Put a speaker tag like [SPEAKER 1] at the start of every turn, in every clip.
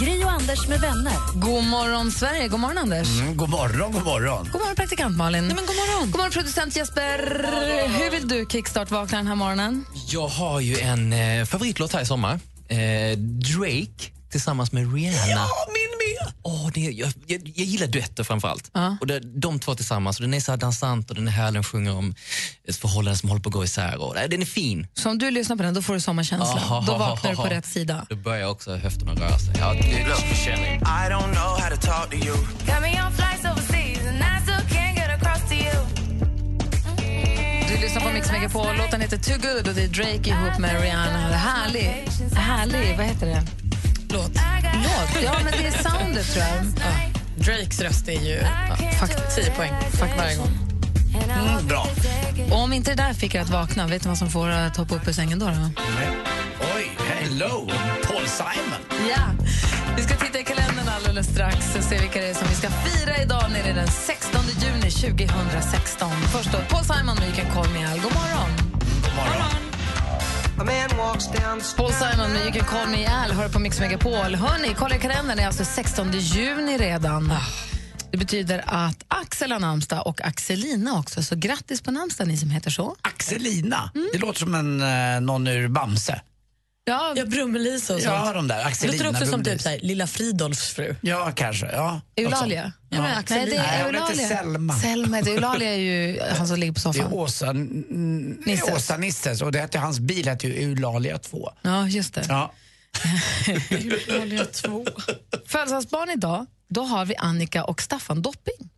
[SPEAKER 1] Gri och Anders med vänner.
[SPEAKER 2] God morgon, Sverige. God morgon, Anders.
[SPEAKER 3] Mm, god morgon, god morgon.
[SPEAKER 2] God morgon, praktikant Malin.
[SPEAKER 4] Nej, men god morgon.
[SPEAKER 2] God morgon, producent Jesper. Hur vill du kickstart-vakna den här morgonen?
[SPEAKER 4] Jag har ju en eh, favoritlåt här i sommar. Eh, Drake tillsammans med Rihanna.
[SPEAKER 3] Ja,
[SPEAKER 4] Åh, det, jag, jag, jag gillar duetter framför allt.
[SPEAKER 2] Ja.
[SPEAKER 4] Och det, de två tillsammans, och den är så här dansant och den är härlig. Den sjunger om ett förhållande som håller på att gå isär. Och, nej, den är fin.
[SPEAKER 2] Så om du lyssnar på den, då får du sommarkänsla.
[SPEAKER 4] Ah,
[SPEAKER 2] Då vaknar du på rätt sida.
[SPEAKER 4] Då börjar också höfterna röra sig. Ja, jag.
[SPEAKER 5] I don't know how to talk to you.
[SPEAKER 6] Got me on flights overseas and I still can't get across to you.
[SPEAKER 2] Du lyssnar på Mix Megapol. Låten heter Too Good och det är Drake ihop med Rihanna. Härlig. Härlig. Vad heter det?
[SPEAKER 7] Låt.
[SPEAKER 2] Låt? Ja, men det är soundet, tror jag.
[SPEAKER 7] Ja. Drakes röst är ju ja, faktiskt 10 poäng fuck varje gång.
[SPEAKER 3] Mm, bra.
[SPEAKER 2] Och om inte det där fick er att vakna, vet ni vad som får er att hoppa upp ur sängen då? då?
[SPEAKER 3] Oj, hello, Paul Simon.
[SPEAKER 2] Ja, vi ska titta i kalendern alldeles strax och se vilka det är som vi ska fira idag nere den 16 juni 2016. Först då Paul Simon med You can call me Al. God morgon!
[SPEAKER 3] God morgon.
[SPEAKER 2] Paul Simon med You can call me Al hör på Mix Megapol. Hörni, kolla i kalendern, det är alltså 16 juni redan. Det betyder att Axel har namnsdag och Axelina också, så grattis på namnsdag ni som heter så.
[SPEAKER 3] Axelina, det låter som en, eh, någon ur Bamse.
[SPEAKER 2] Ja,
[SPEAKER 7] Ja, Brummelisa och sånt.
[SPEAKER 3] Ja, de där.
[SPEAKER 7] det
[SPEAKER 3] Axelina.
[SPEAKER 7] låter också som typ såhär, Lilla Fridolfs fru.
[SPEAKER 3] Ja, kanske. Ja,
[SPEAKER 2] Eulalia.
[SPEAKER 7] Ja, men
[SPEAKER 2] Nej, det
[SPEAKER 3] Nej,
[SPEAKER 2] är
[SPEAKER 3] hon heter
[SPEAKER 2] Eulalia.
[SPEAKER 3] Selma.
[SPEAKER 2] Selma heter Eulalia är ju han som ligger på
[SPEAKER 3] Det är
[SPEAKER 2] soffan.
[SPEAKER 3] Åsa, n-
[SPEAKER 2] Nisses.
[SPEAKER 3] Åsa Nisses och det hette, hans bil hette ju Eulalia 2.
[SPEAKER 2] Ja, just det.
[SPEAKER 3] Ja.
[SPEAKER 7] Eulalia 2.
[SPEAKER 2] Födelsedagsbarn idag, då har vi Annika och Staffan Dopping.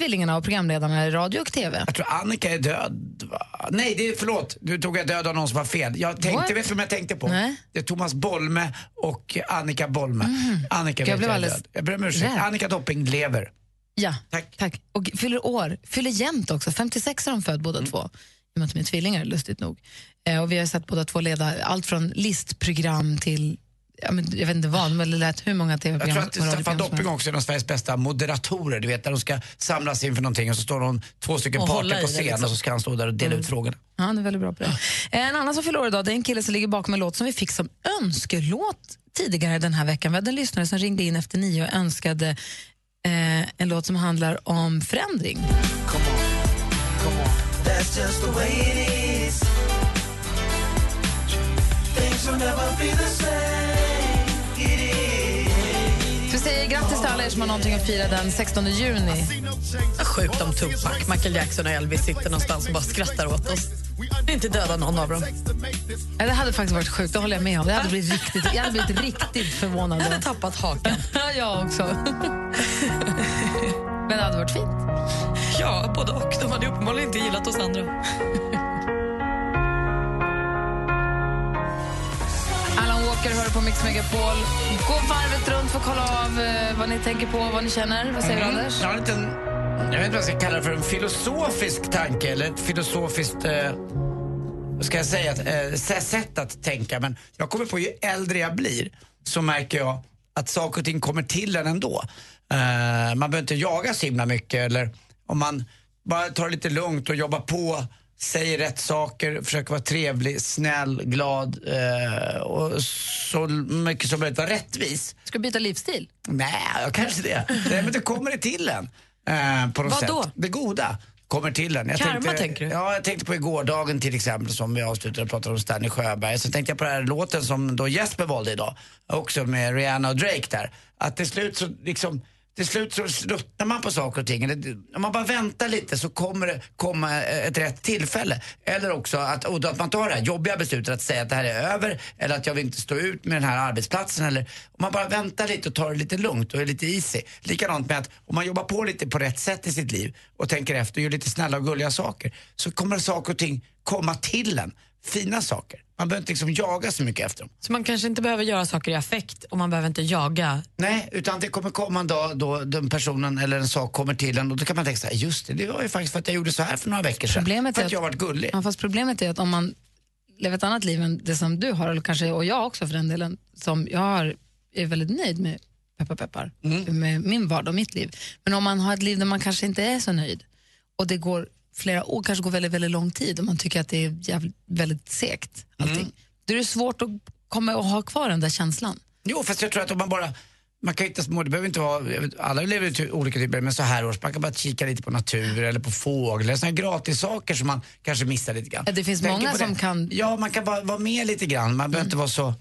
[SPEAKER 2] Tvillingarna och programledarna i radio och TV.
[SPEAKER 3] Jag tror Annika är död. va? Nej, det är, förlåt. Du tog jag död av någon som var fel. Jag tänkte,
[SPEAKER 2] What?
[SPEAKER 3] vet du vem jag tänkte på?
[SPEAKER 2] Nej.
[SPEAKER 3] Det är Thomas Bolme och Annika Bolme. Annika
[SPEAKER 2] Jag blev
[SPEAKER 3] jag
[SPEAKER 2] alldeles
[SPEAKER 3] död. Jag ber om ursäkt. Annika Dopping lever.
[SPEAKER 2] Ja,
[SPEAKER 3] Tack.
[SPEAKER 2] tack. Och fyller år, fyller jämnt också. 56 är de född båda två. I och med att de är tvillingar, lustigt nog. Eh, och vi har sett båda två leda allt från listprogram till Ja, men jag vet inte vad, men det lät hur många
[SPEAKER 3] Jag
[SPEAKER 2] tv-program
[SPEAKER 3] tror att Staffan Dopping också är en av Sveriges bästa moderatorer. Du vet, där de ska samlas inför någonting och så står de två stycken parter på scen
[SPEAKER 7] liksom.
[SPEAKER 3] och så ska han stå där och dela ut frågorna.
[SPEAKER 2] Ja, han är väldigt bra på det. En annan som fyller år idag det är en kille som ligger bakom en låt som vi fick som önskelåt tidigare den här veckan. Vi hade en lyssnare som ringde in efter nio och önskade eh, en låt som handlar om förändring.
[SPEAKER 5] That's just the way it is. Things will never be the same.
[SPEAKER 2] Alla er som har någonting att fira den 16 juni.
[SPEAKER 7] Sjukt om Tupac, Michael Jackson och Elvis sitter någonstans och bara skrattar åt oss. Inte döda någon av dem.
[SPEAKER 2] Ja, det hade faktiskt varit sjukt, det håller jag med om. Det hade blivit riktigt, jag hade blivit riktigt förvånad.
[SPEAKER 7] Jag hade tappat hakan.
[SPEAKER 2] Ja, jag också. Men det hade varit fint.
[SPEAKER 7] Ja, både och. De hade uppenbarligen inte gillat oss andra.
[SPEAKER 2] Walker hör på Mix Megapol. Gå varvet runt för att kolla av eh, vad ni tänker på, vad ni känner. Vad säger du, Anders?
[SPEAKER 3] Jag har en liten, jag vet inte vad jag ska kalla det för, en filosofisk tanke eller ett filosofiskt, eh, ska jag säga, ett, eh, sätt att tänka. Men jag kommer på ju äldre jag blir så märker jag att saker och ting kommer till en ändå. Eh, man behöver inte jaga så himla mycket eller om man bara tar det lite lugnt och jobbar på säger rätt saker, försöker vara trevlig, snäll, glad eh, och så mycket som möjligt vara rättvis.
[SPEAKER 2] Ska du byta livsstil?
[SPEAKER 3] Nej, kanske det. Nej, men det kommer det till en. Eh, på något
[SPEAKER 7] Vad
[SPEAKER 3] sätt.
[SPEAKER 7] då?
[SPEAKER 3] Det goda kommer till en. Jag
[SPEAKER 7] Karma, tänker du?
[SPEAKER 3] Ja, jag tänkte på gårdagen till exempel som vi avslutade och pratade om Stanley Sjöberg. Så tänkte jag på den här låten som då Jesper valde idag. Också med Rihanna och Drake där. Att till slut så liksom till slut så ruttnar man på saker och ting. Om man bara väntar lite så kommer det komma eh, ett rätt tillfälle. Eller också att, och att man tar det här jobbiga beslutet att säga att det här är över eller att jag vill inte stå ut med den här arbetsplatsen. Eller, om man bara väntar lite och tar det lite lugnt och är lite easy. Likadant med att om man jobbar på lite på rätt sätt i sitt liv och tänker efter och gör lite snälla och gulliga saker så kommer saker och ting komma till en fina saker. Man behöver inte liksom jaga så mycket efter dem.
[SPEAKER 7] Så man kanske inte behöver göra saker i affekt och man behöver inte jaga.
[SPEAKER 3] Nej, utan det kommer komma en dag då den personen eller en sak kommer till en och då kan man tänka så här, just det, det var ju faktiskt för att jag gjorde så här för några veckor sedan.
[SPEAKER 2] Problemet
[SPEAKER 3] för
[SPEAKER 2] är
[SPEAKER 3] att jag
[SPEAKER 2] att-
[SPEAKER 3] varit gullig.
[SPEAKER 2] Ja, fast problemet är att om man lever ett annat liv än det som du har, eller kanske, och jag också för den delen, som jag har, är väldigt nöjd med peppar peppar, med min vardag och mitt liv. Men om man har ett liv där man kanske inte är så nöjd och det går flera år, kanske går väldigt, väldigt lång tid och man tycker att det är jävligt, väldigt segt allting, då är det svårt att komma och ha kvar den där känslan.
[SPEAKER 3] Jo, fast jag tror att om man bara man kan inte små, det behöver inte vara, alla lever till olika typer, men så här års, man kan bara kika lite på natur eller på fåglar, sådana gratis saker som man kanske missar lite grann.
[SPEAKER 2] Ja, det finns
[SPEAKER 3] Tänker
[SPEAKER 2] många som
[SPEAKER 3] det.
[SPEAKER 2] kan-
[SPEAKER 3] Ja, man kan bara vara med lite grann, man behöver inte vara så,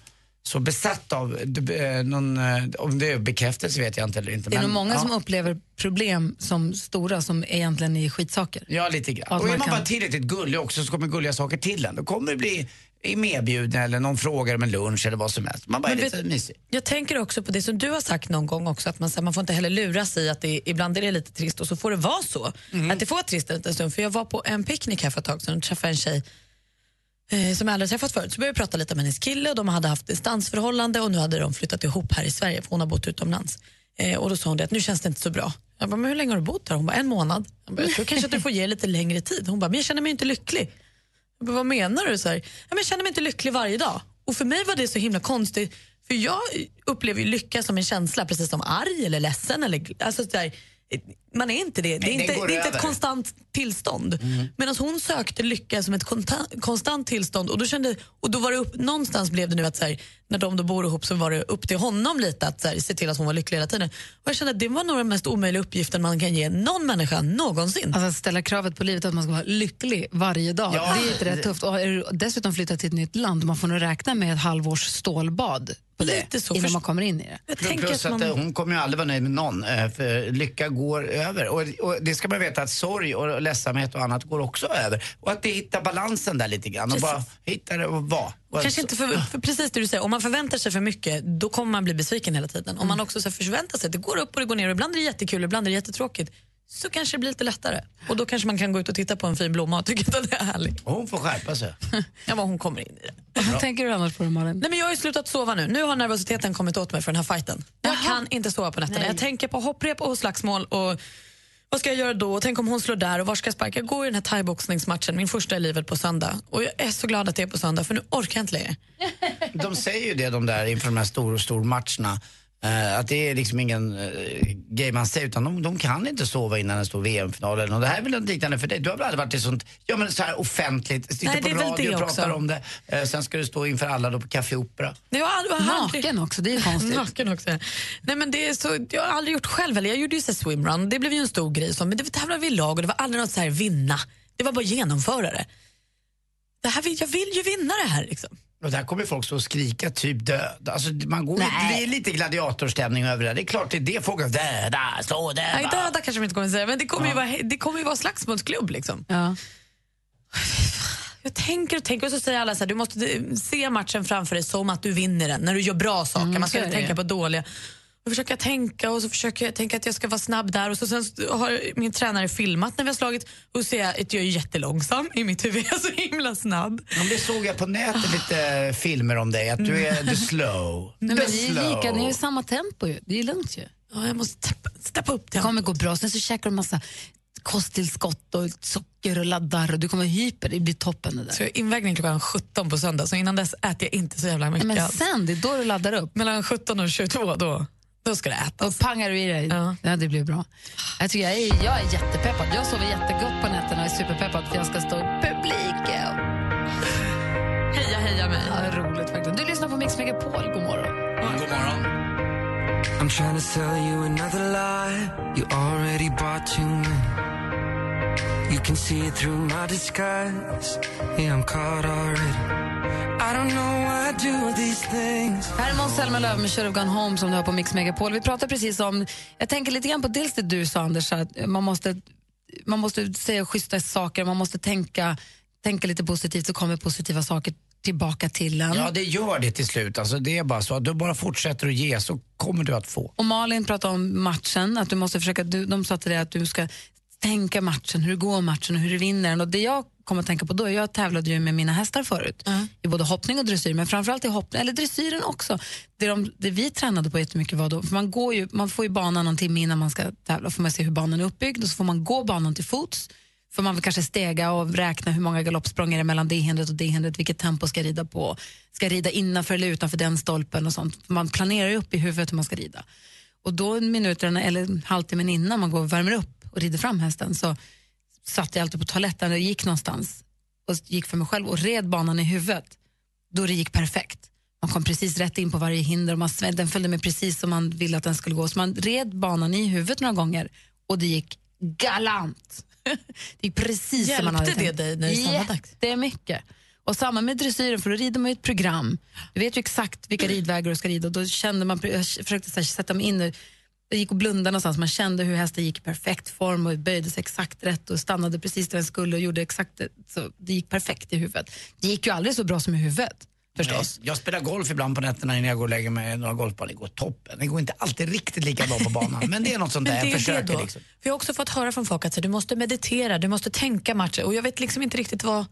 [SPEAKER 3] så besatt av eh, någon, eh, om det är bekräftelse vet jag inte eller inte.
[SPEAKER 2] Det är nog många
[SPEAKER 3] ja.
[SPEAKER 2] som upplever problem som stora som egentligen är skitsaker.
[SPEAKER 3] Ja, lite grann.
[SPEAKER 2] Att
[SPEAKER 3] och är
[SPEAKER 2] man
[SPEAKER 3] man
[SPEAKER 2] kan-
[SPEAKER 3] bara tillräckligt gullig också så kommer gulliga saker till en. Då kommer det bli medbjuden eller någon frågar om en lunch eller vad som helst. Man bara
[SPEAKER 7] Men
[SPEAKER 3] är lite
[SPEAKER 7] vet-
[SPEAKER 3] mysig.
[SPEAKER 7] Jag tänker också på det som du har sagt någon gång också, att man, här, man får inte heller luras i att det, ibland är det lite trist och så får det vara så. Att det får vara trist en liten stund. För jag var på en picknick här för ett tag sedan och träffade en tjej eh, som jag aldrig träffat förut. Så började vi prata lite med hennes kille och de hade haft distansförhållande och nu hade de flyttat ihop här i Sverige för hon har bott utomlands. Eh, och då sa hon det att nu känns det inte så bra. Jag bara, men hur länge har du bott här? Hon bara, en månad. Jag, bara, jag tror kanske att du får ge lite längre tid. Hon bara, men jag känner mig inte lycklig. Jag bara, vad menar du? Så här, ja, men jag känner mig inte lycklig varje dag. Och för mig var det så himla konstigt, för jag upplever ju lycka som en känsla, precis som arg eller ledsen. Eller, alltså, så här, man är inte det. Det är
[SPEAKER 3] Nej,
[SPEAKER 7] inte, det är inte ett konstant tillstånd. Medan hon sökte lycka som ett konta- konstant tillstånd. Och då, kände, och då var det upp, någonstans blev det nu att så här, när de då bor ihop så var det upp till honom lite att så här, se till att hon var lycklig hela tiden. Och jag kände att det var nog den mest omöjliga uppgiften man kan ge någon människa någonsin.
[SPEAKER 2] Alltså att ställa kravet på livet att man ska vara lycklig varje dag,
[SPEAKER 3] Ja.
[SPEAKER 2] det är inte rätt tufft. Och är du dessutom flyttat till ett nytt land, man får nog räkna med ett halvårs stålbad på det
[SPEAKER 7] Lite så,
[SPEAKER 2] innan
[SPEAKER 7] först-
[SPEAKER 2] man kommer in i det.
[SPEAKER 7] Jag
[SPEAKER 3] Plus att
[SPEAKER 7] man...
[SPEAKER 3] eh, hon kommer ju aldrig vara nöjd med någon, eh, för lycka går över. Och, och det ska man veta att sorg och ledsamhet och annat går också över. Och att det hittar balansen där lite grann och
[SPEAKER 7] Precis.
[SPEAKER 3] bara hitta det och vara. Och
[SPEAKER 7] Kanske inte för, för precis det du säger, om man förväntar sig för mycket då kommer man bli besviken hela tiden. Om man också så förväntar sig att det går upp och det går ner och ibland är det jättekul ibland är det jättetråkigt så kanske det blir lite lättare. Och då kanske man kan gå ut och titta på en fin blomma och tycka att den är härlig.
[SPEAKER 3] Och hon får skärpa sig.
[SPEAKER 7] Ja, men hon kommer in i det.
[SPEAKER 2] Vad tänker du annars på det, Malin?
[SPEAKER 7] Nej, men jag har ju slutat sova nu. Nu har nervositeten kommit åt mig för den här fighten. Jag kan inte sova på nätterna. Jag tänker på hopprep och slagsmål och vad ska jag göra då? Och Tänk om hon slår där och var ska jag sparka? Jag går i den här thaiboxningsmatchen, min första i livet på söndag. Och jag är så glad att det är på söndag för nu orkar jag inte längre.
[SPEAKER 3] De säger ju det de där inför de här stor, stor matcherna. Eh, att det är liksom ingen uh, grej man säger utan de, de kan inte sova innan en stor VM-final eller något. Det här är väl något liknande för dig? Du har väl aldrig varit i sånt, ja men så här offentligt, sitter
[SPEAKER 7] Nej,
[SPEAKER 3] på radio
[SPEAKER 7] det
[SPEAKER 3] och pratar
[SPEAKER 7] också.
[SPEAKER 3] om det. Eh, sen ska du stå inför alla då på Café Opera.
[SPEAKER 7] Nej, Jag har aldrig,
[SPEAKER 2] Naken också, det är konstigt.
[SPEAKER 7] Naken också. Nej, men det är så, jag har aldrig gjort själv heller. Jag gjorde ju så swimrun, det blev ju en stor grej. Så, men det tävlade vi i lag och det var aldrig något så här vinna. Det var bara genomföra det. det här, vill- jag vill ju vinna det här. Liksom.
[SPEAKER 3] Och där kommer folk stå och skrika typ död. Alltså man går det är lite gladiatorstämning över det. Det är klart det är det folk döda, slå döda.
[SPEAKER 7] Nej, döda kanske man inte kommer säga, men det kommer, ju, vara, det kommer ju vara slagsmålsklubb. Liksom.
[SPEAKER 2] Ja.
[SPEAKER 7] Jag tänker och tänker och så säger alla så här, du måste se matchen framför dig som att du vinner den. När du gör bra saker,
[SPEAKER 2] Mm,
[SPEAKER 7] man ska
[SPEAKER 2] så
[SPEAKER 7] inte tänka på dåliga. Och försöker jag tänka och så försöker jag tänka att jag ska vara snabb där och så sen har min tränare filmat när vi har slagit och ser jag att jag är jättelångsam i mitt huvud, jag är så himla snabb.
[SPEAKER 3] Ja, men det såg jag på nätet lite filmer om dig, att du är the slow.
[SPEAKER 2] Nej,
[SPEAKER 3] the
[SPEAKER 2] men det är lika, ni har ju samma tempo ju. Det är lugnt ju.
[SPEAKER 7] Ja, jag måste steppa, steppa upp
[SPEAKER 2] Det kommer gå bra. Sen så käkar du massa kosttillskott och socker och laddar och du kommer hyper. Det blir toppen det där.
[SPEAKER 7] Så jag är invägning klockan 17 på söndag, så innan dess äter jag inte så jävla mycket.
[SPEAKER 2] Nej, men sen, det är då du laddar upp.
[SPEAKER 7] Mellan 17 och 22, då, då ska det ätas.
[SPEAKER 2] Och pangar du i dig.
[SPEAKER 7] Ja.
[SPEAKER 2] Ja. det blir bra. Jag, tycker jag, är, jag är jättepeppad. Jag sover jättegott på nätterna och är superpeppad för jag ska stå i publiken.
[SPEAKER 7] Heja, heja mig.
[SPEAKER 2] Ja, roligt faktiskt. Du lyssnar på Mix Megapol. God morgon.
[SPEAKER 3] God morgon.
[SPEAKER 5] I'm trying to sell you another lie. You already bought too many. You can see it through my disguise. Yeah, I'm caught already.
[SPEAKER 2] Här är Måns Zelmerlöw med Should have gone home som du har på Mix Megapol. Vi pratar precis om, jag tänker lite grann på dels det du sa Anders, att man måste, man måste säga schyssta saker, man måste tänka, tänka lite positivt så kommer positiva saker tillbaka till en.
[SPEAKER 3] Ja, det gör det till slut. Alltså, det är bara så att du bara fortsätter att ge så kommer du att få.
[SPEAKER 2] Och Malin pratade om matchen, att du måste försöka, du, de sa till dig att du ska tänka matchen, hur går matchen och hur du vinner den. Och det jag kom att tänka på då, jag tävlade ju med mina hästar förut i både hoppning och dressyr, men framförallt i hoppning, eller dressyren också. Det, de, det vi tränade på jättemycket var då, för man, går ju, man får ju banan någon timme innan man ska tävla, får man se hur banan är uppbyggd och så får man gå banan till fots, får man kanske stega och räkna hur många galoppsprång är det mellan det hindret och det hindret, vilket tempo ska jag rida på, ska jag rida innanför eller utanför den stolpen och sånt. Man planerar ju upp i huvudet hur man ska rida. Och då minuterna, eller halvtimmen innan man går och värmer upp och rider fram hästen så satt jag alltid på toaletten och gick någonstans och gick för mig själv och red banan i huvudet. Då det gick perfekt. Man kom precis rätt in på varje hinder och man, den följde med precis som man ville att den skulle gå. Så man red banan i huvudet några gånger och det gick galant. det gick precis som man hade
[SPEAKER 7] Hjälpte det
[SPEAKER 2] tänkt.
[SPEAKER 7] dig när det sammanlagts?
[SPEAKER 2] Jättemycket. Och samma med dressyren, för då rider man ju ett program. Du vet ju exakt vilka ridvägar du ska rida. Och då kände man, jag försökte här, sätta mig in i jag gick och blundade någonstans, man kände hur hästen gick i perfekt form och böjde sig exakt rätt och stannade precis där den skulle och gjorde exakt det. Så det gick perfekt i huvudet. Det gick ju aldrig så bra som i huvudet förstås.
[SPEAKER 3] Jag spelar golf ibland på nätterna innan jag går och lägger mig några golfbanor. Det går toppen. Det går inte alltid riktigt lika bra på banan. Men det är något sånt där jag försöker. Liksom.
[SPEAKER 7] Jag har också fått höra från folk att du måste meditera, du måste tänka matcher och jag vet liksom inte riktigt vad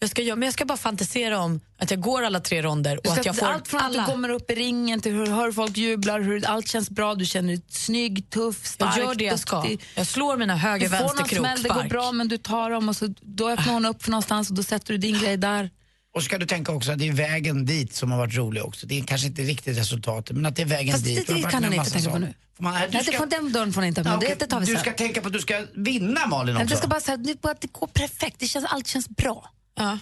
[SPEAKER 7] jag ska göra. Men jag ska bara fantisera om att jag går alla tre ronder och att jag får
[SPEAKER 2] allt från
[SPEAKER 7] alla.
[SPEAKER 2] att du kommer upp i ringen till hur du hör folk jublar, hur allt känns bra, du känner dig snygg, tuff, stark,
[SPEAKER 7] jag gör det jag ska.
[SPEAKER 2] duktig.
[SPEAKER 7] Jag slår mina höger,
[SPEAKER 2] Du får
[SPEAKER 7] vänster
[SPEAKER 2] någon smäll, det går bra men du tar dem och så, då öppnar hon upp för någonstans och då sätter du din grej där.
[SPEAKER 3] Och ska du tänka också att det är vägen dit som har varit rolig också. Det är kanske inte riktigt resultatet, men att det är vägen
[SPEAKER 2] Fast
[SPEAKER 3] dit.
[SPEAKER 2] det,
[SPEAKER 3] Och
[SPEAKER 2] det
[SPEAKER 3] varit
[SPEAKER 2] kan hon inte tänka på nu.
[SPEAKER 3] Får Man, du
[SPEAKER 2] Nej,
[SPEAKER 3] ska,
[SPEAKER 2] det får, den dörren får inte öppna,
[SPEAKER 3] Ja,
[SPEAKER 2] det, det tar vi
[SPEAKER 3] du ska tänka på att du ska vinna Malin också.
[SPEAKER 2] det ska bara säga, det, bara, det går perfekt, det känns, allt känns bra.
[SPEAKER 7] Ja.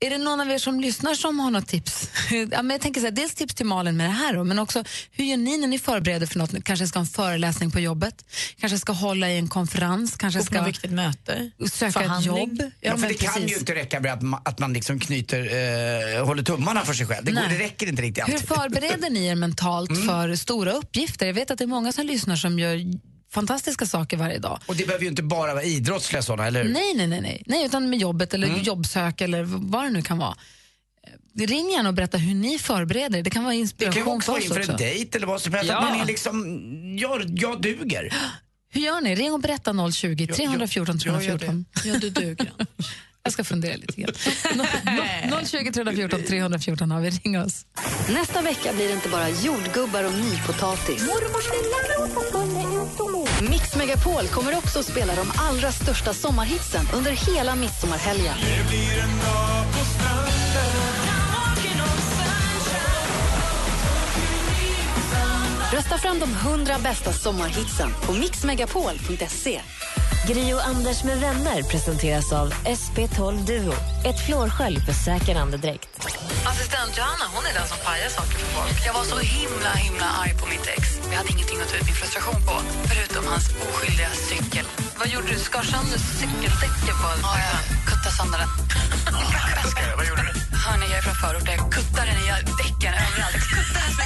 [SPEAKER 2] Är det någon av er som lyssnar som har något tips? ja, men jag tänker så här, dels tips till Malin med det här då, men också hur gör ni när ni förbereder för något? Kanske ska ha en föreläsning på jobbet, kanske ska hålla i en konferens, kanske
[SPEAKER 7] Gå ett
[SPEAKER 2] ska
[SPEAKER 7] viktigt möte,
[SPEAKER 2] söka ett
[SPEAKER 7] förhandling.
[SPEAKER 2] jobb.
[SPEAKER 3] Ja, för
[SPEAKER 2] men
[SPEAKER 3] det kan
[SPEAKER 2] precis.
[SPEAKER 3] ju inte räcka med att man, att man liksom knyter, eh, håller tummarna för sig själv. Det, går,
[SPEAKER 2] Nej.
[SPEAKER 3] det räcker inte riktigt
[SPEAKER 2] Hur
[SPEAKER 3] alltid.
[SPEAKER 2] förbereder ni er mentalt
[SPEAKER 3] Mm.
[SPEAKER 2] för stora uppgifter? Jag vet att det är många som lyssnar som gör fantastiska saker varje dag.
[SPEAKER 3] Och det behöver ju inte bara vara idrottsliga sådana, eller hur?
[SPEAKER 2] Nej, nej, nej, nej, nej, utan med jobbet eller
[SPEAKER 3] Mm.
[SPEAKER 2] jobbsök eller vad det nu kan vara. Eh, Ring gärna och berätta hur ni förbereder er. Det kan vara
[SPEAKER 3] Det
[SPEAKER 2] inspiration
[SPEAKER 3] kan ju också
[SPEAKER 2] för
[SPEAKER 3] vara
[SPEAKER 2] oss
[SPEAKER 3] inför
[SPEAKER 2] också.
[SPEAKER 3] en dejt eller vad som helst.
[SPEAKER 2] Ja.
[SPEAKER 3] Att man är liksom, jag, jag duger.
[SPEAKER 2] Hur gör ni? Ring och berätta 020 314
[SPEAKER 3] jag gör
[SPEAKER 2] 314.
[SPEAKER 7] Ja, du duger.
[SPEAKER 2] Jag ska fundera lite grann. No- no- 020 314 314 har vi. Ring oss.
[SPEAKER 1] Nästa vecka blir det inte bara jordgubbar och nypotatis. Mix Megapol kommer också att spela de allra största sommarhitsen under hela midsommarhelgen. Rösta fram de 100 bästa sommarhitsen på mixmegapol.se.
[SPEAKER 8] Gri och Anders med vänner presenteras av SP12 Duo. Ett flårskölj för säker andedräkt.
[SPEAKER 2] Assistent Johanna hon är den som pajar saker för folk.
[SPEAKER 9] Jag var så himla himla arg på mitt ex. Jag hade ingenting att ta ut min frustration på, förutom hans oskyldiga cykel.
[SPEAKER 2] Vad gjorde du? Skar sönder cykeldäcken på
[SPEAKER 9] Ja, jag kuttade sönder den.
[SPEAKER 3] Vad gjorde du?
[SPEAKER 9] Hörni, jag är från förorten. Jag kuttade den i däcken överallt. Jag kuttade så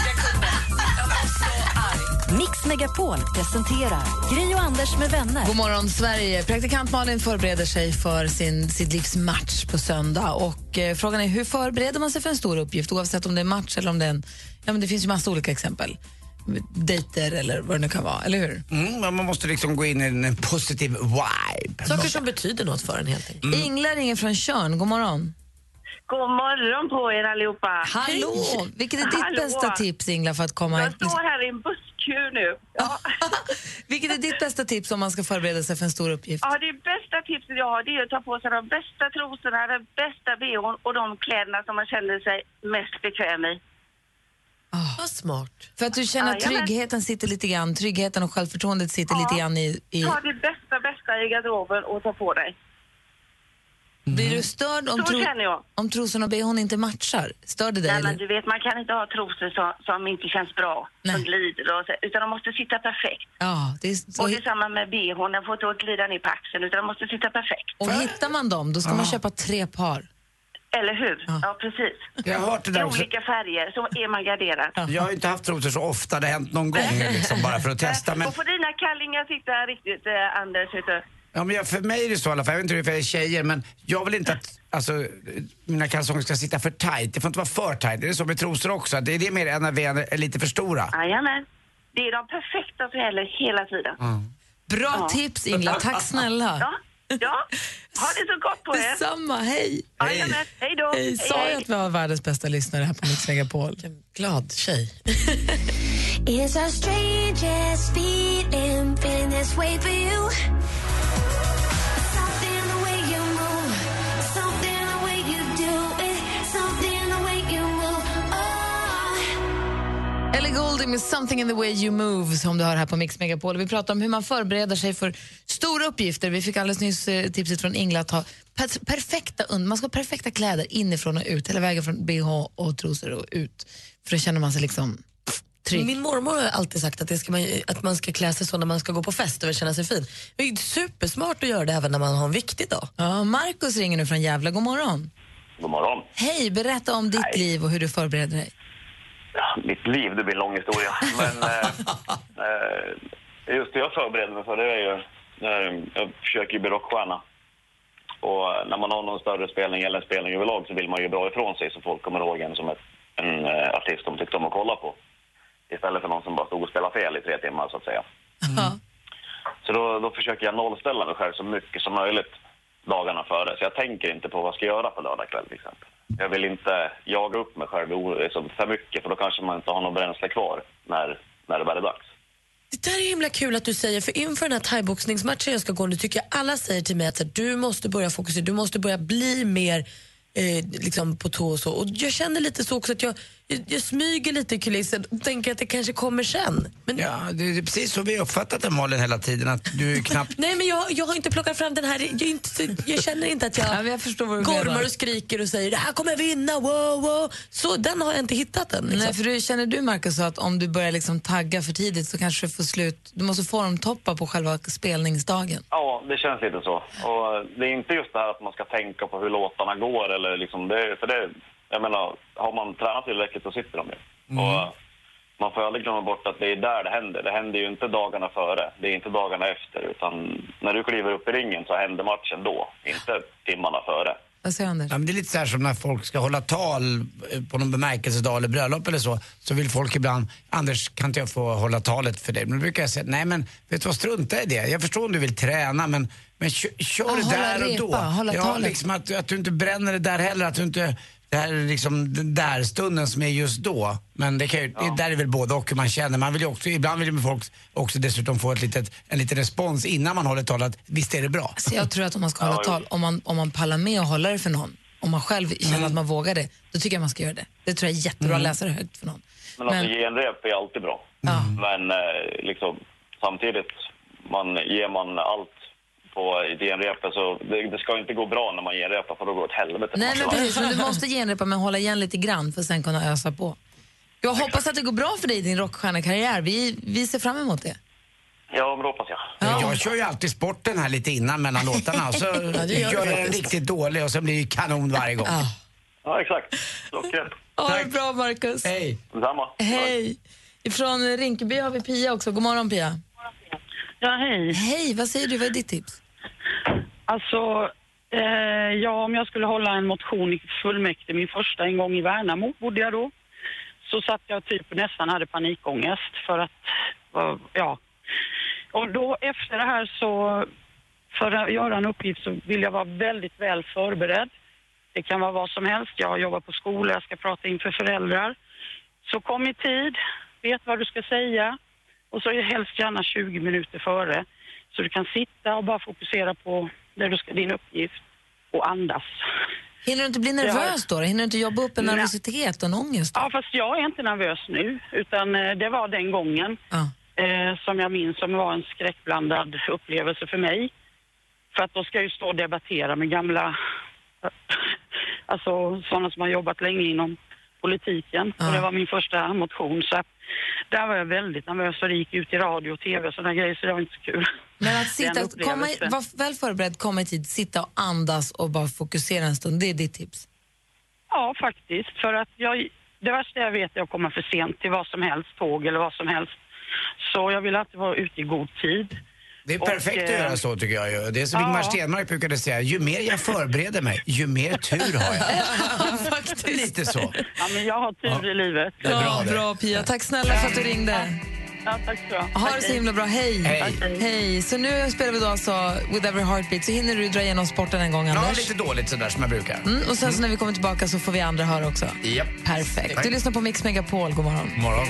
[SPEAKER 1] Mix Megapol presenterar Gri och Anders med vänner.
[SPEAKER 2] God morgon, Sverige. Praktikant Malin förbereder sig för sin, sitt livs match på söndag. Och, eh, frågan är hur förbereder man sig för en stor uppgift oavsett om det är match eller om det är en... Ja, men det finns ju massa olika exempel. Dejter eller vad det nu kan vara, eller hur?
[SPEAKER 3] Mm, men man måste liksom gå in i en, positiv vibe.
[SPEAKER 7] Saker som betyder något för en helt enkelt.
[SPEAKER 2] Ingla ringer från Tjörn. God morgon.
[SPEAKER 10] God morgon på er allihopa.
[SPEAKER 2] Hallå! Vilket är ditt
[SPEAKER 10] Hallå.
[SPEAKER 2] bästa tips, Ingla, för att komma...
[SPEAKER 10] Jag står här i en busskö nu. Ja.
[SPEAKER 2] Vilket är ditt bästa tips om man ska förbereda sig för en stor uppgift?
[SPEAKER 10] ja, det bästa tipset jag har det är att ta på sig de bästa trosorna, den bästa bhn och de kläderna som man känner sig mest bekväm i.
[SPEAKER 7] Vad smart.
[SPEAKER 2] För att du känner att tryggheten sitter lite grann, tryggheten och självförtroendet sitter lite grann i... i...
[SPEAKER 10] Ta det bästa, bästa i garderoben och ta på dig.
[SPEAKER 2] Blir du störd om, tro... om trosorna och bhn inte matchar? Stör det dig?
[SPEAKER 10] Nej, men du vet, man kan inte ha trosor som, som inte känns bra, som glider och så, utan de måste sitta perfekt.
[SPEAKER 2] Ja, det är så...
[SPEAKER 10] Och det är samma med bhn, den får inte glida ner på axeln utan de måste sitta perfekt.
[SPEAKER 2] Och hittar man dem, då ska man köpa tre par.
[SPEAKER 10] Eller hur? Ja, precis.
[SPEAKER 3] Jag har hört det
[SPEAKER 10] I
[SPEAKER 3] där också.
[SPEAKER 10] olika färger så är man garderad.
[SPEAKER 3] Jag har inte haft trosor så ofta, det har hänt någon gång liksom, bara för att testa. Men,
[SPEAKER 10] Och får dina kallingar sitta riktigt, eh, Anders, vet du.
[SPEAKER 3] Ja, men jag, för mig är det så i alla fall, jag vet inte hur det är för tjejer, men jag vill inte att alltså, mina kalsonger ska sitta för tight. Det får inte vara för tight. Är det så med trosor också? Det är det mer än när vi är lite för stora?
[SPEAKER 10] Jajamän. Det är de perfekta som gäller hela tiden.
[SPEAKER 2] Bra
[SPEAKER 10] Ja.
[SPEAKER 2] tips, Ingla. Tack snälla.
[SPEAKER 10] Ja, Ja, ha det så gott på er.
[SPEAKER 2] Detsamma, hej!
[SPEAKER 10] Jajamän, hej då.
[SPEAKER 2] Hej, sa jag att vi har världens bästa lyssnare här på Mix Megapol?
[SPEAKER 7] Glad tjej.
[SPEAKER 6] It's our strangest feeling, feeling this way for you.
[SPEAKER 2] Ellie Goulding med Something in the way you move som du hör här på Mix Megapol. Vi pratar om hur man förbereder sig för stora uppgifter. Vi fick alldeles nyss eh, tipset från Ingela att ha per perfekta, und- man ska ha perfekta kläder inifrån och ut, hela vägen från bh och trosor och ut. För då känner man sig liksom trygg.
[SPEAKER 7] Min mormor har alltid sagt att, det ska man, att man ska klä sig så när man ska gå på fest och vill känna sig fin. Det är supersmart att göra det även när man har en viktig dag.
[SPEAKER 2] Ja, Markus ringer nu från Gävle. God morgon.
[SPEAKER 11] God morgon.
[SPEAKER 2] Hej, berätta om ditt liv och hur du förbereder dig.
[SPEAKER 11] Ja, mitt liv, det blir en lång historia. Men eh, eh, just det jag förbereder mig för det är ju... Eh, jag försöker ju bli rockstjärna. Och när man har någon större spelning eller en spelning överlag så vill man ju bra ifrån sig så folk kommer ihåg en som ett, en eh, artist de tyckte om att kolla på. Istället för någon som bara stod och spelade fel i tre timmar så att säga. Så då, då försöker jag nollställa mig själv så mycket som möjligt dagarna före. Så jag tänker inte på vad jag ska göra på lördag kväll till exempel. Jag vill inte jaga upp mig själv liksom, för mycket för då kanske man inte har något bränsle kvar när, när det väl är dags.
[SPEAKER 7] Det där är himla kul att du säger, för inför den här thaiboxningsmatchen jag ska gå nu tycker jag alla säger till mig att här, du måste börja fokusera, du måste börja bli mer eh, liksom på tå och så. Och jag känner lite så också att jag, jag, jag smyger lite i kulissen och tänker att det kanske kommer sen. Men,
[SPEAKER 3] Ja, det är precis så vi har uppfattat det Malin hela tiden, att du är knappt...
[SPEAKER 7] Nej men jag, jag har inte plockat fram den här, jag, inte, jag känner inte att jag,
[SPEAKER 2] Ja, jag förstår vad du menar.
[SPEAKER 7] gormar och skriker och säger det här kommer jag vinna, wow, wow. Så den har jag inte hittat än. Liksom.
[SPEAKER 2] Nej, för du, känner du Markus att om du börjar liksom tagga för tidigt så kanske du får slut, du måste formtoppa på själva spelningsdagen?
[SPEAKER 11] Ja, det känns lite så. Och det är inte just det här att man ska tänka på hur låtarna går eller liksom det, för det, jag menar, har man tränat tillräckligt så sitter de ju. Och man får aldrig glömma bort att det är där det händer. Det händer ju inte dagarna före, det är inte dagarna efter, utan när du kliver upp i ringen så händer matchen då, inte timmarna före.
[SPEAKER 2] Vad säger Anders?
[SPEAKER 3] Ja, men det är lite så här som när folk ska hålla tal eh, på någon bemärkelsedag eller bröllop eller så. Så vill folk ibland, Anders kan inte jag få hålla talet för dig? Men då brukar jag säga, nej men vet du vad, strunta i det. Jag förstår om du vill träna men, men kö, kör det
[SPEAKER 2] hålla
[SPEAKER 3] där och
[SPEAKER 2] repa,
[SPEAKER 3] då.
[SPEAKER 2] hålla
[SPEAKER 3] ja,
[SPEAKER 2] talet.
[SPEAKER 3] liksom att, att du inte bränner det där heller, att du inte det här är liksom den där stunden som är just då. Men det, kan ju, det där är väl både och hur man känner. Man vill ju också, ibland vill ju folk också dessutom få ett litet, en liten respons innan man håller talet. Visst är det bra?
[SPEAKER 2] Så jag tror att om man ska hålla tal, om man, om man pallar med och hålla det för någon, om man själv känner att man vågar det, då tycker jag man ska göra det. Det tror jag är jättebra att läsa det högt för någon.
[SPEAKER 11] Men alltså
[SPEAKER 2] Men-
[SPEAKER 11] genrep är alltid bra. Men eh, liksom, samtidigt, man, ger man allt på genrepet så det, det ska inte gå bra när man genrepar för då går det åt helvete.
[SPEAKER 2] Nej, men precis, men du måste genrepa men hålla igen lite grann för att sen kunna ösa på. Jag hoppas att det går bra för dig i din rockstjärnekarriär. Vi, vi ser fram emot det.
[SPEAKER 11] Ja, men det hoppas jag.
[SPEAKER 3] Ja. Jag kör ju alltid sporten här lite innan mellan låtarna så
[SPEAKER 11] Ja, det gör
[SPEAKER 3] jag den riktigt dålig och så blir det kanon varje gång.
[SPEAKER 11] Ja, exakt. Klockrent.
[SPEAKER 2] Ha det bra, Markus.
[SPEAKER 3] Hej.
[SPEAKER 11] Detsamma.
[SPEAKER 2] Hej. Från Rinkeby har vi Pia också. God morgon, Pia.
[SPEAKER 12] Ja, hej.
[SPEAKER 2] Hej, vad säger du? Vad är ditt tips?
[SPEAKER 12] Alltså, eh, ja, om jag skulle hålla en motion i fullmäktige, min första en gång i Värnamo bodde jag då, så satt jag typ nästan hade panikångest för att, ja. Och då efter det här så, för att göra en uppgift så vill jag vara väldigt väl förberedd. Det kan vara vad som helst. Jag jobbar på skola, jag ska prata inför föräldrar. Så kom i tid, vet vad du ska säga och så helst gärna 20 minuter före. Så du kan sitta och bara fokusera på det du ska, din uppgift och andas.
[SPEAKER 2] Hinner du inte bli nervös då? Hinner du inte jobba upp en
[SPEAKER 12] Nej.
[SPEAKER 2] nervositet och en ångest?
[SPEAKER 12] Ja, fast jag är inte nervös nu, utan eh, det var den gången eh, som jag minns som var en skräckblandad upplevelse för mig. För att då ska jag ju stå och debattera med gamla, alltså sådana som har jobbat länge inom politiken. Och det var min första motion. Så där var jag väldigt nervös och det gick ut i radio och tv och sådana grejer, så det var inte så kul.
[SPEAKER 2] Men att sitta, komma vara väl förberedd, komma i tid, sitta och andas och bara fokusera en stund. Det är ditt tips.
[SPEAKER 12] Ja, faktiskt. För att jag, det värsta jag vet är att komma för sent till vad som helst, tåg eller vad som helst. Så jag vill alltid vara ute i god tid.
[SPEAKER 3] Det är
[SPEAKER 12] Och,
[SPEAKER 3] perfekt att
[SPEAKER 12] eh,
[SPEAKER 3] göra så tycker jag. Det är som
[SPEAKER 12] ja.
[SPEAKER 3] Ingmar Stenmark brukade säga, ju mer jag förbereder mig, ju mer tur har jag. Lite så.
[SPEAKER 12] Ja, men jag har tur i livet.
[SPEAKER 3] Bra
[SPEAKER 2] Ja,
[SPEAKER 3] det.
[SPEAKER 2] bra Pia. Tack snälla för att du ringde.
[SPEAKER 12] Ja, tack så du
[SPEAKER 2] Ha det så himla bra. Hej.
[SPEAKER 3] Hej.
[SPEAKER 2] Hej. Så nu spelar vi då alltså With Every Heartbeat. Så hinner du dra igenom sporten en gång,
[SPEAKER 3] Ja,
[SPEAKER 2] Anders.
[SPEAKER 3] lite dåligt sådär som jag brukar.
[SPEAKER 2] Mm, och sen så när vi kommer tillbaka så får vi andra höra också.
[SPEAKER 3] Japp.
[SPEAKER 2] Perfekt.
[SPEAKER 3] Tack.
[SPEAKER 2] Du lyssnar på Mix Megapol. God morgon.
[SPEAKER 3] God morgon.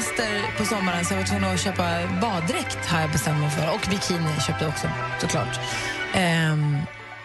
[SPEAKER 2] Semester på sommaren så jag var tvungen att köpa baddräkt har jag bestämt mig för. Och bikini köpte jag också, såklart. Ehm,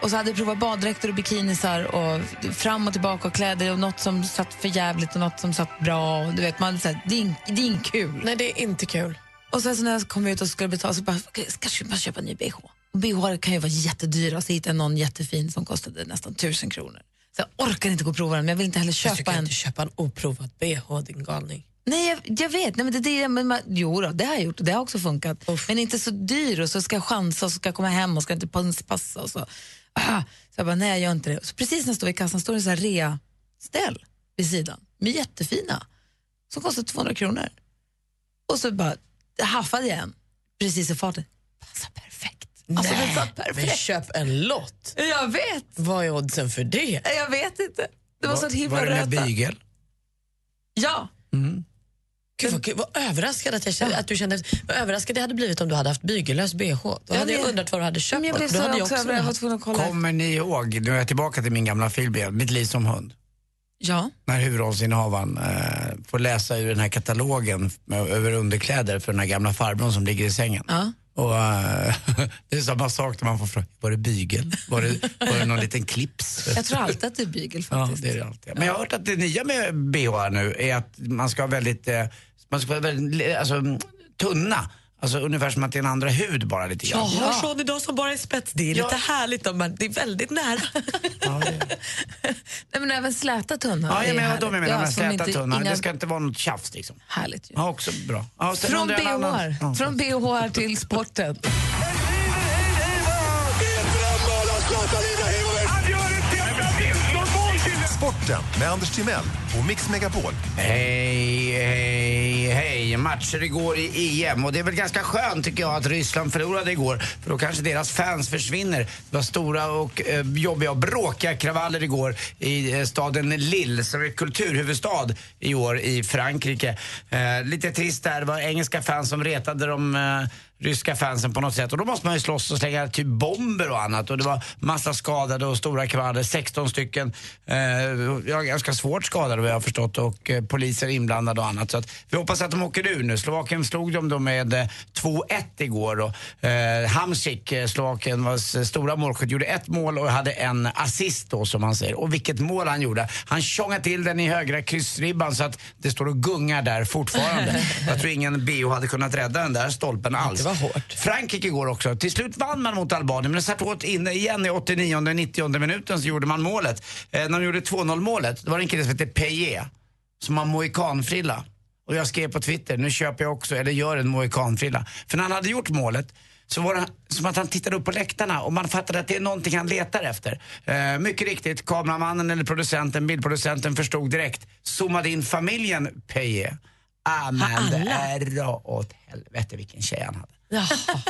[SPEAKER 2] och så hade jag provat baddräkter och bikinisar och fram och tillbaka och kläder och något som satt för jävligt och något som satt bra. Och du vet, man, så här, det, är, det är kul.
[SPEAKER 7] Nej, det är inte kul.
[SPEAKER 2] Och sen så när jag kom ut och skulle betala så bara, kanske man köpa en ny bh. Och bh kan ju vara jättedyra, så hittade jag någon jättefin som kostade nästan tusen kronor. Så jag orkar inte gå och prova den, men jag vill inte heller
[SPEAKER 7] Jag
[SPEAKER 2] köpa
[SPEAKER 7] kan
[SPEAKER 2] en.
[SPEAKER 7] inte köpa en oprovad bh, din galning.
[SPEAKER 2] Nej, jag, jag vet. Nej, men det, det, men, man, jo då, det har jag gjort och det har också funkat. Men inte så dyr och så ska jag chansa och så ska jag komma hem och ska inte pass- passa och så. Ah, så jag bara, nej jag gör inte det. Så precis när jag står i kassan står det så här rea-ställ vid sidan. De är jättefina. Som kostar 200 kronor. Och så bara haffade jag en precis i farten. Passar perfekt. Alltså, satt
[SPEAKER 7] men
[SPEAKER 2] perfekt.
[SPEAKER 7] köp en lott.
[SPEAKER 2] Jag vet.
[SPEAKER 7] Vad är oddsen för det?
[SPEAKER 2] Jag vet inte. Det var så himla
[SPEAKER 3] Var det med
[SPEAKER 2] röta.
[SPEAKER 3] bygel?
[SPEAKER 2] Ja.
[SPEAKER 7] Gud, vad, gud, vad överraskad att, jag kände, att du kände, vad överraskad jag hade blivit om du hade haft bygellös bh. Då
[SPEAKER 2] Ja,
[SPEAKER 7] hade jag undrat vad du hade köpt.
[SPEAKER 2] Men jag blev så
[SPEAKER 7] hade jag
[SPEAKER 2] också jag var tvungen att kolla.
[SPEAKER 3] Kommer ni ihåg, nu är jag tillbaka till min gamla filmbild, Mitt liv som hund.
[SPEAKER 2] Ja.
[SPEAKER 3] När huvudrollsinnehavaren eh, får läsa ur den här katalogen med, över underkläder för den här gamla farbrorn som ligger i sängen.
[SPEAKER 2] Ja.
[SPEAKER 3] Och eh, det är samma sak när man får fråga, var det bygel? Var det, var det någon liten clips?
[SPEAKER 2] Jag tror alltid att det är bygel
[SPEAKER 3] Ja,
[SPEAKER 2] faktiskt.
[SPEAKER 3] det är det alltid. Men jag har hört att det nya med BH nu är att man ska ha väldigt, eh, man ska vara väldigt alltså, mm, tunna. Alltså ungefär som att det är en andra hud bara lite
[SPEAKER 7] Jag
[SPEAKER 3] grann.
[SPEAKER 7] har sån idag som bara är spets. Det är
[SPEAKER 3] Ja.
[SPEAKER 7] lite härligt, men det är väldigt nära.
[SPEAKER 2] Nej, men även släta tunna
[SPEAKER 3] Ja, jag menar de menar
[SPEAKER 2] Ja,
[SPEAKER 3] släta
[SPEAKER 2] inte-
[SPEAKER 3] tunna.
[SPEAKER 2] inga-
[SPEAKER 3] Det ska inte vara något tjafs liksom.
[SPEAKER 2] Härligt ju.
[SPEAKER 3] Ja, också bra. Ja,
[SPEAKER 2] Från
[SPEAKER 3] jag en annan- Ja.
[SPEAKER 2] Från BH till sporten.
[SPEAKER 13] Sporten med Anders Timell och Mix Megapol.
[SPEAKER 3] Hej, hej, hej. Matcher igår i EM och det är väl ganska skönt tycker jag att Ryssland förlorade igår för då kanske deras fans försvinner. Det var stora och eh, jobbiga och bråkiga kravaller igår i eh, staden Lille som är kulturhuvudstad i år i Frankrike. Eh, lite trist där, det var engelska fans som retade dem eh, ryska fansen på något sätt och då måste man ju slåss och slänga typ bomber och annat och det var massa skadade och stora kravaller, 16 stycken. Eh, ja, ganska svårt skadade vad jag har förstått och eh, poliser inblandade och annat. Så att vi hoppas att de åker ur nu. Slovakien slog dem då med eh, 2-1 igår och eh, Hamsik, eh, Slovakien, var s- stora målskytt, gjorde ett mål och hade en assist då som man säger. Och vilket mål han gjorde. Han tjongade till den i högra kryssribban så att det står och gungar där fortfarande. jag tror ingen BO hade kunnat rädda den där stolpen alls.
[SPEAKER 7] Var hårt.
[SPEAKER 3] Frankrike igår också. Till slut vann man mot Albanien men det satt åt inne igen i 89-90 minuten så gjorde man målet. Eh, när de gjorde 2-0 målet, det var det en kille som hette Peje som har mohikanfrilla. Och jag skrev på Twitter, nu köper jag också, eller gör en mohikanfrilla. För när han hade gjort målet så var det som att han tittade upp på läktarna och man fattade att det är någonting han letar efter. Eh, mycket riktigt, kameramannen eller producenten, bildproducenten förstod direkt. Zoomade in familjen Peje. Ah, men det är dra åt helvete vilken tjej han hade.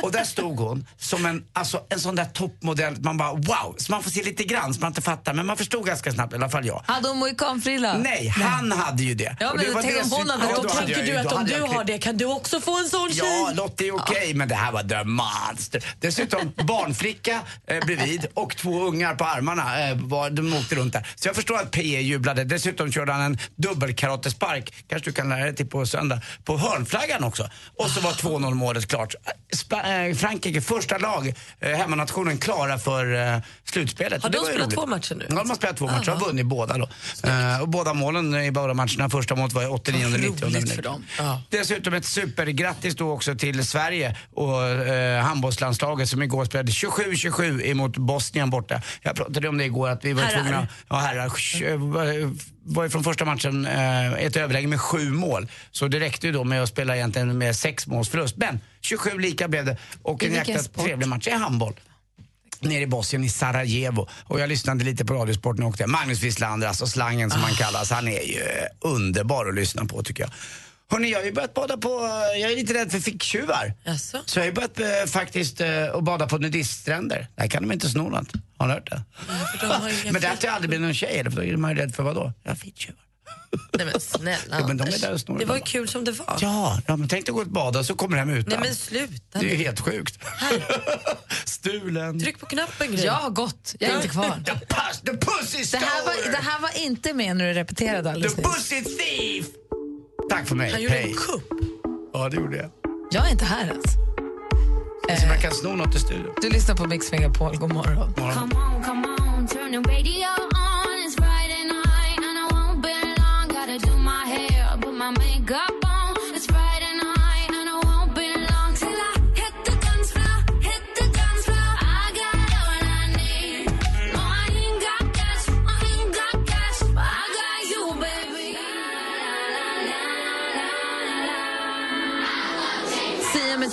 [SPEAKER 3] Och där stod hon som en, alltså, en sån där toppmodell. Man bara wow, så man får se lite grann så man inte fattar. Men man förstod ganska snabbt, i alla fall jag.
[SPEAKER 2] Hade hon mohikanfrilla?
[SPEAKER 3] Nej, han hade ju det.
[SPEAKER 2] Ja, men
[SPEAKER 3] det var
[SPEAKER 2] tänk om hon hade det.
[SPEAKER 3] då
[SPEAKER 7] tänker du att om du har det kan du också få en sån tjej.
[SPEAKER 3] Ja, Lotta är okej, men det här var the monster. Dessutom barnflicka eh, bredvid och två ungar på armarna. Eh, var, de åkte runt där. Så jag förstår att P.E. jublade. Dessutom körde han en dubbelkaratespark, kanske du kan lära dig till på söndag, på hörnflaggan också. Och så var 2-0 målet klart. Eh, Frankrike, första lag, eh, hemmanationen, klara för eh, slutspelet.
[SPEAKER 7] Har de spelat
[SPEAKER 3] roligt.
[SPEAKER 7] två matcher nu?
[SPEAKER 3] Ja, de har spelat två matcher och vunnit båda då. Eh, och båda målen i båda matcherna, första målet var i 89 och 90
[SPEAKER 7] Roligt för dem. Ja.
[SPEAKER 3] Dessutom ett supergrattis då också till Sverige och eh, handbollslandslaget som igår spelade 27-27 emot Bosnien borta. Jag pratade om det igår att vi var
[SPEAKER 7] Herrar.
[SPEAKER 3] tvungna, ja herrar, var ju från första matchen eh, ett överläge med sju mål. Så det räckte ju då med att spela egentligen med sex måls förlust. Men 27 lika blev det och en jäkla trevlig match i handboll. Nere i Bosnien, i Sarajevo. Och jag lyssnade lite på Radiosporten och åkte. Magnus Wislander, alltså slangen som han kallas, han är ju eh, underbar att lyssna på tycker jag. Hörrni, jag har ju börjat bada på, jag är lite rädd för ficktjuvar.
[SPEAKER 7] Jaså?
[SPEAKER 3] Så jag har ju börjat eh, faktiskt eh, att bada på nudiststränder. Där kan de inte sno något. Har ni hört det? Men där har jag aldrig blivit någon tjej, eller för då är man ju rädd för vad då? Ja, ficktjuvar.
[SPEAKER 7] Nej men snälla
[SPEAKER 3] Ja, men de är där och snor
[SPEAKER 7] Det var ju kul som det var.
[SPEAKER 3] Ja, ja men tänk dig gå och bada så kommer de hem utan.
[SPEAKER 7] Nej men sluta
[SPEAKER 3] det är ju helt sjukt. Stulen.
[SPEAKER 7] Tryck på knappen Gry.
[SPEAKER 2] Jag har gått, jag är inte kvar.
[SPEAKER 3] The, pus, the pussy
[SPEAKER 2] Det här, var, det här var inte med när du repeterade alldeles
[SPEAKER 3] The pussy thief! Tack för mig.
[SPEAKER 2] Han gjorde
[SPEAKER 3] Hej.
[SPEAKER 2] en
[SPEAKER 7] kupp.
[SPEAKER 3] Ja, det gjorde jag.
[SPEAKER 2] Jag är inte här ens.
[SPEAKER 3] Så man kan sno något i studion.
[SPEAKER 2] Du lyssnar på Mix Megapol, god morgon.
[SPEAKER 6] Come on, come on, turn the radio on. It's Friday night and I won't be long. Gotta do my hair, put my makeup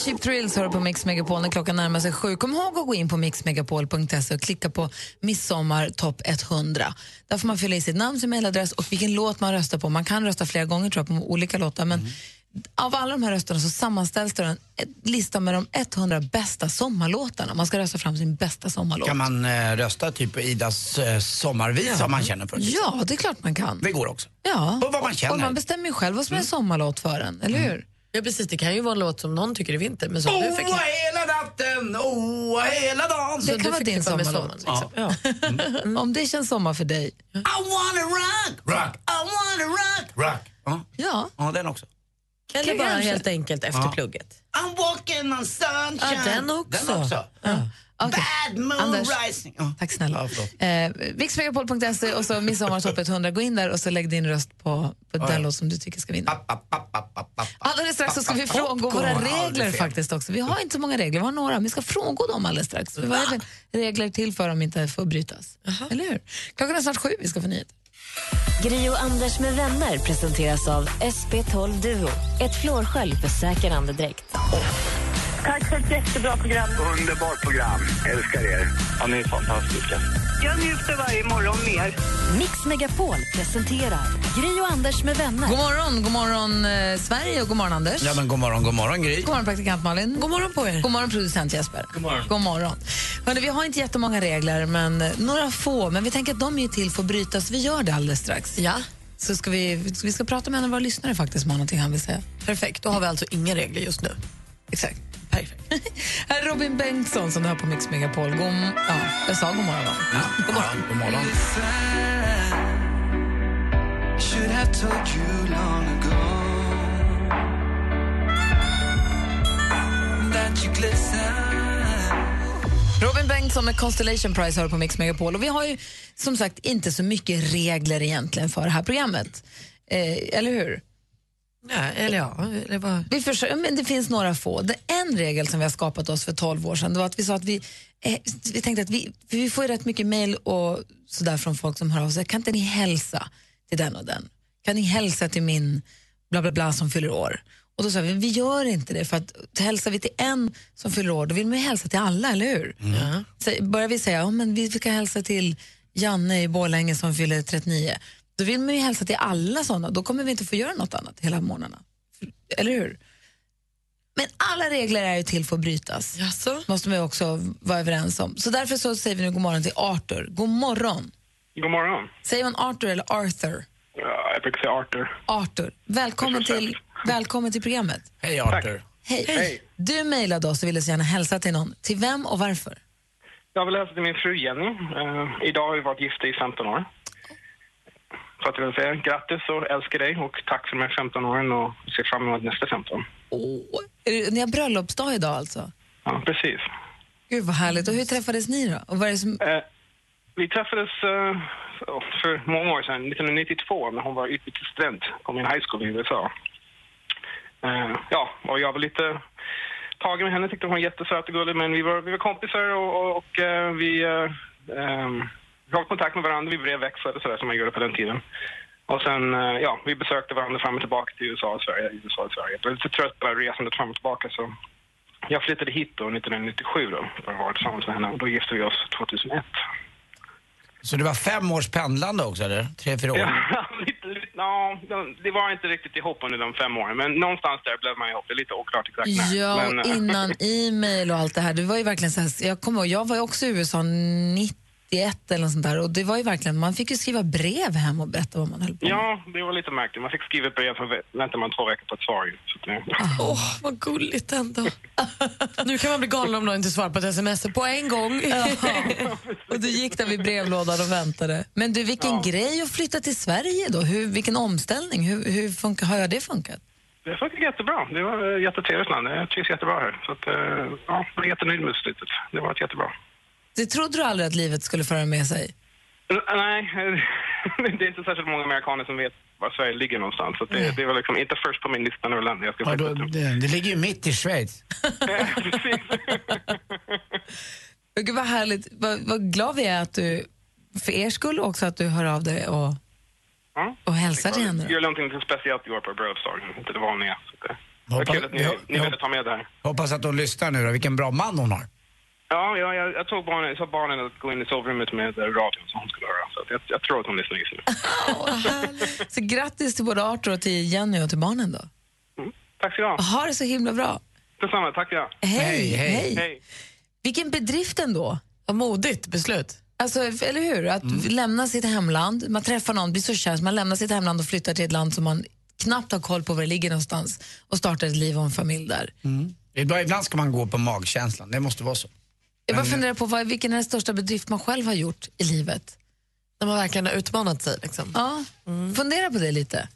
[SPEAKER 2] Cheap Thrills hör på Mix Megapol när klockan närmar sig sju. Kom ihåg att gå in på mixmegapol.se och klicka på Midsommar topp 100. Där får man fylla i sitt namn, sin mailadress och vilken låt man röstar på. Man kan rösta flera gånger tror jag, på olika låtar, men av alla de här rösterna så sammanställs det en lista med de 100 bästa sommarlåtarna. Man ska rösta fram sin bästa sommarlåt.
[SPEAKER 3] Kan man eh, rösta typ på Idas eh, sommarvisa om man känner för det?
[SPEAKER 2] Ja, det är klart man kan.
[SPEAKER 3] Det går också.
[SPEAKER 2] Ja.
[SPEAKER 3] Och vad man känner.
[SPEAKER 2] Och man bestämmer ju själv vad som är en sommarlåt för en, eller hur?
[SPEAKER 7] Ja precis, det kan ju vara en låt som någon tycker är vinter men som du
[SPEAKER 3] Åh,
[SPEAKER 7] fick...
[SPEAKER 3] hela natten, åh, hela dagen.
[SPEAKER 2] Det kan vara din sommarlåt.
[SPEAKER 7] sommaren, liksom.
[SPEAKER 2] Om det känns sommar för dig.
[SPEAKER 3] I wanna rock, rock, I wanna rock, rock. Ja,
[SPEAKER 2] Ja.
[SPEAKER 3] ja den också.
[SPEAKER 7] Eller bara helt enkelt efter
[SPEAKER 3] Ja.
[SPEAKER 7] plugget.
[SPEAKER 3] I'm walking on sunshine.
[SPEAKER 7] Ja, den också.
[SPEAKER 3] Den också.
[SPEAKER 2] Okej.
[SPEAKER 3] Bad moon
[SPEAKER 2] Anders.
[SPEAKER 3] rising. Ja.
[SPEAKER 2] Tack snälla.
[SPEAKER 3] Ja.
[SPEAKER 2] Eh, Mixmegapol.se och så Midsommartoppet 100. Gå in där och så lägg din röst på, på den låt som du tycker ska vinna. Alldeles strax så ska vi frångå våra regler faktiskt också. Vi har inte så många regler, vi har några. Vi ska frångå dem alldeles strax. Vad är det regler till för om inte får brytas? Eller hur? Klockan är snart sju, vi ska få nyheter.
[SPEAKER 8] Gri och Anders med vänner presenteras av SP12 Duo. Ett flårskölj för säker andedräkt.
[SPEAKER 10] Tack för ett jättebra program.
[SPEAKER 14] Underbart program. Älskar er. Ja, ni är fantastiska.
[SPEAKER 10] Jag njuter varje morgon mer.
[SPEAKER 8] Mix Megapol presenterar Gri och Anders med vänner.
[SPEAKER 2] God morgon, god morgon eh, Sverige och god morgon Anders.
[SPEAKER 3] Ja, men god morgon, god morgon Gry.
[SPEAKER 2] God morgon praktikant Malin. God morgon på er. God morgon producent Jesper. God morgon. God morgon. Hörrni, vi har inte jättemånga regler, men eh, några få. Men vi tänker att de är till för att brytas. Vi gör det alldeles strax.
[SPEAKER 7] Ja.
[SPEAKER 2] Så ska vi, vi ska prata med en av våra lyssnare faktiskt som har någonting han vill säga.
[SPEAKER 7] Perfekt, då har vi alltså inga regler just nu.
[SPEAKER 2] Exakt. Perfekt. Här är Robin Bengtsson som du har på Mix Megapol. God, ja, jag sa god morgon va?
[SPEAKER 3] Ja, god morgon. God.
[SPEAKER 2] Robin Bengtsson med Constellation Prize har på Mix Megapol. Och vi har ju som sagt inte så mycket regler egentligen för det här programmet. Eh, eller hur?
[SPEAKER 7] Ja, eller ja, eller vad?
[SPEAKER 2] Vi försöker, men det finns några få. Det en regel som vi har skapat oss för 12 år sedan det var att vi sa att vi, eh, vi tänkte att vi, vi får rätt mycket mejl och sådär från folk som hör av sig. Kan inte ni hälsa till den och den? Kan ni hälsa till min bla bla bla som fyller år? Och då sa vi, vi gör inte det för att hälsar vi till en som fyller år då vill man ju hälsa till alla, eller hur? Så börjar vi säga, oh, men vi ska hälsa till Janne i Borlänge som fyller 39. Då vill man ju hälsa till alla sådana, då kommer vi inte få göra något annat hela morgnarna. Eller hur? Men alla regler är ju till för att brytas.
[SPEAKER 7] Jaså?
[SPEAKER 2] måste man ju också vara överens om. Så därför så säger vi nu god morgon till Arthur. God morgon.
[SPEAKER 15] God morgon.
[SPEAKER 2] Säger man Arthur eller Arthur?
[SPEAKER 15] Ja, jag brukar säga Arthur.
[SPEAKER 2] Arthur. Välkommen till, välkommen till programmet.
[SPEAKER 3] Hej Arthur.
[SPEAKER 2] Hej.
[SPEAKER 15] Hej.
[SPEAKER 2] Du mejlade oss och ville så gärna hälsa till någon. Till vem och varför?
[SPEAKER 15] Jag vill hälsa till min fru Jenny. Eh, idag har vi varit gifta i 15 år. Så att jag vill säga grattis och älskar dig och tack för de här 15 åren och ser fram emot nästa 15.
[SPEAKER 2] Åh, är det- Ni har bröllopsdag idag alltså?
[SPEAKER 15] Ja, precis.
[SPEAKER 2] Gud vad härligt. Och hur träffades ni då? Och vad är som...
[SPEAKER 15] Eh, vi träffades eh, för många år sedan, 1992, när hon var utbytesstudent på min high school i USA. Eh, ja, och jag var lite tagen med henne, tyckte hon var jättesöt och gullig, men vi var, vi var kompisar och, och, och eh, vi, har kontakt med varandra, vi brevväxlade sådär som man gjorde på den tiden. Och sen, eh, ja, vi besökte varandra fram och tillbaka till USA och Sverige, USA och Sverige. Jag var lite trött på resandet fram och tillbaka så jag flyttade hit då 1997 då, för att vara tillsammans med henne och då gifte vi oss 2001.
[SPEAKER 3] Så det var fem års pendlande också eller? Tre, fyra år?
[SPEAKER 15] Ja, lite, lite, ja, det var inte riktigt ihop under de fem åren, men någonstans där blev man ihop. Det är lite oklart exakt när.
[SPEAKER 2] Ja,
[SPEAKER 15] men,
[SPEAKER 2] och
[SPEAKER 15] eh,
[SPEAKER 2] innan e-mail och allt det här. Det var ju verkligen så här, jag kommer ihåg, jag var ju också i USA 91 eller något sånt där och det var ju verkligen, man fick ju skriva brev hem och berätta vad man höll på med.
[SPEAKER 15] Ja, det var lite märkligt. Man fick skriva ett brev, så vä- väntar man två veckor på ett svar.
[SPEAKER 7] Åh, vad gulligt ändå. nu kan man bli galen om någon inte svarar på ett sms på en gång.
[SPEAKER 2] Och du gick där vid brevlådan och väntade. Men du, vilken grej att flytta till Sverige då. Hur, vilken omställning. Hur, hur funkar, har det funkat?
[SPEAKER 15] Det funkar jättebra. Det var eh, jättetrevligt land. Jag trivs jättebra här. Så att, eh, ja, jag är jättenöjd med slutet. Det var jättebra.
[SPEAKER 2] Det trodde du aldrig att livet skulle föra med sig?
[SPEAKER 15] Nej, det är inte särskilt många amerikaner som vet var Sverige ligger någonstans. Så det, det var liksom inte först på min lista över länder jag ska
[SPEAKER 3] Ja,
[SPEAKER 15] flytta
[SPEAKER 3] då,
[SPEAKER 15] till.
[SPEAKER 3] det, det ligger ju mitt i Schweiz.
[SPEAKER 2] Men Gud vad härligt. Vad, vad glad vi är att du, för er skull också, att du hör av dig och,
[SPEAKER 15] Ja.
[SPEAKER 2] och hälsar till henne.
[SPEAKER 15] Gör någonting lite speciellt i år på bröllopsdagen, inte det vanliga. Så det, det var
[SPEAKER 3] Hoppas-
[SPEAKER 15] kul att ni,
[SPEAKER 3] ja,
[SPEAKER 15] ni
[SPEAKER 3] ja.
[SPEAKER 15] ville ta med det här.
[SPEAKER 3] Hoppas att hon lyssnar nu då, vilken bra man hon har.
[SPEAKER 15] Ja, ja jag, jag tog barnen, sa barnen att gå in i sovrummet med radion som hon skulle höra. Så jag, jag tror att hon lyssnar just nu.
[SPEAKER 2] Så grattis till både Arthur och till Jenny och till barnen då.
[SPEAKER 15] Tack ska du ha.
[SPEAKER 2] Ha det så himla bra.
[SPEAKER 15] Detsamma, tack ja.
[SPEAKER 2] Hej, hej.
[SPEAKER 15] hej.
[SPEAKER 2] Vilken bedrift ändå.
[SPEAKER 7] Vad modigt beslut.
[SPEAKER 2] Alltså, eller hur? Att lämna sitt hemland, man träffar någon, blir så kär man lämnar sitt hemland och flyttar till ett land som man knappt har koll på var det ligger någonstans och startar ett liv och en familj där.
[SPEAKER 3] Ibland ibland ska man gå på magkänslan, det måste vara så.
[SPEAKER 2] Jag bara funderar på vad, vilken är den största bedrift man själv har gjort i livet?
[SPEAKER 7] När man verkligen har utmanat sig. Liksom.
[SPEAKER 2] Ja, fundera på det lite.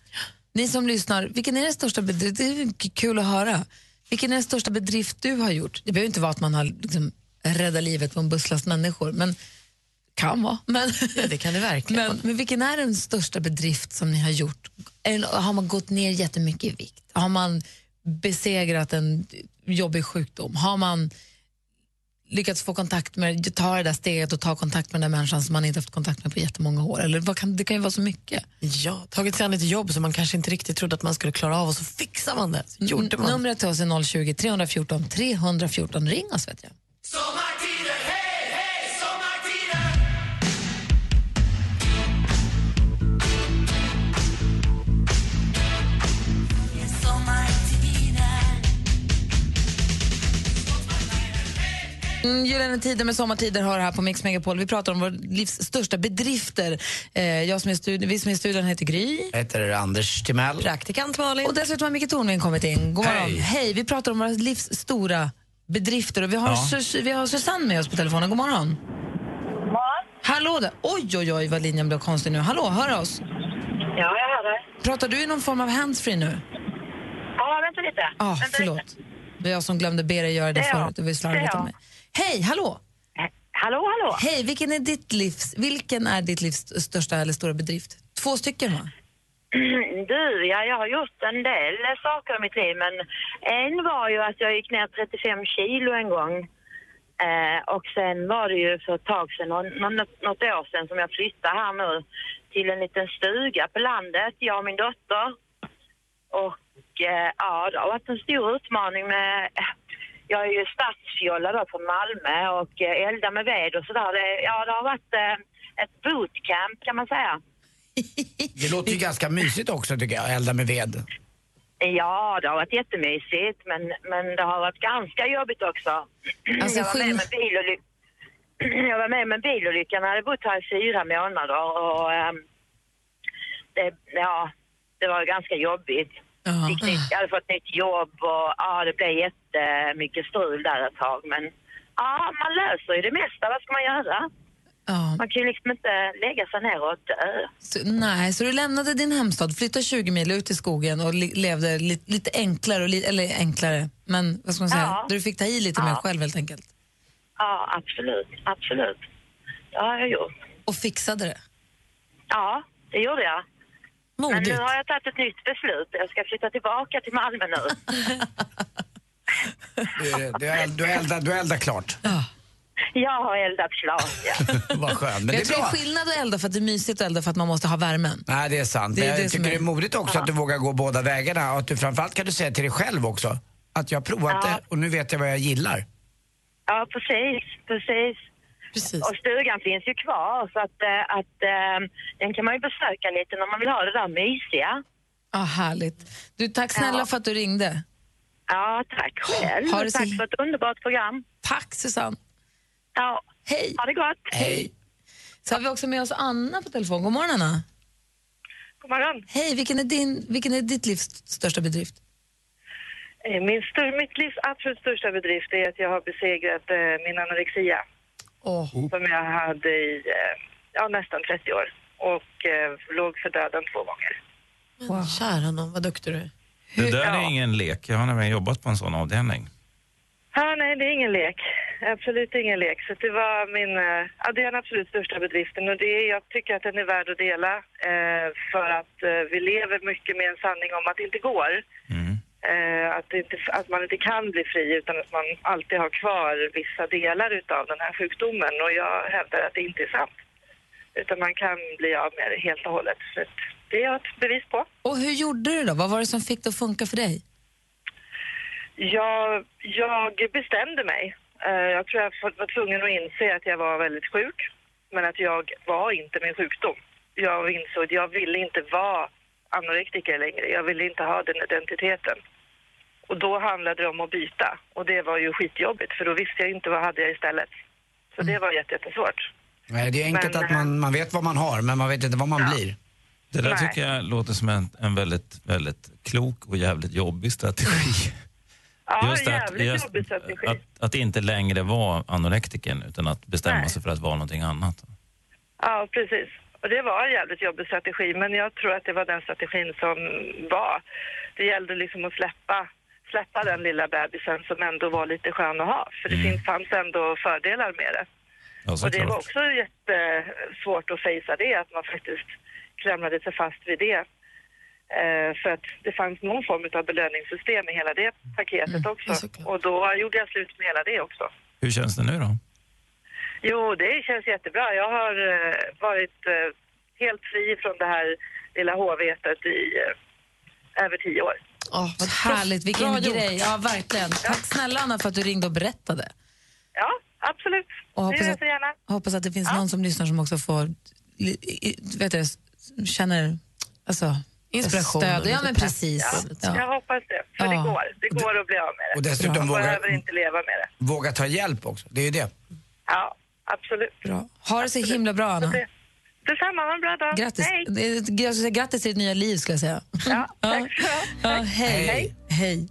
[SPEAKER 2] Ni som lyssnar, vilken är den största bedrift? Det är kul att höra. Vilken är den största bedrift du har gjort? Det behöver inte vara att man har liksom, räddat livet på en busslast människor, men kan vara. Men,
[SPEAKER 7] Ja, det kan det verkligen
[SPEAKER 2] men, men vilken är den största bedrift som ni har gjort? Eller Har man gått ner jättemycket i vikt? Har man besegrat en jobbig sjukdom? Har man lyckats få kontakt med, ta det där steget och ta kontakt med den där människan som man inte haft kontakt med på jättemånga år? Eller vad kan, det kan ju vara så mycket.
[SPEAKER 7] Ja, tagit sig an ett jobb som man kanske inte riktigt trodde att man skulle klara av och så fixar man det. Så gjorde man.
[SPEAKER 2] Numret till oss är 020 314 314. Ring oss vet jag. Mm, Gyllene tider med sommartider har här på Mix Megapol. Vi pratar om vår livs största bedrifter. Eh, jag som är studi- vi som är i studion heter Gry.
[SPEAKER 3] Jag heter Anders Timell.
[SPEAKER 7] Praktikant Malin.
[SPEAKER 2] Och dessutom har Micke Tornving kommit in. God morgon.
[SPEAKER 3] Hej.
[SPEAKER 2] Hej. Vi pratar om våra livs stora bedrifter. Och vi, har
[SPEAKER 3] Ja.
[SPEAKER 2] Sus- vi har Susanne med oss på telefonen. God morgon. Hallå där. Oj, oj, oj vad linjen blev konstig nu. Hallå, hör oss.
[SPEAKER 16] Ja, jag hör dig.
[SPEAKER 2] Pratar du i någon form av handsfree nu?
[SPEAKER 16] Ja, vänta lite.
[SPEAKER 2] Ah,
[SPEAKER 16] vänta
[SPEAKER 2] förlåt.
[SPEAKER 16] Lite.
[SPEAKER 2] Det var jag som glömde be dig göra det,
[SPEAKER 16] Det är jag.
[SPEAKER 2] förut. Det var ju
[SPEAKER 16] Det är
[SPEAKER 2] slarvigt
[SPEAKER 16] jag.
[SPEAKER 2] av mig. Hej, hallå!
[SPEAKER 16] Hallå, hallå!
[SPEAKER 2] Hej, vilken är ditt livs, vilken är ditt livs största eller stora bedrift? Två stycken va?
[SPEAKER 16] Du, ja, jag har gjort en del saker i mitt liv, men en var ju att jag gick ner 35 kilo en gång. Eh, och sen var det ju för ett tag sedan, någon- något år sedan, som jag flyttade här nu till en liten stuga på landet, jag och min dotter. Och eh, ja, det har varit en stor utmaning med... Jag är ju stadsfjolla då från Malmö och eh, elda med ved och sådär. Ja, det har varit eh, ett bootcamp kan man säga.
[SPEAKER 3] Det låter ju ganska mysigt också tycker jag, elda med ved.
[SPEAKER 16] Ja, det har varit jättemysigt, men, men det har varit ganska jobbigt också.
[SPEAKER 2] Alltså,
[SPEAKER 16] jag, var med med biloly- jag var med med en bilolycka när jag hade bott här i fyra månader och ehm, det, ja, det var ganska jobbigt. Fick nytt, jag hade fått nytt jobb och ja, det blev jättemycket strul där ett tag. Men ja, man löser ju det mesta. Vad ska man göra? Man kan ju liksom inte lägga sig ner och dö.
[SPEAKER 2] Så, nej, så du lämnade din hemstad, flyttade 20 mil ut i skogen och levde li- lite enklare, och li- eller enklare, men vad ska man säga,
[SPEAKER 16] Ja.
[SPEAKER 2] du fick ta i lite mer
[SPEAKER 16] Ja.
[SPEAKER 2] själv helt enkelt.
[SPEAKER 16] Ja, absolut. Absolut. Det har jag gjort.
[SPEAKER 2] Och fixade det.
[SPEAKER 16] Ja, det gjorde jag. Men
[SPEAKER 2] Modigt.
[SPEAKER 16] nu har jag tagit ett nytt beslut. Jag ska flytta tillbaka till Malmö nu.
[SPEAKER 3] Du, du, eld- du, eldar, du eldar klart.
[SPEAKER 16] Jag har eldat klart, ja.
[SPEAKER 3] Vad skönt. Men det
[SPEAKER 2] jag
[SPEAKER 3] är
[SPEAKER 2] tror det är skillnad att elda för att det är mysigt att elda för att man måste ha värmen.
[SPEAKER 3] Nej, det är sant.
[SPEAKER 2] Det är
[SPEAKER 3] men jag
[SPEAKER 2] det
[SPEAKER 3] tycker
[SPEAKER 2] är-
[SPEAKER 3] det är modigt också att du vågar gå båda vägarna och att du framförallt kan du säga till dig själv också att jag har provat
[SPEAKER 16] Ja.
[SPEAKER 3] det och nu vet jag vad jag gillar.
[SPEAKER 16] Ja, precis, precis.
[SPEAKER 7] Precis.
[SPEAKER 16] Och stugan finns ju kvar så att, eh, att eh, den kan man ju besöka lite när man vill ha det där mysiga.
[SPEAKER 2] Ah, härligt. Du, tack snälla
[SPEAKER 16] Ja.
[SPEAKER 2] för att du ringde.
[SPEAKER 16] Ja, tack själv.
[SPEAKER 2] Ha det
[SPEAKER 16] tack för ett underbart program.
[SPEAKER 2] Tack Susanne.
[SPEAKER 16] Ja.
[SPEAKER 2] Hej.
[SPEAKER 16] Ha det gott.
[SPEAKER 2] Hej. Så har vi också med oss Anna på telefon. God morgon Anna.
[SPEAKER 17] God morgon.
[SPEAKER 2] Hej, vilken är, din, vilken är ditt livs största bedrift?
[SPEAKER 17] Eh, Min stör, mitt livs absolut största bedrift är att jag har besegrat eh, min anorexia. Som jag hade i eh, ja, nästan 30 år. Och eh, låg för döden två gånger.
[SPEAKER 7] Wow. Kära någon, vad duktig du är.
[SPEAKER 18] Det där är ingen lek. Jag har nämligen jobbat på en sån avdelning.
[SPEAKER 17] Ja, nej, det är ingen lek. Absolut ingen lek. Så det var min, eh, ja, det är den absolut största bedriften och det är, jag tycker att den är värd att dela eh, för att eh, vi lever mycket med en sanning om att det inte går. Eh, att, det inte, att man inte kan bli fri utan att man alltid har kvar vissa delar utav den här sjukdomen och jag hävdar att det inte är sant. Utan man kan bli av med det helt och hållet. Så att det är jag ett bevis på.
[SPEAKER 2] Och hur gjorde du då? Vad var det som fick det att funka för dig?
[SPEAKER 17] Jag, jag bestämde mig. Eh, Jag tror jag var tvungen att inse att jag var väldigt sjuk, men att jag var inte min sjukdom. Jag insåg att jag ville inte vara anorektiker längre. Jag ville inte ha den identiteten. Och då handlade det om att byta. Och det var ju skitjobbigt, för då visste jag inte vad hade jag istället. Så det var jätte- jättesvårt.
[SPEAKER 3] Nej, det är enkelt
[SPEAKER 17] Men,
[SPEAKER 3] att man, man vet vad man har men man vet inte vad man blir.
[SPEAKER 18] Det där
[SPEAKER 17] Nej.
[SPEAKER 18] tycker jag låter som en, en väldigt, väldigt klok och jävligt jobbig strategi.
[SPEAKER 17] Ja,
[SPEAKER 18] Just att-
[SPEAKER 17] jävligt
[SPEAKER 18] just
[SPEAKER 17] jobbig strategi.
[SPEAKER 18] Att, att inte längre vara anorektiken utan att bestämma sig för att vara någonting annat.
[SPEAKER 17] Ja, precis. Och det var en jävligt jobbig strategi, men jag tror att det var den strategin som var. Det gällde liksom att släppa, släppa den lilla bebisen som ändå var lite skön att ha. För det finns, fanns ändå fördelar med det.
[SPEAKER 18] Ja,
[SPEAKER 17] och det var också jättesvårt att fejsa det, att man faktiskt klamrade sig fast vid det. Eh, för att det fanns någon form av belöningssystem i hela det paketet också. Och då gjorde jag slut med hela det också.
[SPEAKER 18] Hur känns det nu då?
[SPEAKER 17] Jo, det känns jättebra. Jag har eh, varit eh, helt fri från det här lilla hovetet i eh, över tio år.
[SPEAKER 2] Oh, vad härligt, vilken
[SPEAKER 17] Bra gjort.
[SPEAKER 2] grej. Ja, verkligen. Tack snälla Anna för att du ringde och berättade.
[SPEAKER 17] Ja, absolut.
[SPEAKER 2] Och
[SPEAKER 17] det
[SPEAKER 2] hoppas
[SPEAKER 17] gör jag
[SPEAKER 2] att-
[SPEAKER 17] så gärna.
[SPEAKER 2] Hoppas att det finns någon som lyssnar som också får, vet du, känner alltså,
[SPEAKER 7] Inspiration
[SPEAKER 2] stöd. Ja, men precis.
[SPEAKER 17] Ja, Jag hoppas det, för
[SPEAKER 2] Ja.
[SPEAKER 17] det går. Det går att bli av med det.
[SPEAKER 3] Och dessutom
[SPEAKER 17] Man
[SPEAKER 3] vågar-
[SPEAKER 17] behöver inte leva med det.
[SPEAKER 3] Våga ta hjälp också, det är ju det.
[SPEAKER 17] Ja, absolut.
[SPEAKER 2] Bra. Ha det så himla bra, Anna.
[SPEAKER 17] Detsamma, ha en bra dag.
[SPEAKER 2] Grattis,
[SPEAKER 17] Hej!
[SPEAKER 2] Grattis till ditt nya liv, skulle jag säga.
[SPEAKER 17] Ja,
[SPEAKER 2] ja. ja, hej.
[SPEAKER 17] Hej.
[SPEAKER 2] hej.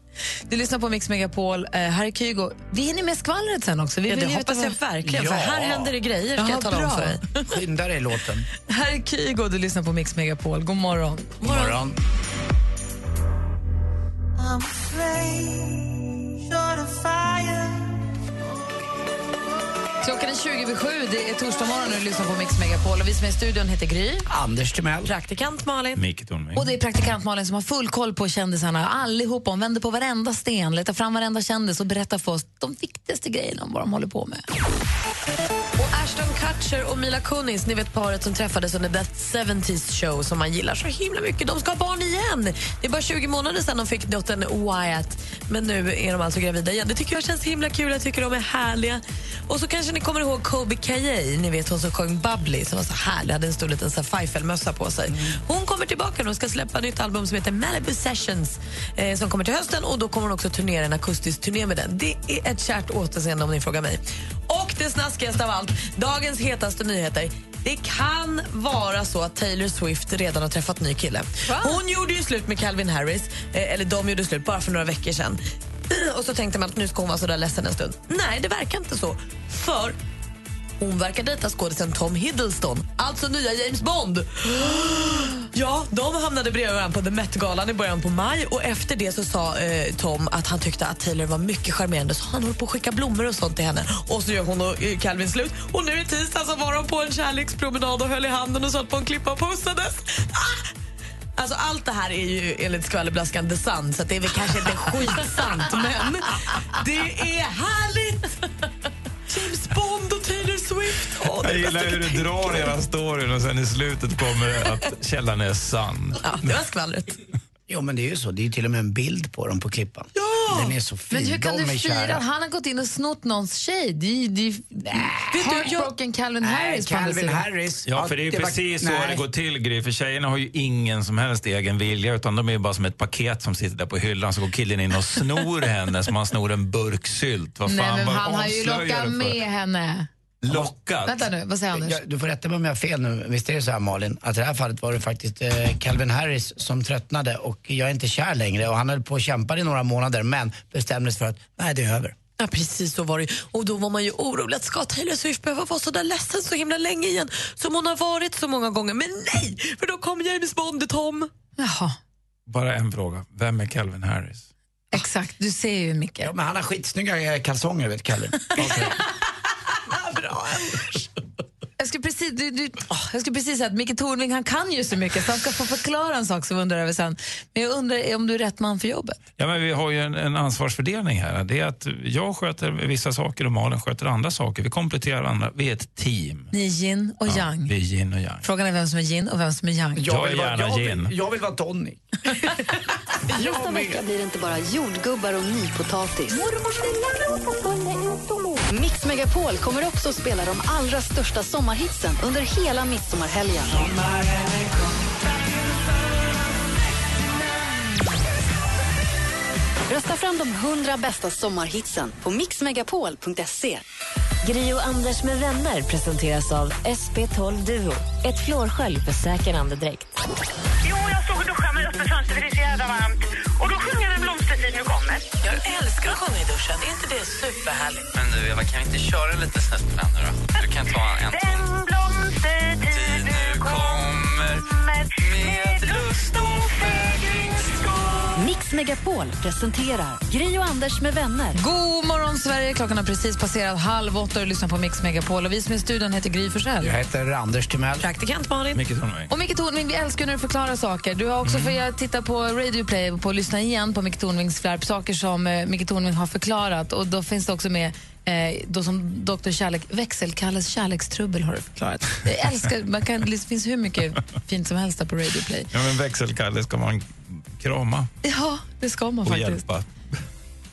[SPEAKER 2] Du lyssnar på Mix Megapol. Eh, här är Kygo. Vi hinner med skvallret sen också. Vi
[SPEAKER 7] Ja,
[SPEAKER 2] vill
[SPEAKER 7] det
[SPEAKER 2] ju
[SPEAKER 7] hoppas jag
[SPEAKER 2] vad-
[SPEAKER 7] verkligen, för här händer det grejer, ska jag tala om
[SPEAKER 2] bra.
[SPEAKER 7] för dig.
[SPEAKER 3] Skynda dig låten.
[SPEAKER 2] Här är Kygo. Du lyssnar på Mix Megapol. God morgon.
[SPEAKER 3] God morgon.
[SPEAKER 5] I'm afraid, short of fire.
[SPEAKER 2] Klockan är 20 över sju. Det är torsdag morgon och du lyssnar på Mix Megapol. Och vi som är i studion heter Gry.
[SPEAKER 3] Anders Timell.
[SPEAKER 2] Praktikant Malin.
[SPEAKER 18] Micke Tornving.
[SPEAKER 2] Och det är praktikant Malin som har full koll på kändisarna. Allihopa. Hon vänder på varenda sten, letar fram varenda kändis och berättar för oss de viktigaste grejerna om vad de håller på med.
[SPEAKER 7] Och Ashton Kutcher och Mila Kunis, ni vet paret som träffades under That 70s show som man gillar så himla mycket. De ska ha barn igen! Det är bara 20 månader sedan de fick dottern Wyatt, men nu är de alltså gravida igen. Det tycker jag känns himla kul, jag tycker de är härliga. Och så kanske ni kommer ihåg Kobe Kaye, ni vet hon som sjöng Bubbly som var så härlig, hade en stor liten Feifel-mössa på sig. Hon kommer tillbaka nu och ska släppa ett nytt album som heter Malibu Sessions eh, som kommer till hösten och då kommer hon också turnera en akustisk turné med den. Det är ett kärt återseende om ni frågar mig. Och det snaskigaste av allt, dagens hetaste nyheter. Det kan vara så att Taylor Swift redan har träffat ny kille. Hon gjorde ju slut med Calvin Harris, eh, eller de gjorde slut bara för några veckor sedan. Och så tänkte man att nu ska hon vara så där ledsen en stund. Nej, det verkar inte så. För hon verkar dejta skådisen Tom Hiddleston, alltså nya James Bond. Ja, de hamnade bredvid varandra på The Met-galan i början på maj och efter det så sa eh, Tom att han tyckte att Taylor var mycket charmerande så han höll på att skicka blommor och sånt till henne. Och så gör hon och eh, Calvin slut och nu i tisdag så var de på en kärlekspromenad och höll i handen och satt på en klippa och pussades. Ah! Alltså allt det här är ju enligt skvallerblaskan The Sun så det är väl kanske inte skitsant men det är härligt! James Bond och Taylor Swift. Är
[SPEAKER 18] Jag gillar hur du drar hela storyn och sen i slutet kommer det att källan är sann.
[SPEAKER 7] Ja, det var skvallret.
[SPEAKER 3] Jo men det är ju så, det är ju till och med en bild på dem på klippan. Ja! Den är så fin,
[SPEAKER 2] Men hur kan
[SPEAKER 3] de
[SPEAKER 2] du fira
[SPEAKER 3] kära.
[SPEAKER 2] han har gått in och snott någons tjej? Det är ju... Det är, Heartbroken Calvin Harris. på andra
[SPEAKER 3] Calvin. Harris.
[SPEAKER 18] Ja, för det är
[SPEAKER 3] var-
[SPEAKER 18] precis så
[SPEAKER 3] nej.
[SPEAKER 18] det går till, Gry. För tjejerna har ju ingen som helst egen vilja, utan de är ju bara som ett paket som sitter där på hyllan. Så går killen in och snor henne som han snor en burk sylt. Vad fan,
[SPEAKER 2] Nej, men
[SPEAKER 18] vad
[SPEAKER 2] han har ju lockat med henne.
[SPEAKER 18] Lockat?
[SPEAKER 2] Vänta nu, vad säger Anders?
[SPEAKER 3] Ja, du får rätta mig om jag har fel nu. Visst är det så här Malin, att i det här fallet var det faktiskt eh, Calvin Harris som tröttnade och jag är inte kär längre och han höll på och kämpade i några månader men bestämde sig för att nej det är över.
[SPEAKER 7] Ja, precis så var det. Och då var man ju orolig att ska Taylor Swift behöva vara så där ledsen så himla länge igen som hon har varit så många gånger. Men nej, för då kom James Bond, Tom.
[SPEAKER 2] Jaha.
[SPEAKER 18] Bara en fråga. Vem är Calvin Harris?
[SPEAKER 2] Exakt, du ser ju Micke.
[SPEAKER 3] Ja, men han har skitsnygga eh, kalsonger vet Calvin. it on.
[SPEAKER 2] Jag skulle precis, du, du, åh, jag skulle precis säga att Micke Tornving han kan ju så mycket så han ska få förklara en sak som vi undrar över sen. Men jag undrar om du är rätt man för jobbet.
[SPEAKER 18] Ja, men vi har ju en, en ansvarsfördelning här. Det är att jag sköter vissa saker och Malin sköter andra saker. Vi kompletterar varandra. Vi är ett team.
[SPEAKER 2] Ni är yin och yang.
[SPEAKER 18] Vi är yin och yang.
[SPEAKER 2] Frågan är vem som är yin och vem som är yang.
[SPEAKER 18] Jag är gärna
[SPEAKER 3] jag,
[SPEAKER 18] yin.
[SPEAKER 3] vill, jag vill vara Tony.
[SPEAKER 1] Nästa vecka blir det inte bara jordgubbar och nypotatis. Mix Megapol kommer också att spela de allra största sommarhitsen under hela midsommarhelgen. Rösta fram de 100 bästa sommarhitsen på mixmegapol.se.
[SPEAKER 8] Gri och Anders med vänner presenteras av SP12 Duo. Ett flårskölj för säker andedräkt.
[SPEAKER 19] Jo, jag stod och duschade med öppet fönster för det är så jävla varmt. Och då sjunger jag
[SPEAKER 7] Jag älskar att sjunga i duschen. Är inte det superhärligt?
[SPEAKER 20] Men du Eva, kan vi inte köra lite snett på den nu då? Du kan ta en
[SPEAKER 19] Den blomstertid nu kommer med lust och.
[SPEAKER 1] Mix Megapol presenterar Gri och Anders med vänner.
[SPEAKER 2] God morgon, Sverige! Klockan har precis passerat halv åtta och du lyssnar på Mix Megapol. Och vi som är i studion heter Gry Forssell.
[SPEAKER 3] Jag heter Anders Timell.
[SPEAKER 7] Praktikant Malin.
[SPEAKER 18] Micke Tornving.
[SPEAKER 2] Och Micke Tornving, vi älskar när du förklarar saker. Du har också
[SPEAKER 18] Mm.
[SPEAKER 2] fått titta på Radio Play och på lyssna igen på Micke Tornvings flärp, saker som eh, Micke Tornving har förklarat. Och då finns det också med eh, då som Dr. Kärlek, växelkalles kärlekstrubbel har du förklarat. Jag älskar, man kan, det finns hur mycket fint som helst på Radio Play.
[SPEAKER 18] Ja, men växelkalle ska man krama
[SPEAKER 2] Ja, det ska man
[SPEAKER 18] och
[SPEAKER 2] faktiskt.
[SPEAKER 18] hjälpa.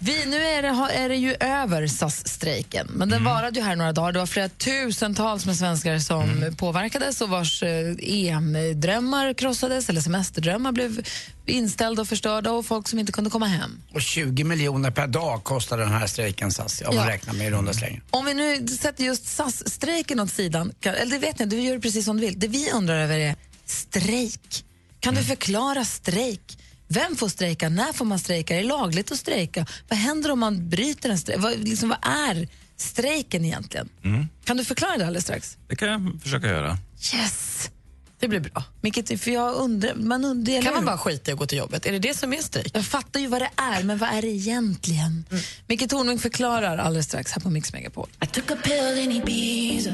[SPEAKER 2] Vi, nu är det, är det ju över SAS-strejken, men den varade ju här några dagar. Det var flera tusentals med svenskar som påverkades och vars eh, EM-drömmar krossades eller semesterdrömmar blev inställda och förstörda och folk som inte kunde komma hem.
[SPEAKER 3] Och 20 miljoner per dag kostar den här strejken SAS, om man
[SPEAKER 2] Ja.
[SPEAKER 3] räknar med i runda slängar.
[SPEAKER 2] Om vi nu sätter just SAS-strejken åt sidan, eller det vet ni, du gör precis som du vill. Det vi undrar över är strejk. Kan du förklara strejk? Vem får strejka? När får man strejka? Är det lagligt att strejka? Vad händer om man bryter en strejk? Vad, liksom, vad är strejken egentligen?
[SPEAKER 18] Mm.
[SPEAKER 2] Kan du förklara det alldeles strax?
[SPEAKER 18] Det kan jag försöka göra.
[SPEAKER 2] Yes! Det blir bra. Vilket, för jag undrar, man undrar,
[SPEAKER 7] Kan man bara skita i att gå till jobbet? Är det det som är strejk?
[SPEAKER 2] Jag fattar ju vad det är, men vad är det egentligen? Mm. Micke Tornving förklarar alldeles strax här på Mix Megapol.
[SPEAKER 6] I took a pill in Ibiza.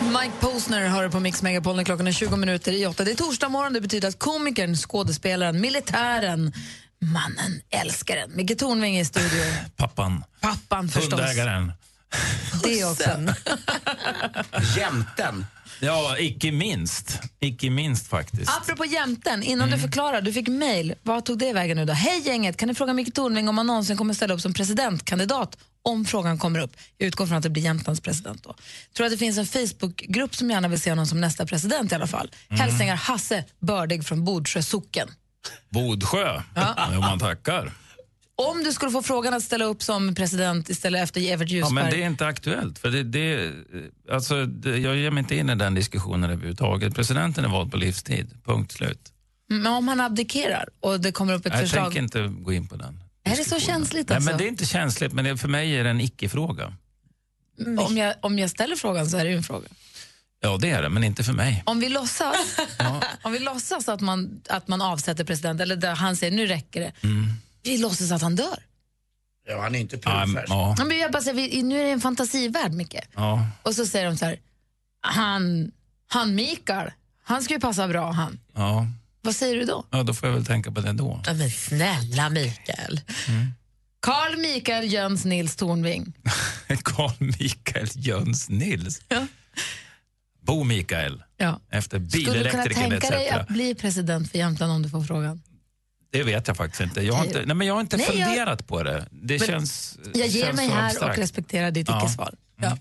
[SPEAKER 2] Mike Posner hör på Mix Megapol när klockan är 20 minuter i åtta. Det är torsdag morgon, det betyder att komikern, skådespelaren, militären, mannen, älskaren, Micke Tornving är i studion.
[SPEAKER 18] Pappan.
[SPEAKER 2] Pappan förstås.
[SPEAKER 18] Hundägaren.
[SPEAKER 2] Det också.
[SPEAKER 3] Jämten.
[SPEAKER 18] Ja, icke minst. Icke minst faktiskt.
[SPEAKER 2] Apropå jämten, innan
[SPEAKER 18] Mm.
[SPEAKER 2] du förklarar, du fick mejl. Vad tog det vägen nu då? Hej gänget, kan ni fråga Micke Tornving om han någonsin kommer ställa upp som presidentkandidat om frågan kommer upp? Jag utgår från att det blir Jämtlands president då. Tror att det finns en Facebookgrupp som gärna vill se honom som nästa president i alla fall.
[SPEAKER 18] Mm.
[SPEAKER 2] Hälsningar Hasse Bördig från Bodsjö socken.
[SPEAKER 18] Bodsjö. Ja. Jo, man tackar.
[SPEAKER 2] Om du skulle få frågan att ställa upp som president istället efter Evert
[SPEAKER 18] Ja,
[SPEAKER 2] Ljusberg.
[SPEAKER 18] men det är inte aktuellt. För det, det, alltså, det, jag ger mig inte in i den diskussionen överhuvudtaget. Presidenten är vald på livstid. Punkt slut.
[SPEAKER 2] Men om han abdikerar och det kommer upp ett
[SPEAKER 18] Jag
[SPEAKER 2] förslag.
[SPEAKER 18] tänker inte gå in på den.
[SPEAKER 2] Är det så känsligt
[SPEAKER 18] Nej,
[SPEAKER 2] alltså?
[SPEAKER 18] men det är inte känsligt, men det, för mig är det en icke-fråga.
[SPEAKER 2] om, jag, om jag ställer frågan så är det ju en fråga.
[SPEAKER 18] Ja, det är det, men inte för mig.
[SPEAKER 2] Om vi låtsas, om vi låtsas att, man, att man avsätter president, eller där han säger nu räcker det. Vi låtsas att han dör.
[SPEAKER 3] Ja, han är inte
[SPEAKER 18] ja,
[SPEAKER 2] Men jag bara säger, vi, nu är det en fantasivärld, Micke.
[SPEAKER 18] ja.
[SPEAKER 2] Och så säger de så här, han, han Mikael, han ska ju passa bra han.
[SPEAKER 18] ja.
[SPEAKER 2] Vad säger du då?
[SPEAKER 18] ja, då får jag väl tänka på det då.
[SPEAKER 7] Ja, men snälla Mikael.
[SPEAKER 2] Carl Mikael Jöns Nils Tornving.
[SPEAKER 18] Carl Mikael Jöns Nils. Bo Mikael.
[SPEAKER 2] Ja.
[SPEAKER 18] Efter
[SPEAKER 2] Skulle du kunna
[SPEAKER 18] bilelektrikern
[SPEAKER 2] tänka dig
[SPEAKER 18] etc.
[SPEAKER 2] att bli president för Jämtland om du får frågan?
[SPEAKER 18] Det vet jag faktiskt inte. Jag har inte, nej, men jag har inte
[SPEAKER 2] Nej, jag-
[SPEAKER 18] funderat på det. Det
[SPEAKER 2] Men
[SPEAKER 18] känns
[SPEAKER 2] Jag ger
[SPEAKER 18] känns
[SPEAKER 2] mig här
[SPEAKER 18] abstrakt.
[SPEAKER 2] och respekterar ditt
[SPEAKER 18] Ja. Mm.
[SPEAKER 2] icke-svar. Ja.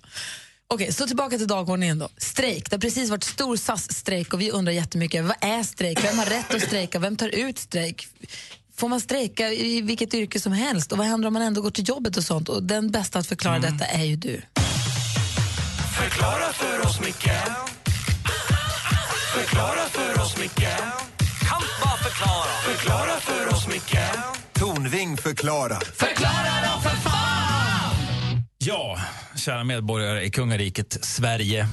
[SPEAKER 2] Okej, så tillbaka till dagordningen då. Strejk. Det har precis varit stor SAS-strejk och vi undrar jättemycket, vad är strejk? Vem har rätt att strejka? Vem tar ut strejk? Får man strejka i vilket yrke som helst? Och vad händer om man ändå går till jobbet och sånt? Och den bästa att förklara
[SPEAKER 18] Mm.
[SPEAKER 2] detta är ju du.
[SPEAKER 5] Förklara för oss, Micke Förklara för oss, Micke Kan bara förklara Förklara för oss, Micke
[SPEAKER 13] Tornving förklarar.
[SPEAKER 2] Förklara då för fan!
[SPEAKER 18] Ja, kära medborgare i kungariket Sverige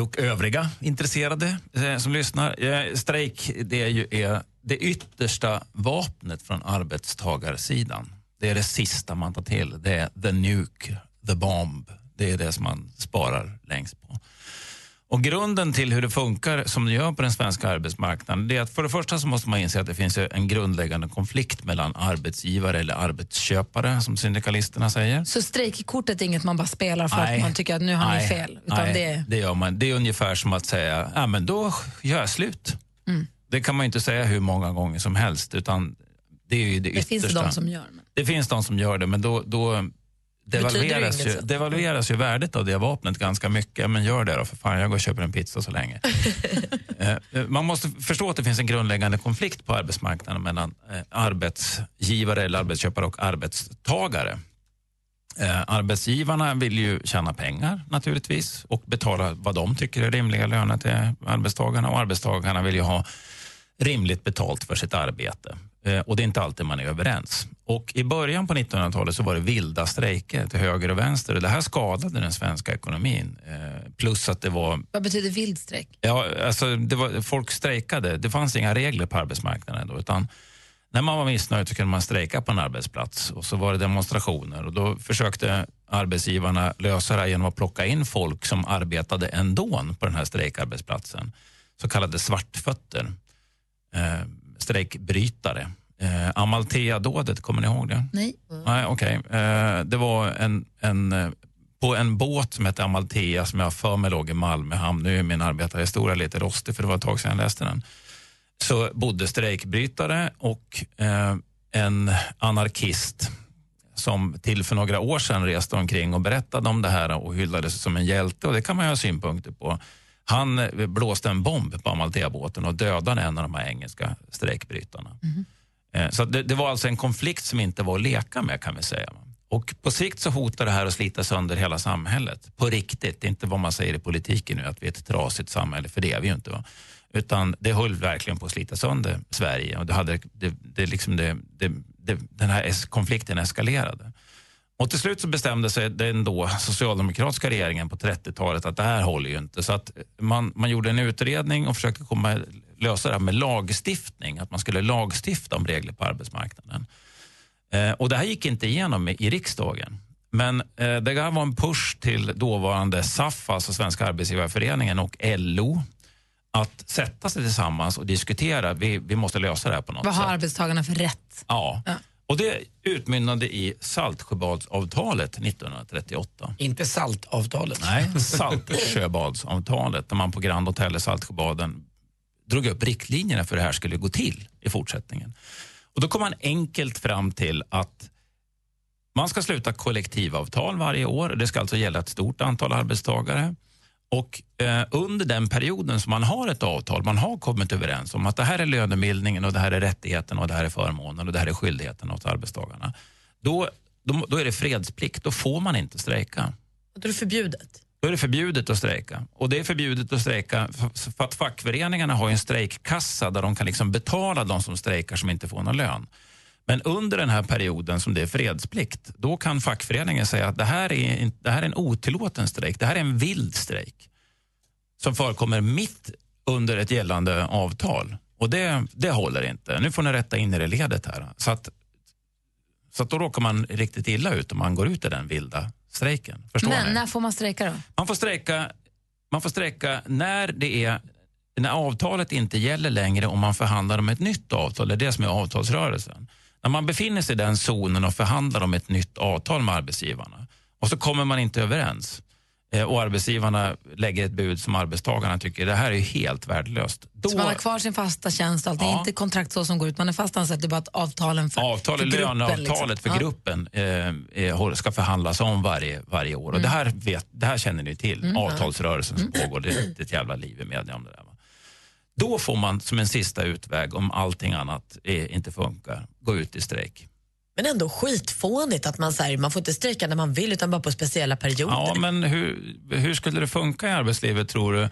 [SPEAKER 18] och övriga intresserade eh, som lyssnar. Eh, strejk det är ju är det yttersta vapnet från arbetstagarsidan. Det är det sista man tar till. Det är the nuke, the bomb. Det är det som man sparar längst på. Och grunden till hur det funkar som det gör på den svenska arbetsmarknaden det är att för det första så måste man inse att det finns en grundläggande konflikt mellan arbetsgivare eller arbetsköpare som syndikalisterna säger.
[SPEAKER 2] Så strejkkortet är inget man bara spelar för
[SPEAKER 18] Nej.
[SPEAKER 2] att man tycker att nu har ni fel? Utan
[SPEAKER 18] nej,
[SPEAKER 2] det
[SPEAKER 18] det gör man. Det är ungefär som att säga, ja men då gör jag slut.
[SPEAKER 2] Mm.
[SPEAKER 18] Det kan man inte säga hur många gånger som helst utan det är ju det
[SPEAKER 2] Det
[SPEAKER 18] yttersta.
[SPEAKER 2] finns det de som gör. Men...
[SPEAKER 18] Det finns de som gör det, men då, då devalveras, ju, devalveras ju värdet av det vapnet ganska mycket. Men gör det då, för fan, jag går och köper en pizza så länge. Eh, eh, Man måste förstå att det finns en grundläggande konflikt på arbetsmarknaden mellan eh, arbetsgivare eller arbetsköpare och arbetstagare. Arbetsgivarna vill ju tjäna pengar naturligtvis och betala vad de tycker är rimliga löner till arbetstagarna och arbetstagarna vill ju ha rimligt betalt för sitt arbete. Eh, och det är inte alltid man är överens. Och I början på 1900-talet så var det vilda strejker till höger och vänster och det här skadade den svenska ekonomin. Eh, plus att det var
[SPEAKER 2] Vad betyder vild strejk?
[SPEAKER 18] Ja, alltså det var, folk strejkade. Det fanns inga regler på arbetsmarknaden då, utan när man var missnöjd så kunde man strejka på en arbetsplats och så var det demonstrationer och då försökte arbetsgivarna lösa det här genom att plocka in folk som arbetade ändå på den här strejkarbetsplatsen. Så kallade svartfötter, eh, strejkbrytare. Eh, Amalthea-dådet, kommer ni ihåg det?
[SPEAKER 2] Nej.
[SPEAKER 18] Nej, okej. Eh, det var en, en, eh, på en båt som hette Amalthea som jag för mig låg i Malmö hamn. Nu är min arbetarhistoria lite rostig för det var ett tag sedan jag läste den. Så bodde strejkbrytare och eh, en anarkist som till för några år sedan reste omkring och berättade om det här och hyllades som en hjälte och det kan man ju ha synpunkter på. Han eh, blåste en bomb på Amalthea-båten och dödade en av de här engelska strejkbrytarna. Eh, Så det, det var alltså en konflikt som inte var att leka med kan vi säga. Och på sikt så hotar det här att slita sönder hela samhället. På riktigt, inte vad man säger i politiken nu att vi är ett trasigt samhälle, för det är vi ju inte. Va? Utan det höll verkligen på att slita sönder Sverige och det hade, det, det liksom det, det, det, den här konflikten eskalerade. Och till slut så bestämde sig den då socialdemokratiska regeringen på 30-talet att det här håller ju inte. Så att man, man gjorde en utredning och försökte komma, lösa det här med lagstiftning. Att man skulle lagstifta om regler på arbetsmarknaden. Eh, och det här gick inte igenom i, i riksdagen. Men eh, det här var en push till dåvarande SAF, alltså Svenska Arbetsgivareföreningen och LO att sätta sig tillsammans och diskutera. Vi, vi måste lösa det här på något
[SPEAKER 2] Vad har
[SPEAKER 18] sätt.
[SPEAKER 2] arbetstagarna för rätt?
[SPEAKER 18] Ja. Och det utmynnade i Saltsjöbadsavtalet 1938.
[SPEAKER 3] Inte saltavtalet.
[SPEAKER 18] Nej, Saltsjöbadsavtalet där man på Grand Hotel i Saltsjöbaden drog upp riktlinjerna för hur det här skulle gå till i fortsättningen. Och då kom man enkelt fram till att man ska sluta kollektivavtal varje år. Det ska alltså gälla ett stort antal arbetstagare. Och eh, under den perioden som man har ett avtal, man har kommit överens om att det här är lönebildningen och det här är rättigheten och det här är förmånen och det här är skyldigheten åt arbetstagarna. Då, då, då är det fredsplikt, då får man inte strejka.
[SPEAKER 7] Då är det förbjudet.
[SPEAKER 18] Då är det förbjudet att strejka. Och det är förbjudet att strejka för, att fackföreningarna har en strejkkassa där de kan liksom betala de som strejkar som inte får någon lön. Men under den här perioden som det är fredsplikt, då kan fackföreningen säga att det här är, det här är en otillåten strejk. Det här är en vild strejk som förekommer mitt under ett gällande avtal. Och det, det håller inte. Nu får ni rätta in er i ledet här. Så att, så att då råkar man riktigt illa ut om man går ut i den vilda strejken. Förstår ni?
[SPEAKER 2] Men när får man strejka då?
[SPEAKER 18] Man får strejka, man får strejka när det är när avtalet inte gäller längre om man förhandlar om ett nytt avtal. Det är det som är avtalsrörelsen. När man befinner sig i den zonen och förhandlar om ett nytt avtal med arbetsgivarna och så kommer man inte överens eh, och arbetsgivarna lägger ett bud som arbetstagarna tycker det här är helt värdelöst. Då,
[SPEAKER 2] Så man har kvar sin fasta tjänst, och allt. det är
[SPEAKER 18] Ja.
[SPEAKER 2] inte kontrakt så som går ut, man är fast anställd, det är bara att avtalen för,
[SPEAKER 18] Avtal,
[SPEAKER 2] för gruppen.
[SPEAKER 18] löneavtalet
[SPEAKER 2] liksom.
[SPEAKER 18] för
[SPEAKER 2] Ja.
[SPEAKER 18] gruppen eh, ska förhandlas om varje, varje år. Och
[SPEAKER 2] Mm.
[SPEAKER 18] det, här vet, det här känner ni till,
[SPEAKER 2] Mm.
[SPEAKER 18] avtalsrörelsen som pågår. Det, det är ett jävla liv i media om det där. Va? Då får man som en sista utväg, om allting annat är, inte funkar, gå ut i strejk.
[SPEAKER 7] Men ändå skitfånigt att man, så här, man får inte strejka när man vill utan bara på speciella perioder.
[SPEAKER 18] Ja, men hur, hur skulle det funka i arbetslivet tror du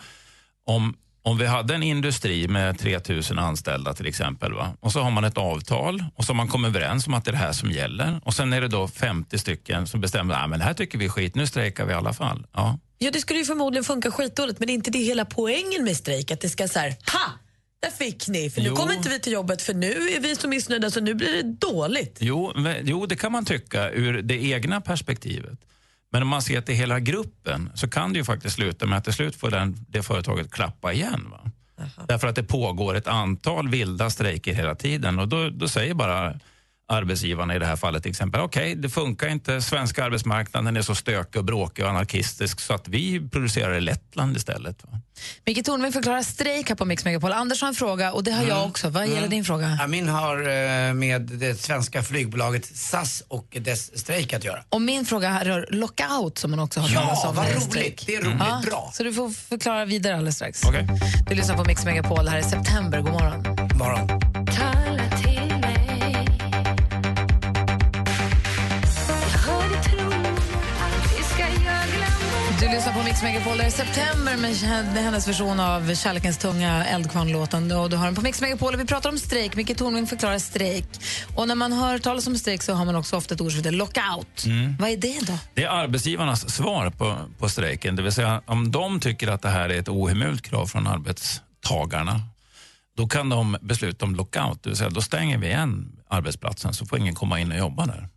[SPEAKER 18] om, om vi hade en industri med 3000 anställda till exempel va? och så har man ett avtal och så har man kommit överens om att det är det här som gäller och sen är det då 50 stycken som bestämmer att det här tycker vi är skit, nu strejkar vi i alla fall. Ja.
[SPEAKER 7] Ja, det skulle ju förmodligen funka skitdåligt men det är inte det hela poängen med strejk att det ska så här, ha! Där fick ni, för nu
[SPEAKER 18] Jo.
[SPEAKER 7] kommer inte vi till jobbet för nu är vi så missnöjda så nu blir det dåligt.
[SPEAKER 18] Jo, men, jo, det kan man tycka ur det egna perspektivet. Men om man ser till hela gruppen så kan det ju faktiskt sluta med att till slut får den, det företaget klappa igen. Va? Därför att det pågår ett antal vilda strejker hela tiden och då, då säger bara arbetsgivarna i det här fallet till exempel, okej det funkar inte, svenska arbetsmarknaden är så stökig och bråkig och anarkistisk så att vi producerar i Lettland istället. Va?
[SPEAKER 2] Micke Tornving förklarar strejk här på Mix Megapol. Anders har en fråga och det har jag också. Vad gäller
[SPEAKER 3] Mm.
[SPEAKER 2] din fråga?
[SPEAKER 3] Ja, min har eh, med det svenska flygbolaget SAS och dess strejk att göra.
[SPEAKER 2] Och min fråga här rör lockout som man också har
[SPEAKER 3] Ja,
[SPEAKER 2] talat om.
[SPEAKER 3] vad
[SPEAKER 2] när är
[SPEAKER 3] roligt.
[SPEAKER 2] strejk.
[SPEAKER 3] Det är roligt. Bra.
[SPEAKER 2] Så du får förklara vidare alldeles strax.
[SPEAKER 18] Okej.
[SPEAKER 2] Du lyssnar på Mix Megapol här i september. God morgon.
[SPEAKER 3] morgon.
[SPEAKER 2] Lyssnar på Mix Megapol där i september med hennes version av Kärlekens tunga Eldkvarn-låten. Och Du har den på Mix Megapol och vi pratar om strejk. Micke Tornving förklarar strejk. Och när man hör talas om strejk så har man också ofta ett ord som heter lockout.
[SPEAKER 18] Mm.
[SPEAKER 2] Vad är det då?
[SPEAKER 18] Det är arbetsgivarnas svar på, på strejken. Det vill säga om de tycker att det här är ett ohemult krav från arbetstagarna då kan de besluta om lockout. Det vill säga då stänger vi igen arbetsplatsen så får ingen komma in och jobba där.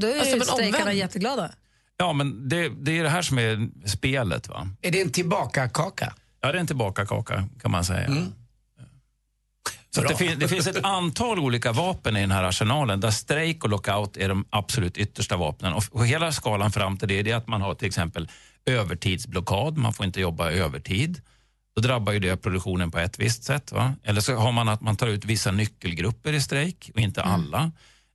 [SPEAKER 2] Då är
[SPEAKER 7] Alltså,
[SPEAKER 2] strejkarna jätteglada.
[SPEAKER 18] Ja, men det, det är det här som är spelet. va?
[SPEAKER 3] Är det en tillbaka-kaka?
[SPEAKER 18] Ja, det är en tillbaka-kaka kan man säga. Så att det, fin- det finns ett antal olika vapen i den här arsenalen där strejk och lockout är de absolut yttersta vapnen. Och, och hela skalan fram till det, det är att man har till exempel övertidsblockad, man får inte jobba övertid. Då drabbar ju det produktionen på ett visst sätt. Va? Eller så har man att man tar ut vissa nyckelgrupper i strejk och inte alla.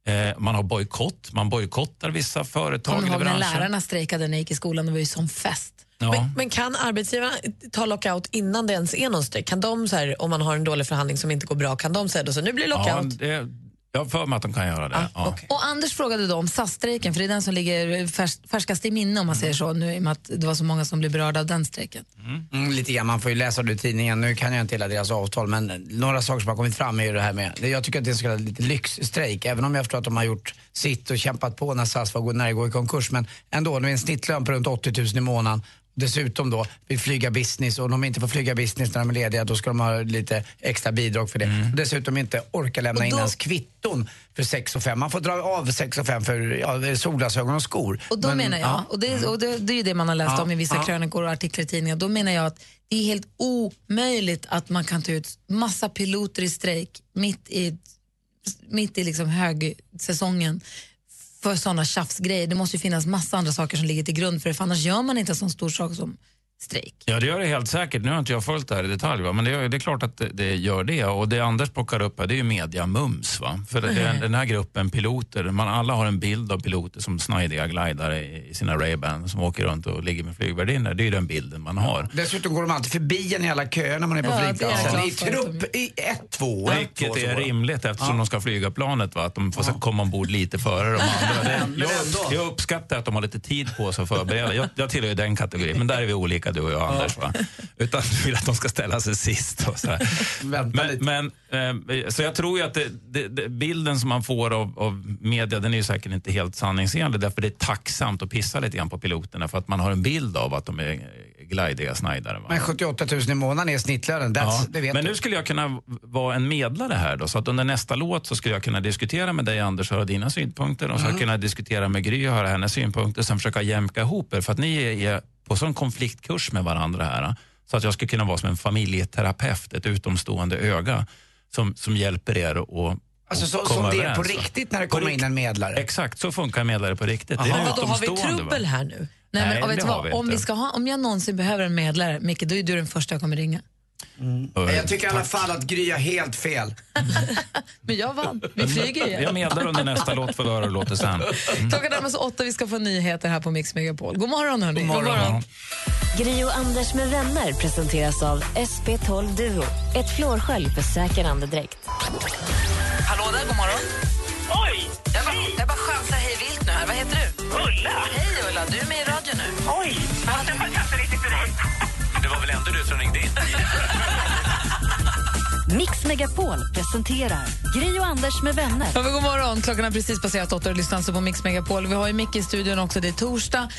[SPEAKER 18] Eh, man har bojkott, man bojkottar vissa företag
[SPEAKER 2] Kommer
[SPEAKER 18] eller
[SPEAKER 2] ihåg när
[SPEAKER 18] branscher.
[SPEAKER 2] lärarna strejkade när jag gick i skolan? Det var ju sån fest.
[SPEAKER 18] Ja.
[SPEAKER 7] Men, men kan arbetsgivarna ta lockout innan det ens är någon strejk? Kan de, så här, om man har en dålig förhandling som inte går bra, kan de säga då så nu blir det
[SPEAKER 18] Ja,
[SPEAKER 7] lockout?
[SPEAKER 18] det, jag har för mig att de kan göra det. ja.
[SPEAKER 2] Och Anders frågade då om SAS-strejken, för det är den som ligger färs färskast i minne om man säger så, nu i och med att det var så många som blev berörda av den strejken.
[SPEAKER 3] Mm, lite grann, man får ju läsa det i tidningen. Nu kan jag inte hela deras avtal men några saker som har kommit fram är ju det här med, jag tycker att det är en så kallad lite lyxstrejk. Även om jag förstår att de har gjort sitt och kämpat på när SAS var nära att gå i konkurs. Men ändå, det är en snittlön på runt 80 000 i månaden. Dessutom då vill flyga business och om de inte får flyga business när de är lediga då ska de ha lite extra bidrag för det. Och dessutom inte orka lämna in ens kvitton för 6 och 5. Man får dra av 6 och 5 för ja, solglasögon och skor.
[SPEAKER 2] Och då
[SPEAKER 3] Men,
[SPEAKER 2] menar jag,
[SPEAKER 3] ja.
[SPEAKER 2] och, det, och det, det är ju det man har läst
[SPEAKER 3] Ja,
[SPEAKER 2] om i vissa
[SPEAKER 3] ja.
[SPEAKER 2] krönikor och artiklar i tidningar, då menar jag att det är helt omöjligt att man kan ta ut massa piloter i strejk mitt i, mitt i liksom högsäsongen för sådana tjafsgrejer. Det måste ju finnas massa andra saker som ligger till grund för det, för annars gör man inte en sån stor sak som strejk.
[SPEAKER 18] Ja, det gör det helt säkert. Nu har inte jag följt det här i detalj, va? men det, är- det är klart att det, det gör det. Och det Anders plockar upp här, det är ju media-mums. Va? För det,
[SPEAKER 2] Mm.
[SPEAKER 18] den här gruppen piloter, man alla har en bild av piloter som snajdiga glidare i, sina Ray-Ban som åker runt och ligger med flygvärdinnor. Det är ju den bilden man har.
[SPEAKER 3] Dessutom går de alltid förbi en i alla köer när man är på
[SPEAKER 18] Ja, det är
[SPEAKER 3] flygplatsen. I trupp, i ett, två.
[SPEAKER 18] Vilket är rimligt eftersom de ska flyga planet. Va? Att de får komma ombord lite före de andra. Jag, jag uppskattar att de har lite tid på sig att förbereda. Jag, jag tillhör ju den kategorin, men där är vi olika du och jag Anders. Va? Utan du vill att de ska ställa sig sist. Och så men, men, eh, så jag tror ju att det, det, det, bilden som man får av, av media den är ju säkert inte helt sanningsenlig. Därför det är tacksamt att pissa lite grann på piloterna för att man har en bild av att de är glajdiga snajdare. Va?
[SPEAKER 3] Men 78 000 i månaden är snittlönen,
[SPEAKER 18] Ja,
[SPEAKER 3] det vet
[SPEAKER 18] men
[SPEAKER 3] du.
[SPEAKER 18] nu skulle jag kunna vara en medlare här då, så att under nästa låt så skulle jag kunna diskutera med dig Anders och höra dina synpunkter och så
[SPEAKER 3] Mm.
[SPEAKER 18] kunna diskutera med Gry och höra hennes synpunkter och sen försöka jämka ihop er för att ni är, på sån konfliktkurs med varandra här. Så att jag skulle kunna vara som en familjeterapeut, ett utomstående öga som, som hjälper er att
[SPEAKER 3] Alltså så,
[SPEAKER 18] och
[SPEAKER 3] som
[SPEAKER 18] komma
[SPEAKER 3] det är på riktigt när det kommer in en medlare?
[SPEAKER 18] Exakt, så funkar medlare på riktigt. Det är
[SPEAKER 2] Vadå, har vi trubbel
[SPEAKER 7] här nu?
[SPEAKER 2] Nej, men, och vet
[SPEAKER 18] det
[SPEAKER 2] du
[SPEAKER 18] har
[SPEAKER 2] vad?
[SPEAKER 18] vi
[SPEAKER 2] Om, vi ska ha, om jag någonsin behöver en medlare, Micke, då är du den första jag kommer ringa.
[SPEAKER 3] Men Jag tycker i alla fall att Gry har helt fel.
[SPEAKER 2] Men jag vann. Vi flyger ju.
[SPEAKER 18] Jag medlar under nästa låt för att höra hur det låter sen.
[SPEAKER 2] Klockan närmar sig åtta, vi ska få nyheter här på Mix Megapol. God morgon hörni.
[SPEAKER 18] God morgon.
[SPEAKER 8] Gri och Anders med vänner presenteras av SP12 Duo. Ett flårskölj för säker andedräkt.
[SPEAKER 7] Hallå där, god morgon.
[SPEAKER 19] Oj!
[SPEAKER 7] Jag bara, jag bara chansar heter du?
[SPEAKER 19] Ulla!
[SPEAKER 7] Hej Ulla, du är med i radio nu.
[SPEAKER 19] Oj! Det passar inte riktigt för dig.
[SPEAKER 20] Det var väl ändå du som ringde in?
[SPEAKER 1] Mix Megapol presenterar Gri och Anders med vänner.
[SPEAKER 2] Ja, god morgon. Klockan har precis passerat åtta och lyssnar alltså på Mix Megapol. Vi har ju Micke i studion också. Det är torsdag.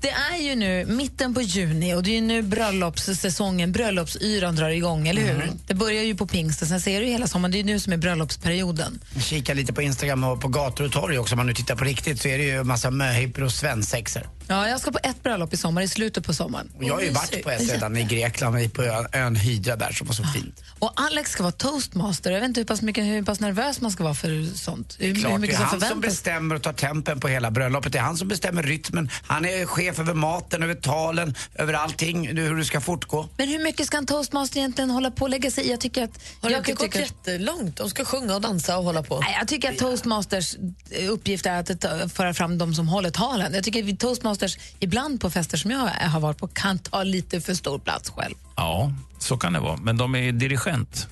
[SPEAKER 2] Det är ju nu mitten på juni och det är ju nu bröllopssäsongen, bröllopsyran drar igång, eller hur?
[SPEAKER 3] Mm.
[SPEAKER 2] Det börjar ju på pingsten, sen ser du hela sommaren. Det är ju nu som är bröllopsperioden.
[SPEAKER 3] Kika lite på Instagram och på gator och torg också. Om man nu tittar på riktigt så är det ju en massa möhippor och svensexer.
[SPEAKER 2] Ja, jag ska på ett bröllop i sommar, i slutet på sommaren.
[SPEAKER 3] Och jag har ju varit på ett redan i Grekland, på ön, ön Hydra där som var så fint.
[SPEAKER 2] Och Alex ska vara toastmaster. Jag vet inte hur pass, mycket, hur pass nervös man ska vara för sånt. Hur, hur
[SPEAKER 3] Klart, det
[SPEAKER 2] mycket
[SPEAKER 3] är
[SPEAKER 2] som
[SPEAKER 3] han som bestämmer och tar tempen på hela bröllopet. Det är han som bestämmer rytmen. Han är chef över maten, över talen, över allting, hur det ska fortgå.
[SPEAKER 2] Men hur mycket ska en toastmaster egentligen hålla på och lägga sig i? Jag tycker att...
[SPEAKER 7] Har det inte gått jättelångt? De ska sjunga och dansa och hålla på.
[SPEAKER 2] Nej, jag tycker att toastmasters eh, uppgift är att föra fram de som håller talen. Jag tycker att vi toastmasters ibland på fester som jag har varit på kan ta lite för stor plats själv.
[SPEAKER 18] Ja, så kan det vara. Men de är dirigent,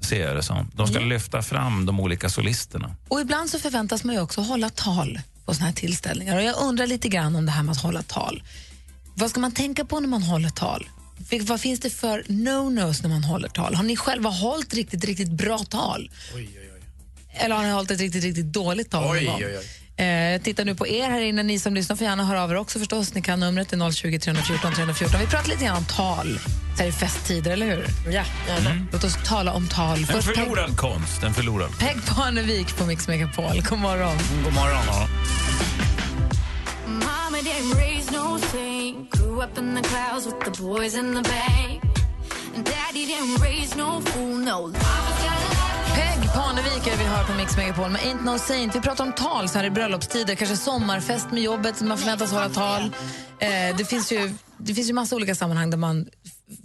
[SPEAKER 18] ser jag det som. De ska
[SPEAKER 2] Ja.
[SPEAKER 18] lyfta fram de olika solisterna.
[SPEAKER 2] Och ibland så förväntas man ju också hålla tal på såna här tillställningar. Och jag undrar lite grann om det här med att hålla tal. Vad ska man tänka på när man håller tal? Vad finns det för no-nos när man håller tal? Har ni själva hållit riktigt, riktigt bra tal? Eller har ni hållit ett riktigt, riktigt dåligt tal?
[SPEAKER 3] Oj,
[SPEAKER 2] någon gång?
[SPEAKER 3] oj, oj.
[SPEAKER 2] Eh, jag tittar nu på er här inne. Ni som lyssnar får gärna höra av er också förstås. Ni kan numret är 020 314 314. Vi pratar lite grann om tal så här i festtider, eller hur?
[SPEAKER 7] Ja, gärna.
[SPEAKER 2] Låt oss tala om tal.
[SPEAKER 18] En
[SPEAKER 2] Först Peg,
[SPEAKER 18] förlorad konst, en förlorad.
[SPEAKER 2] Peg Parnevik på Mix Megapol. God morgon.
[SPEAKER 3] God morgon.
[SPEAKER 18] Ja.
[SPEAKER 6] Mama didn't raise no saint. Grew up in the clouds with the boys in the bank. And daddy didn't raise no fool, no.
[SPEAKER 2] Peg Parnevik är vi hör på Mix Megapol med Ain't No Saint. Vi pratar om tal så här i bröllopstider, kanske sommarfest med jobbet, man förväntas hålla tal. Eh, det, finns ju, det finns ju massa olika sammanhang där man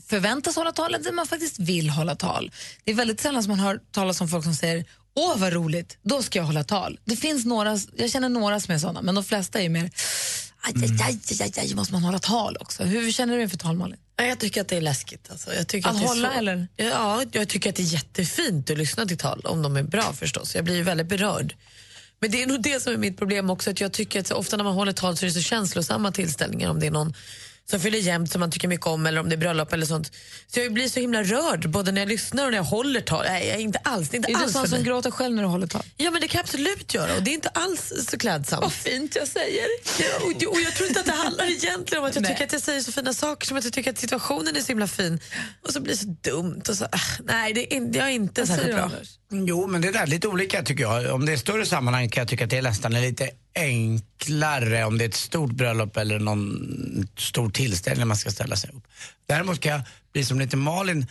[SPEAKER 2] förväntas hålla tal eller där man faktiskt vill hålla tal. Det är väldigt sällan som man hör talas om folk som säger Åh vad roligt, då ska jag hålla tal. Det finns några, jag känner några som är såna, men de flesta är mer aj, aj, aj, aj, aj, måste man hålla tal också. Hur känner du inför tal Malin?
[SPEAKER 7] Ja, Jag tycker att det är läskigt. Alltså. Jag tycker
[SPEAKER 2] Att
[SPEAKER 7] är
[SPEAKER 2] hålla,
[SPEAKER 7] så-
[SPEAKER 2] eller?
[SPEAKER 7] Ja, jag tycker att det är jättefint att lyssna till tal, om de är bra förstås. Jag blir väldigt berörd. Men det är nog det som är mitt problem också, att jag tycker att så ofta när man håller tal så är det så känslosamma tillställningar, om det är någon som fyller jämnt som man tycker mycket om eller om det är bröllop eller sånt. Så jag blir så himla rörd både när jag lyssnar och när jag håller tal. Nej, jag är inte alls, det är inte
[SPEAKER 2] Är du
[SPEAKER 7] alls
[SPEAKER 2] sån
[SPEAKER 7] för
[SPEAKER 2] som
[SPEAKER 7] mig.
[SPEAKER 2] gråter själv när du håller tal?
[SPEAKER 7] Ja men det kan jag absolut göra och det är inte alls så klädsamt.
[SPEAKER 2] Vad fint jag säger.
[SPEAKER 7] Ja, och, och jag tror inte att det handlar egentligen om att jag
[SPEAKER 2] Nej.
[SPEAKER 7] tycker att jag säger så fina saker som att jag tycker att situationen är så himla fin och så blir det så dumt. Och så, ah, nej, det är, jag är inte särskilt
[SPEAKER 2] du,
[SPEAKER 7] bra.
[SPEAKER 2] Anders?
[SPEAKER 3] Jo, men det är lite olika tycker jag. Om det är större sammanhang kan jag tycka att det är nästan lite enklare om det är ett stort bröllop eller någon stor tillställning man ska ställa sig upp. Däremot kan jag bli som lite Malin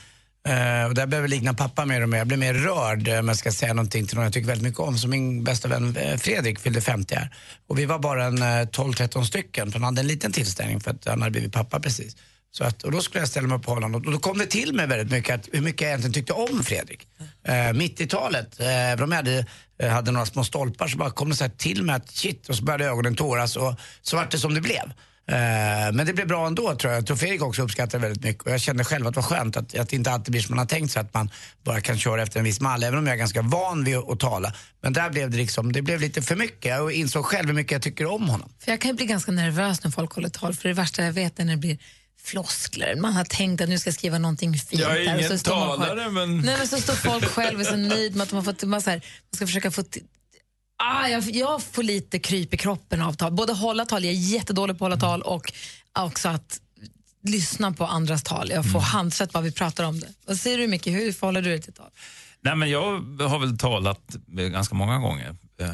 [SPEAKER 3] eh, och där behöver jag likna pappa mer och mer. Jag blir mer rörd eh, om jag ska säga någonting till någon jag tycker väldigt mycket om. Som min bästa vän eh, Fredrik fyllde 50 här. Och vi var bara en eh, 12-13 stycken för han hade en liten tillställning för att han hade blivit pappa precis. Så att, och då skulle jag ställa mig på Holland och då kom det till mig väldigt mycket att, hur mycket jag egentligen tyckte om Fredrik. Eh, mitt i talet, eh, även om jag hade, eh, hade några små stolpar så bara kom det så här till mig att shit och så började ögonen tåras och så vart det som det blev. Eh, men det blev bra ändå tror jag. Jag tror Fredrik också uppskattade det väldigt mycket och jag kände själv att det var skönt att, att det inte alltid blir som man har tänkt sig att man bara kan köra efter en viss mall även om jag är ganska van vid att, att tala. Men där blev det liksom, det blev lite för mycket och insåg själv hur mycket jag tycker om honom.
[SPEAKER 2] För jag kan ju bli ganska nervös när folk håller tal, för det värsta jag vet är när det blir floskler. Man har tänkt att nu ska jag skriva någonting fint.
[SPEAKER 18] Jag är ingen talare,
[SPEAKER 2] själv-
[SPEAKER 18] men-
[SPEAKER 2] Nej, men så står folk själv och är så nöjd med att de har fått... Man, så här, man ska försöka få... Ah, jag, jag får lite kryp i kroppen av tal. Både hålla tal, jag är jättedålig på att hålla tal och också att lyssna på andras tal. Jag får handsvett bara vi pratar om det. Vad säger du Micke, hur förhåller du dig till tal?
[SPEAKER 18] Nej, men jag har väl talat ganska många gånger eh,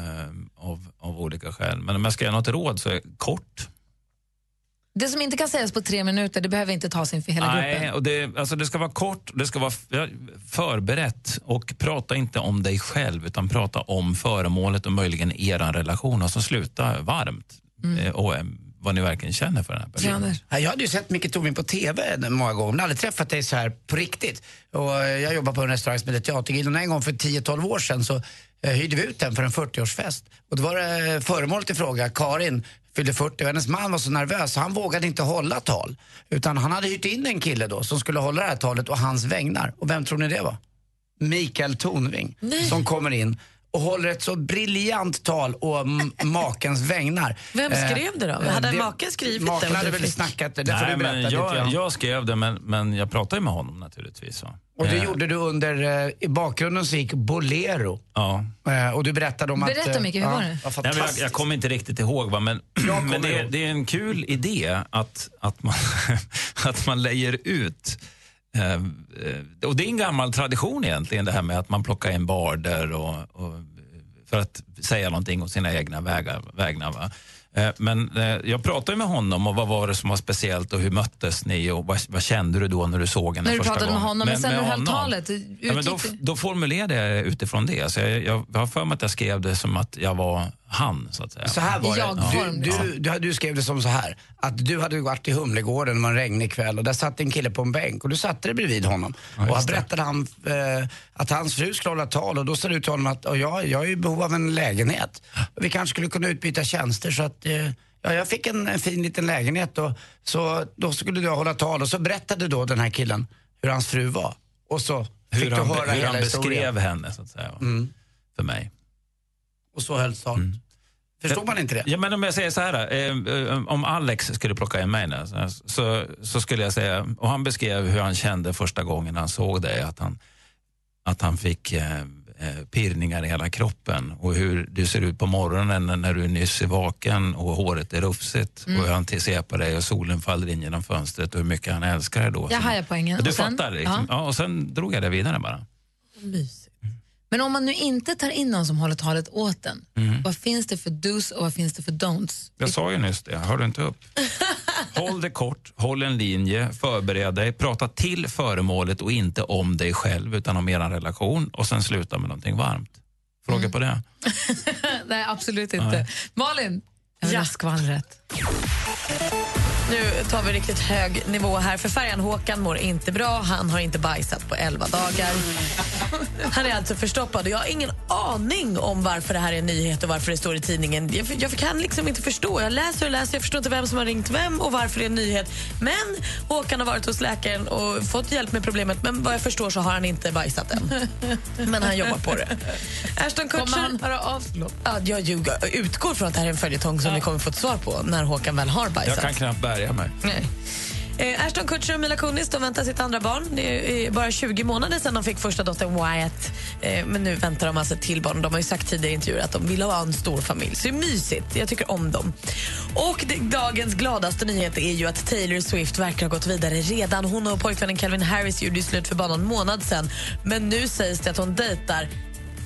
[SPEAKER 18] av, av olika skäl. Men om jag ska ge något råd så är kort.
[SPEAKER 2] Det som inte kan sägas på tre minuter, det behöver inte tas inför hela
[SPEAKER 18] Nej,
[SPEAKER 2] gruppen.
[SPEAKER 18] och det, alltså det ska vara kort, det ska vara förberett och prata inte om dig själv utan prata om föremålet och möjligen er relation och så sluta varmt.
[SPEAKER 2] Mm.
[SPEAKER 18] Och eh, vad ni verkligen känner för den här personen.
[SPEAKER 3] Ja, jag hade ju sett Micke Tornving på TV många gånger, men aldrig träffat dig så här på riktigt. Och eh, jag jobbar på en restaurang som heter Teatergrillen och en gång för 10-12 år sedan så eh, hyrde vi ut den för en 40-årsfest. Och då var det föremålet i fråga, Karin, fyllde 40 och hennes man var så nervös så han vågade inte hålla tal. Utan han hade hyrt in en kille då som skulle hålla det här talet och hans vägnar. Och vem tror ni det var? Mikael Tornving som kommer in och håller ett så briljant tal å makens vägnar.
[SPEAKER 7] Vem
[SPEAKER 3] Eh,
[SPEAKER 7] skrev det då?
[SPEAKER 3] eh,
[SPEAKER 7] Hade maken skrivit det
[SPEAKER 3] Maken hade väl snackat det, det får
[SPEAKER 18] Nej,
[SPEAKER 3] du berätta
[SPEAKER 18] men
[SPEAKER 3] lite
[SPEAKER 18] jag,
[SPEAKER 3] grann.
[SPEAKER 18] jag skrev det, men, men jag pratade ju med honom naturligtvis. va.
[SPEAKER 3] Och det
[SPEAKER 18] Eh,
[SPEAKER 3] gjorde du under, i bakgrunden så gick Bolero.
[SPEAKER 18] Ja.
[SPEAKER 3] Och du berättade om att...
[SPEAKER 2] Berätta, Micke, hur var det?
[SPEAKER 3] Ja,
[SPEAKER 18] Nej, jag, jag kommer inte riktigt ihåg, va, men, men det, är, det är en kul idé att, att, man, att man lejer ut och det är en gammal tradition egentligen det här med att man plockar in barder och, och, för att säga någonting om sina egna vägar, vägnar. Va? Eh, Men eh, jag pratade med honom och vad var det som var speciellt och hur möttes ni och vad, vad kände du då när du såg henne
[SPEAKER 2] När du
[SPEAKER 18] första
[SPEAKER 2] pratade
[SPEAKER 18] gången?
[SPEAKER 2] med honom, men sen när du höll talet,
[SPEAKER 18] Ja, men då, då formulerade jag utifrån det. Så jag, jag, jag har för mig att jag skrev det som att jag var han, så att säga.
[SPEAKER 3] Så här var det. Du, du, du, du skrev det som så här. Att du hade varit i Humlegården, det var en regnig kväll och där satt en kille på en bänk och du satte dig bredvid honom. och han berättade han, eh, att hans fru skulle hålla tal och då sa du till honom att "Och jag, jag är i behov av en lägenhet. Vi kanske skulle kunna utbyta tjänster så att eh, Ja, jag fick en, en fin liten lägenhet och så då skulle du hålla tal och så berättade då den här killen hur hans fru var. Och så fick
[SPEAKER 18] hur
[SPEAKER 3] du
[SPEAKER 18] han,
[SPEAKER 3] höra
[SPEAKER 18] hur
[SPEAKER 3] hela
[SPEAKER 18] han beskrev
[SPEAKER 3] historien.
[SPEAKER 18] henne, så att säga.
[SPEAKER 3] Mm.
[SPEAKER 18] För mig.
[SPEAKER 3] Och så hölls talet. Förstod man inte det?
[SPEAKER 18] Ja, men om jag säger så här, eh, eh, om Alex skulle plocka in mig nu, så, så, så skulle jag säga, och han beskrev hur han kände första gången han såg dig, att han, att han fick eh, eh, pirrningar i hela kroppen och hur du ser ut på morgonen när du är nyss är vaken och håret är rufsigt
[SPEAKER 2] Mm.
[SPEAKER 18] och hur han ser på dig och solen faller in genom fönstret och hur mycket han älskar dig då.
[SPEAKER 2] Jag hajar poängen.
[SPEAKER 18] Du
[SPEAKER 2] Och sen-
[SPEAKER 18] fattar liksom.
[SPEAKER 2] Ja.
[SPEAKER 18] Ja. och sen drog jag det vidare bara.
[SPEAKER 2] Men om man nu inte tar in någon som håller talet åt en,
[SPEAKER 18] Mm.
[SPEAKER 2] vad finns det för dos och vad finns det för don'ts?
[SPEAKER 18] Jag sa ju nyss det, hör du inte upp? håll det kort, håll en linje, förbered dig, prata till föremålet och inte om dig själv utan om er relation och sen sluta med någonting varmt. Fråga
[SPEAKER 2] Mm.
[SPEAKER 18] på det?
[SPEAKER 2] Nej, absolut inte.
[SPEAKER 18] Nej.
[SPEAKER 2] Malin, jag vill ha skvallret.
[SPEAKER 7] Nu tar vi riktigt hög nivå här. För färjan Håkan mår inte bra. Han har inte bajsat på 11 dagar. Han är alltså förstoppad. Jag har ingen aning om varför det här är en nyhet och varför det står i tidningen. Jag, jag kan liksom inte förstå. Jag läser och läser. Jag förstår inte vem som har ringt vem och varför det är en nyhet. Men Håkan har varit hos läkaren och fått hjälp med problemet. Men vad jag förstår så har han inte bajsat än. Men han jobbar på det. Ashton Kutcher...
[SPEAKER 2] Kommer han höra av sig?
[SPEAKER 7] Ja, jag ljuger. utgår från att det här är en följetong som vi kommer få ett svar på när Håkan väl har bajsat.
[SPEAKER 18] Jag kan knappt bärga mig.
[SPEAKER 7] Nej. Eh, Ashton Kutcher och Mila Kunis de väntar sitt andra barn. Det är bara 20 månader sedan de fick första dottern Wyatt. Eh, men nu väntar de alltså ett till barn. De har ju sagt tidigare i intervjuer att de vill ha en stor familj. Så det är mysigt. Jag tycker om dem. Och det, dagens gladaste nyhet är ju att Taylor Swift verkar ha gått vidare redan. Hon och pojkvännen Calvin Harris gjorde slut för bara någon månad sedan. Men nu sägs det att hon dejtar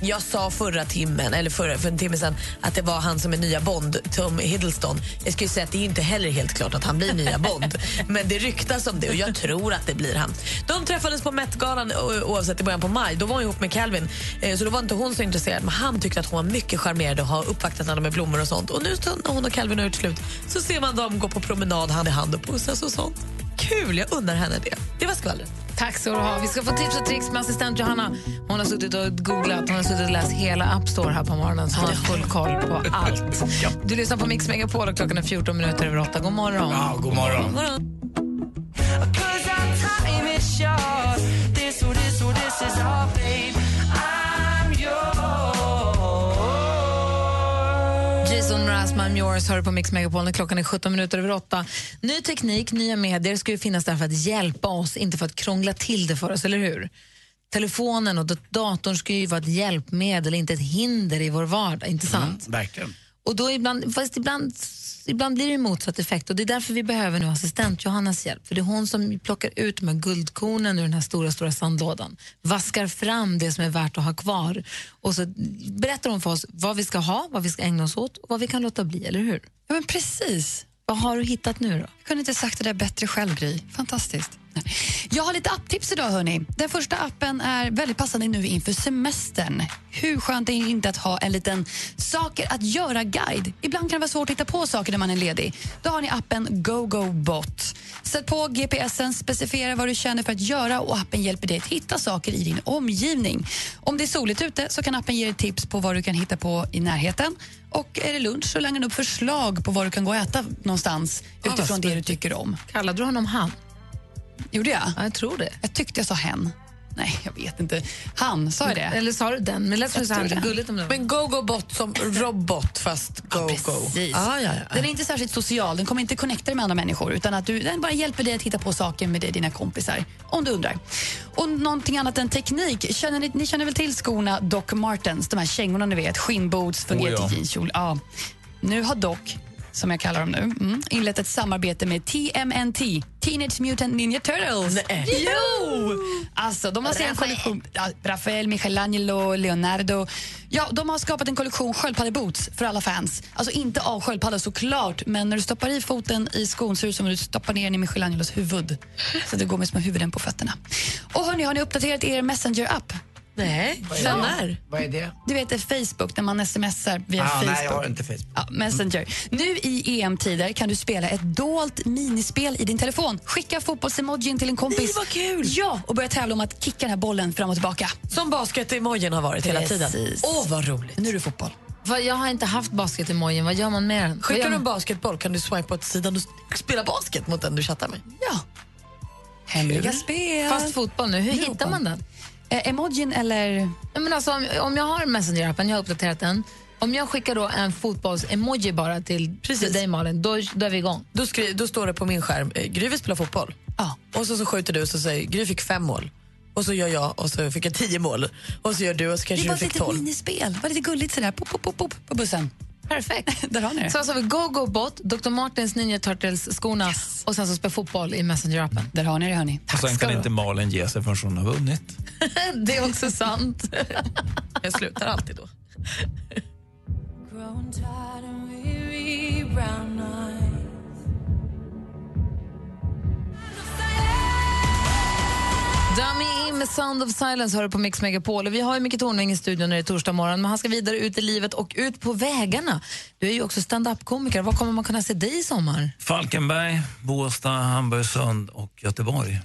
[SPEAKER 7] jag sa förra timmen, eller förra, för en timme sedan att det var han som är nya Bond, Tom Hiddleston. Jag skulle säga att det är inte heller helt klart att han blir nya Bond. Men det ryktas om det och jag tror att det blir han. De träffades på Met-galan oavsett i början på maj. Då var hon ihop med Calvin. Eh, Så då var inte hon så intresserad. Men han tyckte att hon var mycket charmerad och har uppvaktat honom med blommor och sånt. Och nu när hon och Calvin har gjort slut så ser man dem gå på promenad hand i hand och pussas och sånt. Kul, jag unnar henne det. Det var skvallret.
[SPEAKER 2] Tack ska du ha. Vi ska få tips och tricks med assistent Johanna. Hon har suttit och googlat, hon har suttit och läst hela App Store här på morgonen så hon har full koll på allt. Du lyssnar på Mix Megapol och klockan är 14 minuter över 8. God morgon.
[SPEAKER 3] Ja, god morgon.
[SPEAKER 2] God morgon. I'm yours, hör på Mix Megapol när klockan är 17 minuter över 8. Ny teknik, nya medier ska ju finnas där för att hjälpa oss, inte för att krångla till det för oss, eller hur? Telefonen och dat- datorn ska ju vara ett hjälpmedel, inte ett hinder i vår vardag, inte sant?
[SPEAKER 3] Verkligen.
[SPEAKER 2] Och då ibland, fast ibland, ibland blir det motsatt effekt och det är därför vi behöver nu assistent Johannas hjälp. För det är hon som plockar ut de här guldkornen ur den här stora, stora sandlådan. Vaskar fram det som är värt att ha kvar. Och så berättar hon för oss vad vi ska ha, vad vi ska ägna oss åt och vad vi kan låta bli, eller hur?
[SPEAKER 7] Ja, men precis.
[SPEAKER 2] Vad har du hittat nu då?
[SPEAKER 21] Jag kunde inte sagt det där bättre själv, Gry. Fantastiskt. Jag har lite apptips idag. Hörni. Den första appen är väldigt passande nu inför semestern. Hur skönt är det inte att ha en liten saker att göra-guide? Ibland kan det vara svårt att hitta på saker när man är ledig. Då har ni appen GoGoBot. Sätt på GPSen, specificera vad du känner för att göra och appen hjälper dig att hitta saker i din omgivning. Om det är soligt ute så kan appen ge dig tips på vad du kan hitta på i närheten. Och är det lunch så langar den upp förslag på vad du kan gå och äta någonstans utifrån det du tycker om.
[SPEAKER 2] Kallade du honom han?
[SPEAKER 21] Gjorde jag?
[SPEAKER 2] Ja, jag tror det.
[SPEAKER 21] Jag tyckte jag sa hen. Nej, jag vet inte. Han, sa jag det?
[SPEAKER 2] Eller sa du den? Men lät som han.
[SPEAKER 21] det.
[SPEAKER 2] Gulligt om det var.
[SPEAKER 7] Men go-go-bot som robot fast go-go.
[SPEAKER 21] Precis.
[SPEAKER 7] Ah, ja, ja.
[SPEAKER 21] Den är inte särskilt social, den kommer inte connecta dig med andra människor utan att du, den bara hjälper dig att hitta på saker med dig, dina kompisar, om du undrar. Och någonting annat än teknik, känner ni, ni känner väl till skorna Doc Martens, de här kängorna ni vet, skinnboots, fungerar
[SPEAKER 18] Oh, ja.
[SPEAKER 21] till jeanskjol. Ja. Nu har Doc som jag kallar dem nu, mm, inlett ett samarbete med TMNT, Teenage Mutant Ninja Turtles.
[SPEAKER 7] Nej.
[SPEAKER 21] Jo! Alltså, de har en kollektion... Ja, Rafael, Michelangelo, Leonardo. Ja, de har skapat en kollektion sköldpaddeboots för alla fans. Alltså inte av sköldpaddor såklart, men när du stoppar i foten i skon så är det som du stoppar ner den i Michelangelos huvud. Så det går med små huvuden på fötterna. Och hörni, har ni uppdaterat er Messenger-app?
[SPEAKER 7] Nej,
[SPEAKER 3] Vad är
[SPEAKER 7] sen
[SPEAKER 3] det?
[SPEAKER 7] när?
[SPEAKER 3] Vad är det?
[SPEAKER 21] Du vet det är Facebook, när man smsar via
[SPEAKER 3] Ah,
[SPEAKER 21] Facebook.
[SPEAKER 3] nej, jag har inte Facebook.
[SPEAKER 21] Ja, Messenger. Nu i EM-tider kan du spela ett dolt minispel i din telefon. Skicka fotbollsemojin till en kompis.
[SPEAKER 7] Nej, vad kul!
[SPEAKER 21] Ja, och börja tävla om att kicka den här bollen fram och tillbaka.
[SPEAKER 7] Som basket-emojin har varit hela tiden.
[SPEAKER 21] Precis.
[SPEAKER 7] Åh, vad roligt.
[SPEAKER 21] Nu är det fotboll.
[SPEAKER 2] Jag har inte haft basket-emojin. Vad gör man med den?
[SPEAKER 7] Skickar du en basketboll kan du swipa åt sidan och spela basket mot den du chattar med.
[SPEAKER 21] Ja. Hemliga spel.
[SPEAKER 2] Fast fotboll nu. Hur
[SPEAKER 21] Nu
[SPEAKER 2] hittar man den?
[SPEAKER 21] Eh, emojin eller...
[SPEAKER 2] Ja, Men alltså, om, om jag har Messenger-appen, jag har uppdaterat den. Om jag skickar då en fotbolls-emoji bara till, till dig Malin, då, då är vi igång.
[SPEAKER 7] Då, skri- då står det på min skärm, eh, Gry vill spela fotboll.
[SPEAKER 21] Ja.
[SPEAKER 7] Och så, så skjuter du och så säger Gry fick fem mål. Och så gör jag och så fick jag tio mål. Och så gör du och så
[SPEAKER 21] Det är
[SPEAKER 7] kanske
[SPEAKER 21] bara
[SPEAKER 7] du
[SPEAKER 21] ett
[SPEAKER 7] fick
[SPEAKER 21] litet
[SPEAKER 7] tolv.
[SPEAKER 21] minispel. Lite gulligt sådär. Pop, pop, pop, pop, på bussen.
[SPEAKER 2] Perfekt.
[SPEAKER 21] Där har ni det.
[SPEAKER 2] Så alltså har vi Go-Go-Bot, Dr. Martens Ninja Turtles-skorna och sen så spela fotboll i Messenger-appen.
[SPEAKER 21] Där har ni det hörni.
[SPEAKER 18] Och sen kan inte Malin ge sig förrän hon har vunnit.
[SPEAKER 2] det är också sant.
[SPEAKER 7] Jag slutar alltid då.
[SPEAKER 2] Dummy In med Sound of Silence hör du på Mix Megapol. Och Vi har ju Micke Tornving i studion när det är torsdag morgon, men han ska vidare ut i livet och ut på vägarna. Du är ju också stand-up-komiker. Var kommer man kunna se dig i sommar?
[SPEAKER 18] Falkenberg, Båstad, Hamburgsund och Göteborg.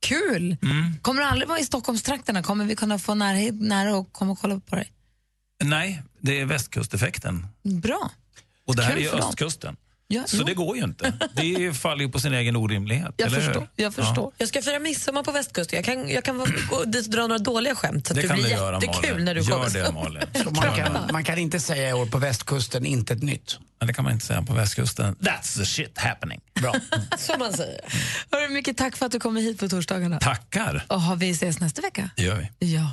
[SPEAKER 2] Kul!
[SPEAKER 18] Mm.
[SPEAKER 2] Kommer du aldrig vara i Stockholmstrakterna? Kommer vi kunna få nära, nära och komma och kolla på dig?
[SPEAKER 18] Nej, det är västkusteffekten.
[SPEAKER 2] Bra.
[SPEAKER 18] Och det här
[SPEAKER 2] Kul
[SPEAKER 18] är ju
[SPEAKER 2] för dem. Ja,
[SPEAKER 18] Så
[SPEAKER 2] jo.
[SPEAKER 18] det går ju inte. Det faller ju på sin egen orimlighet.
[SPEAKER 7] Jag
[SPEAKER 18] hur?
[SPEAKER 7] förstår. Jag, förstår. jag ska fira midsommar på västkusten. Jag kan, jag kan gå dit och dra några dåliga skämt. Så att
[SPEAKER 18] Det
[SPEAKER 7] det
[SPEAKER 18] kan
[SPEAKER 7] blir
[SPEAKER 18] du göra,
[SPEAKER 7] jättekul
[SPEAKER 18] Malin.
[SPEAKER 7] när du
[SPEAKER 18] Gör
[SPEAKER 7] kommer.
[SPEAKER 18] det, Malin.
[SPEAKER 3] Man, kan, man kan inte säga i år på västkusten, inte ett nytt.
[SPEAKER 18] Men det kan man inte säga på västkusten. That's the shit happening.
[SPEAKER 3] Bra.
[SPEAKER 7] Som man säger.
[SPEAKER 2] Hörru, mycket tack för att du kommer hit på torsdagarna.
[SPEAKER 18] Tackar.
[SPEAKER 2] Och har vi ses nästa vecka.
[SPEAKER 18] Det gör vi.
[SPEAKER 2] Ja.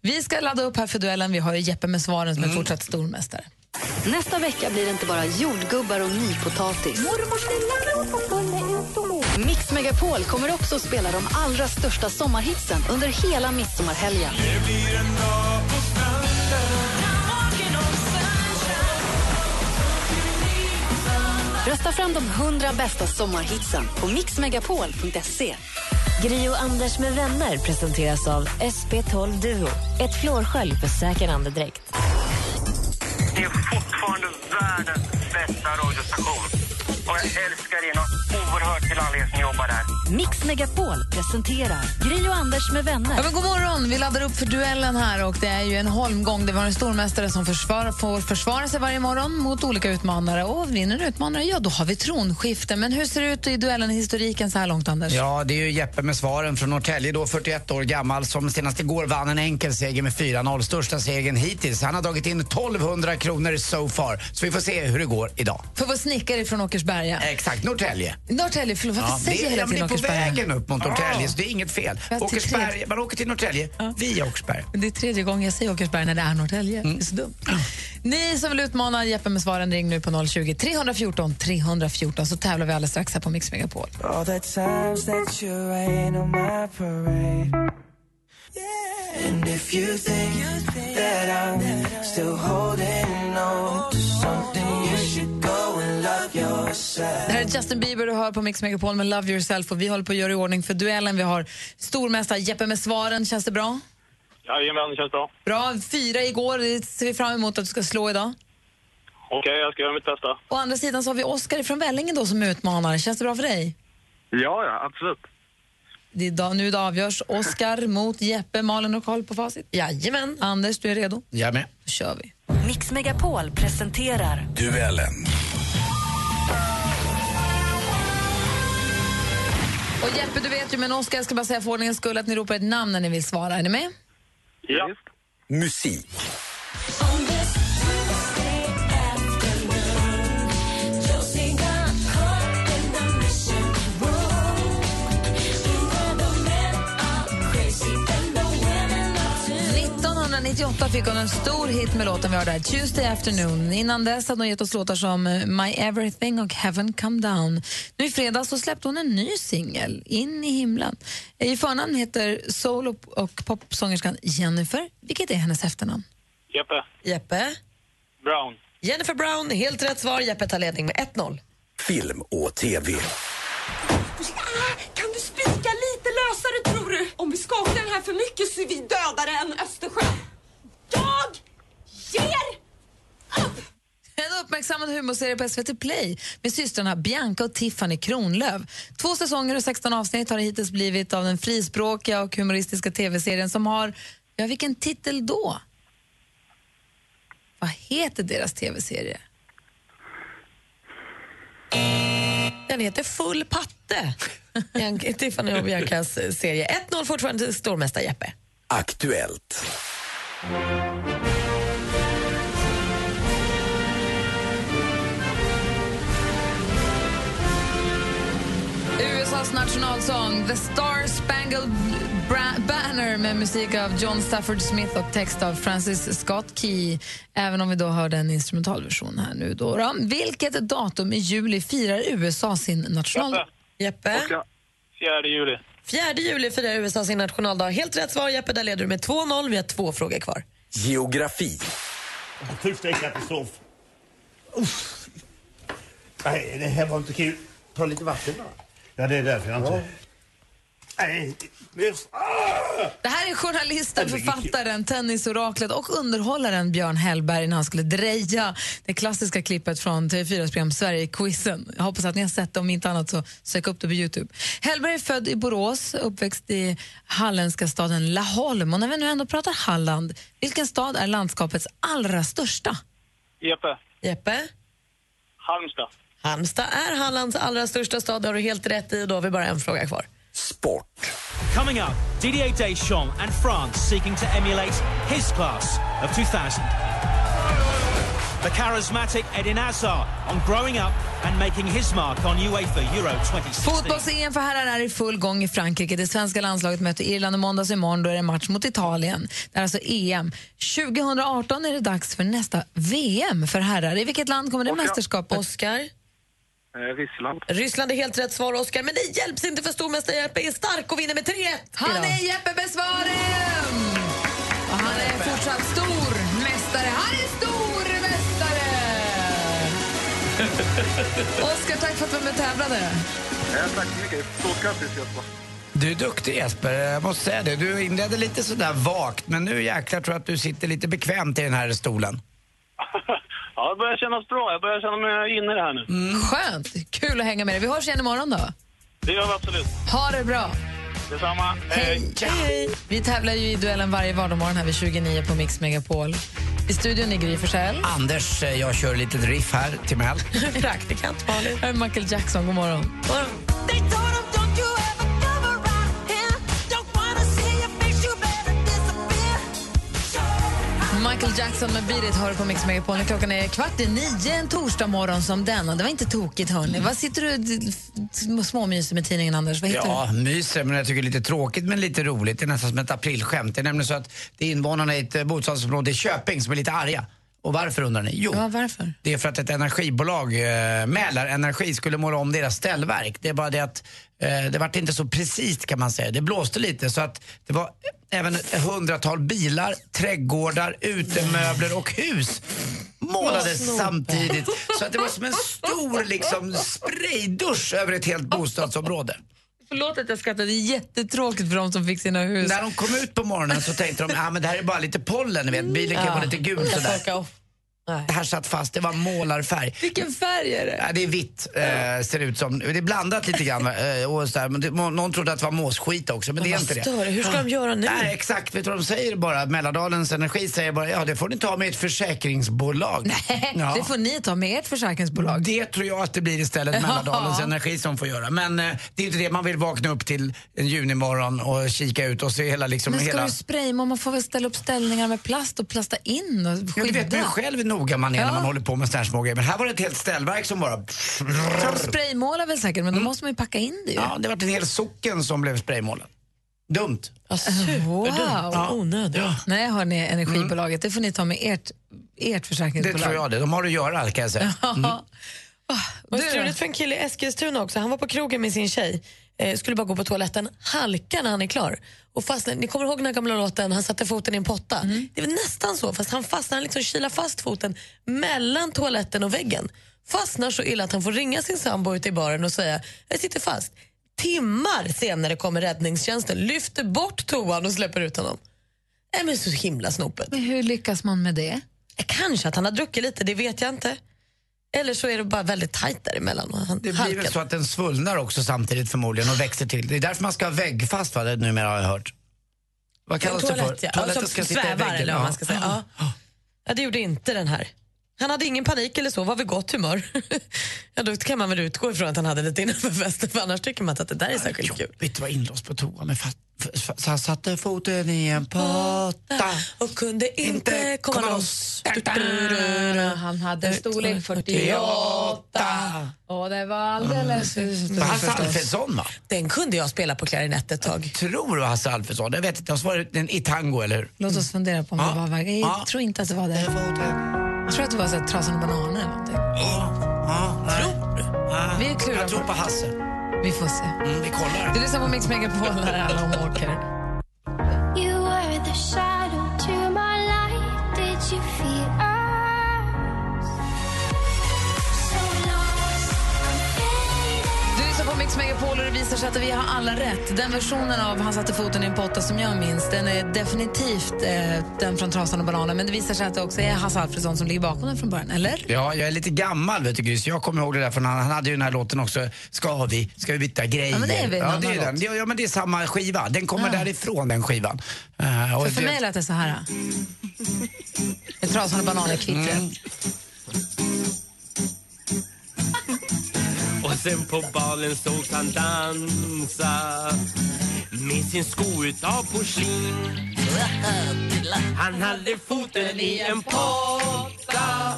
[SPEAKER 2] Vi ska ladda upp här för duellen. Vi har ju Jeppe med svaren som är fortsatt stormästare.
[SPEAKER 1] Nästa vecka blir det inte bara jordgubbar och nypotatis. Mix Megapol kommer också att spela de allra största sommarhitsen under hela midsommarhelgen. Rösta fram de 100 bästa sommarhitsen på mixmegapol.se.
[SPEAKER 8] Grio Anders med vänner presenteras av SP12 Duo. Ett flårskölj för säker andedräkt.
[SPEAKER 14] Det är fortfarande världens bästa radiostation. Och jag älskar er något oerhört till alla er som jobbar där.
[SPEAKER 1] Mix Megapol presenterar Gri och Anders med vänner.
[SPEAKER 2] Ja, men god morgon! Vi laddar upp för duellen här och det är ju en holmgång. Det var en stormästare som försvar, får försvara sig varje morgon mot olika utmanare. Och vinner utmanare, ja då har vi tronskifte. Men hur ser det ut i duellen i historiken så här långt, Anders?
[SPEAKER 3] Ja, det är ju Jeppe med svaren från Norrtälje, då 41 år gammal, som senast igår vann en enkel seger med 4-0. Största segern hittills. Han har dragit in 1200 kronor so far. Så vi får se hur det går idag.
[SPEAKER 2] För vår snickare från Åkersberga.
[SPEAKER 3] Exakt, Norrtälje.
[SPEAKER 2] Norrtälje, förlåt, varför
[SPEAKER 3] Ja,
[SPEAKER 2] säger
[SPEAKER 3] det,
[SPEAKER 2] jag hela tiden Åkersberga?
[SPEAKER 3] vägen upp mot Norrtälje, så det är inget fel.
[SPEAKER 2] Ja, till
[SPEAKER 3] Åkersberga, man åker till Norrtälje via Åkersberga.
[SPEAKER 2] Det är tredje gången jag säger Åkersberga när det är Norrtälje. Det är så dumt. Ni som vill utmana Jeppe med svaren, ring nu på 020 314 314 så tävlar vi alldeles strax här på Mix Megapol.
[SPEAKER 5] All the times that you rain on my parade. And if you think that I'm still holding on to something,
[SPEAKER 2] Det här är Justin Bieber du hör på Mix Megapol med Love Yourself och vi håller på att göra i ordning för duellen. Vi har stormästare Jeppe med svaren. Känns det bra?
[SPEAKER 15] Jajamän, det känns bra.
[SPEAKER 2] Bra. Fyra igår. Det ser vi fram emot att du ska slå idag.
[SPEAKER 15] Okej, jag ska göra mitt bästa.
[SPEAKER 2] Å andra sidan så har vi Oskar från Vällingen då som utmanar. Känns det bra för dig?
[SPEAKER 15] Ja, ja, absolut.
[SPEAKER 2] Det är nu det avgörs. Oskar mot Jeppe. Malin och koll på facit.
[SPEAKER 7] Jajamän.
[SPEAKER 2] Anders, du är redo?
[SPEAKER 3] Jag med.
[SPEAKER 2] Då kör vi.
[SPEAKER 1] Mix Megapol presenterar
[SPEAKER 22] Duellen.
[SPEAKER 2] Och Jeppe, du vet ju, men Oskar, jag ska bara säga för ordningens skull att ni ropar ett namn när ni vill svara. Är ni med?
[SPEAKER 15] Ja.
[SPEAKER 22] Musik.
[SPEAKER 6] Musik.
[SPEAKER 2] 1998 fick hon en stor hit med låten vi har där, Tuesday afternoon. Innan dess hade hon gett oss låtar som My Everything och Heaven Come Down. Nu i fredags så släppte hon en ny singel, In i himlen. I förnamn heter soul och, och popsångerskan Jennifer, vilket är hennes efternamn.
[SPEAKER 15] Jeppe.
[SPEAKER 7] Jeppe.
[SPEAKER 15] Brown.
[SPEAKER 7] Jennifer Brown, helt rätt svar. Jeppe tar ledning med 1-0.
[SPEAKER 22] Film och TV.
[SPEAKER 23] Kan du spika lite lösare tror du? Om vi skakar den här för mycket så är vi dödare än Östersjön. Jag ger
[SPEAKER 2] En uppmärksammad humorserie på SVT Play med systrarna Bianca och Tiffany Kronlöf. Två säsonger och 16 avsnitt har det hittills blivit av den frispråkiga och humoristiska tv-serien som har, ja vilken titel då? Vad heter deras tv-serie?
[SPEAKER 7] Den heter Full patte. Tiffany och Biancas serie. 1-0 fortfarande till stormästare Jeppe.
[SPEAKER 22] Aktuellt.
[SPEAKER 2] USAs nationalsång The Star Spangled Banner med musik av John Stafford Smith och text av Francis Scott Key. Även om vi då hörde en instrumentalversion här nu. Då, då. Vilket datum i juli firar USA sin national...
[SPEAKER 7] Jeppe.
[SPEAKER 15] Fjärde juli.
[SPEAKER 7] 4 juli firar USA sin nationaldag. Helt rätt svar Jeppe, där leder du med 2-0. Vi har två frågor kvar.
[SPEAKER 22] Geografi.
[SPEAKER 24] Fullständig katastrof. Uff. Nej, det här var inte kul. Ta lite vatten då. Ja, det är därför jag inte... Nej, det... Ah!
[SPEAKER 2] Det här är journalisten, författaren, tennisoraklet och underhållaren Björn Hellberg när han skulle dreja det klassiska klippet från TV4s program Sverige-quizen. Jag hoppas att ni har sett det, om inte annat så sök upp det på Youtube. Hellberg är född i Borås, uppväxt i halländska staden Laholm. Och när vi nu ändå pratar Halland, vilken stad är landskapets allra största?
[SPEAKER 15] Jeppe.
[SPEAKER 7] Jeppe.
[SPEAKER 15] Halmstad.
[SPEAKER 7] Halmstad är Hallands allra största stad. Det har du helt rätt i. Då har vi bara en fråga kvar.
[SPEAKER 25] Coming up, Didier Deschamps and France seeking to emulate his class of 2000. The charismatic Eden Hazard on growing up and making his mark on UEFA Euro 2016.
[SPEAKER 2] Fotbolls-EM för herrar är i full gång i Frankrike. Det svenska landslaget möter Irland i måndags imorgon. Då är det match mot Italien. Det är alltså EM. 2018 är det dags för nästa VM för herrar. I vilket land kommer det mästerskapet?
[SPEAKER 7] Oscar?
[SPEAKER 15] Eh, Ryssland.
[SPEAKER 7] Ryssland är helt rätt svar, Oscar. Men det hjälps inte för stormästare Jeppe är stark och vinner med 3-1
[SPEAKER 2] Han
[SPEAKER 7] idag.
[SPEAKER 2] är Jeppe Besvaren! Och han är fortsatt stor mästare. Han är stor mästare! Oskar, tack för att du var med och tävlade.
[SPEAKER 15] Ja, tack så mycket. Stort grattis Jesper.
[SPEAKER 3] Du är duktig Jesper, jag måste säga det. Du inledde lite sådär vagt, men nu jäklar tror jag att du sitter lite bekvämt i den här stolen.
[SPEAKER 15] Ja, det börjar kännas bra. Jag börjar känna mig inne i det här nu.
[SPEAKER 2] Skönt. Kul att hänga med dig. Vi hörs igen imorgon då.
[SPEAKER 15] Det gör vi absolut.
[SPEAKER 2] Ha det bra.
[SPEAKER 15] Detsamma. Hej.
[SPEAKER 2] Hej. Vi tävlar ju i duellen varje vardagsmorgon här vid 29 på Mix Megapol. I studion är Gry Forssell.
[SPEAKER 3] Anders, eh, jag kör lite riff här till Mel.
[SPEAKER 7] Praktikant Malin.
[SPEAKER 2] Här är Michael Jackson. God morgon. Michael Jackson med Beat It hör på Mix Megapol. Klockan är kvart i nio en torsdag morgon som denna. Det var inte tokigt hörni. Vad sitter du och småmyser med tidningen Anders? Vad ja,
[SPEAKER 3] Ja, myser, men jag tycker det är lite tråkigt men lite roligt. Det är nästan som ett aprilskämt. Det är nämligen så att det är invånarna i ett bostadsområde i Köping som är lite arga. Och varför undrar ni? Jo,
[SPEAKER 2] Ja, varför?
[SPEAKER 3] det är för att ett energibolag, eh, Mälarenergi, skulle måla om deras ställverk. Det är bara det att eh, det vart inte så precis kan man säga. Det blåste lite så att det var även ett hundratal bilar, trädgårdar, utemöbler och hus målades samtidigt. Så att det var som en stor liksom spraydusch över ett helt bostadsområde.
[SPEAKER 2] Förlåt att jag skrattar, det är jättetråkigt för de som fick sina hus.
[SPEAKER 3] När de kom ut på morgonen så tänkte de ah, men det här är bara lite pollen, ni vet. bilen kan
[SPEAKER 2] Ja.
[SPEAKER 3] vara lite gul sådär. Det här satt fast, det var målarfärg.
[SPEAKER 2] Vilken färg är det?
[SPEAKER 3] Ja, det är vitt, eh, ser ut som. Det är blandat lite grann. Eh, och så men det, någon trodde att det var måsskit också, men det är inte det.
[SPEAKER 7] Hur ska de göra nu?
[SPEAKER 3] Nej, exakt. Vet du vad de säger bara? Mälardalens Energi säger bara, ja det får ni ta med ett försäkringsbolag. Nej,
[SPEAKER 2] Det får ni ta med ert försäkringsbolag.
[SPEAKER 3] Det tror jag att det blir istället Mälardalens Energi som får göra. Men eh, det är inte det man vill vakna upp till en junimorgon och kika ut och se hela liksom
[SPEAKER 2] Men ska
[SPEAKER 3] hela...
[SPEAKER 2] du spraymåla, man får väl ställa upp ställningar med plast och plasta in och
[SPEAKER 3] Ja, du vet
[SPEAKER 2] skydda.
[SPEAKER 3] själv noga man är när man håller på med sådana här små grejer. Men här var det ett helt ställverk som bara...
[SPEAKER 2] De spraymålar väl säkert, men då måste man ju packa in det ju.
[SPEAKER 3] Ja, det var en hel socken som blev spraymålad. Dumt.
[SPEAKER 2] Wow,
[SPEAKER 3] Ja.
[SPEAKER 7] onödigt.
[SPEAKER 2] Nej, hörni, energibolaget, det får ni ta med ert, ert
[SPEAKER 3] Det
[SPEAKER 2] försäkringsbolag.
[SPEAKER 3] tror jag det. De har att göra kan jag säga. Mm.
[SPEAKER 7] Och struligt för en kille i Eskilstuna också. Han var på krogen med sin tjej, eh, skulle bara gå på toaletten, halkar när han är klar. Och fastnar, ni kommer ihåg den här gamla låten, han satte foten i en potta? Det är väl nästan så, fast han fastnar, han liksom kilar fast foten mellan toaletten och väggen. Fastnar så illa att han får ringa sin sambo ute i baren och säga, jag sitter fast. Timmar senare kommer räddningstjänsten, lyfter bort toan och släpper ut honom. Nej, men så himla snopet.
[SPEAKER 2] Men hur lyckas man med det?
[SPEAKER 7] Kanske att han har druckit lite, det vet jag inte. Eller så är det bara väldigt tajt däremellan. Och han
[SPEAKER 3] Det blir väl så att den svullnar också samtidigt förmodligen och växer till. Det är därför man ska ha väggfast va, det numera har jag hört. Vad kallas det för?
[SPEAKER 7] Toalett, ja.
[SPEAKER 3] Toaletten ska sitta i
[SPEAKER 7] svävar,
[SPEAKER 3] väggen.
[SPEAKER 7] eller vad man ska säga. Ja. Ja, det gjorde inte den här. Han hade ingen panik eller så, var vid gott humör. ja, då kan man väl utgå ifrån att han hade lite innanför festen, för annars tycker man inte att det där är särskilt kul.
[SPEAKER 3] Vet du vad inlåst på toa med han satte foten i en potta
[SPEAKER 7] och kunde inte komma loss.
[SPEAKER 2] Han hade storlek 48 och det var alldeles...
[SPEAKER 3] Var Hasse Alfredson va?
[SPEAKER 7] Den kunde jag spela på klarinett ett tag.
[SPEAKER 3] Tror det var Hasse Alfredson. Jag vet inte, det en i tango eller hur?
[SPEAKER 2] Låt oss fundera på om
[SPEAKER 3] Ja.
[SPEAKER 2] det var. Jag
[SPEAKER 3] Ja.
[SPEAKER 2] tror inte att det var det. Jag tror att det var så här, Trasan och bananer eller någonting.
[SPEAKER 3] Tror du?
[SPEAKER 2] Vi klurar
[SPEAKER 3] Jag tror på Hasse.
[SPEAKER 2] Vi får se.
[SPEAKER 3] Mm, vi kollar.
[SPEAKER 2] Du lyssnar på Mix Megapol när alla om åker.
[SPEAKER 6] You
[SPEAKER 2] Megapol och det visar sig att vi har alla rätt. Den versionen av Han satte foten i en potta som jag minns, den är definitivt eh, den från Trasan och bananer. Men det visar sig att det också är Hasse Alfredson som ligger bakom den från början, eller?
[SPEAKER 3] Ja, jag är lite gammal vet du Gry, jag kommer ihåg det där från han, han hade ju den här låten också, Ska vi, ska vi byta grejer?
[SPEAKER 2] Ja, men det är väl
[SPEAKER 3] ja, det är den. Ja, men det är samma skiva. Den kommer
[SPEAKER 2] Ja.
[SPEAKER 3] därifrån den skivan. Och
[SPEAKER 2] För, för
[SPEAKER 3] det-
[SPEAKER 2] mig lät det så här. Trasan och bananer kvittret.
[SPEAKER 3] Mm.
[SPEAKER 26] Sen på balen sågs han dansa med sin sko utav porslin. Han hade foten i en potta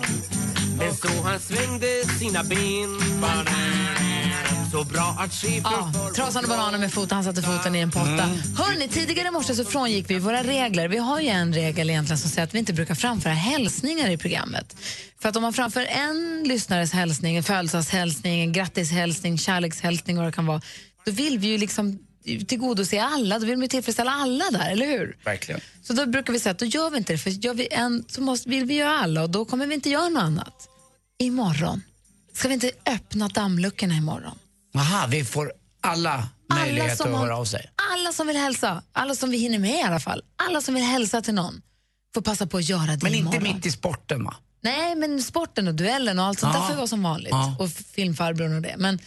[SPEAKER 26] men så han svängde sina ben så bra att chefen
[SPEAKER 2] Ja, Trasan och bananer med foten, han satte foten i en potta. Hörrni, tidigare i morse så frångick vi våra regler. Vi har ju en regel egentligen som säger att vi inte brukar framföra hälsningar i programmet. För att om man framför en lyssnares hälsning, en födelsedagshälsning, en grattishälsning, kärlekshälsning vad det kan vara, då vill vi ju liksom tillgodose alla, då vill vi tillfredsställa alla där, eller hur?
[SPEAKER 3] Verkligen.
[SPEAKER 2] Så då brukar vi säga att då gör vi inte det, för gör vi en så måste, vill vi göra alla och då kommer vi inte göra något annat. Imorgon. Ska vi inte öppna dammluckorna imorgon?
[SPEAKER 3] Aha, vi får alla möjlighet
[SPEAKER 2] som
[SPEAKER 3] att höra av sig.
[SPEAKER 2] Alla som vill hälsa, alla som vi hinner med i alla fall, alla som vill hälsa till någon får passa på att göra det
[SPEAKER 3] Men inte
[SPEAKER 2] imorgon.
[SPEAKER 3] mitt i sporten va?
[SPEAKER 2] Nej, men sporten och duellen och allt sånt
[SPEAKER 3] Ja.
[SPEAKER 2] där får vara som vanligt.
[SPEAKER 3] Ja.
[SPEAKER 2] Och filmfarbrorn och det. Men,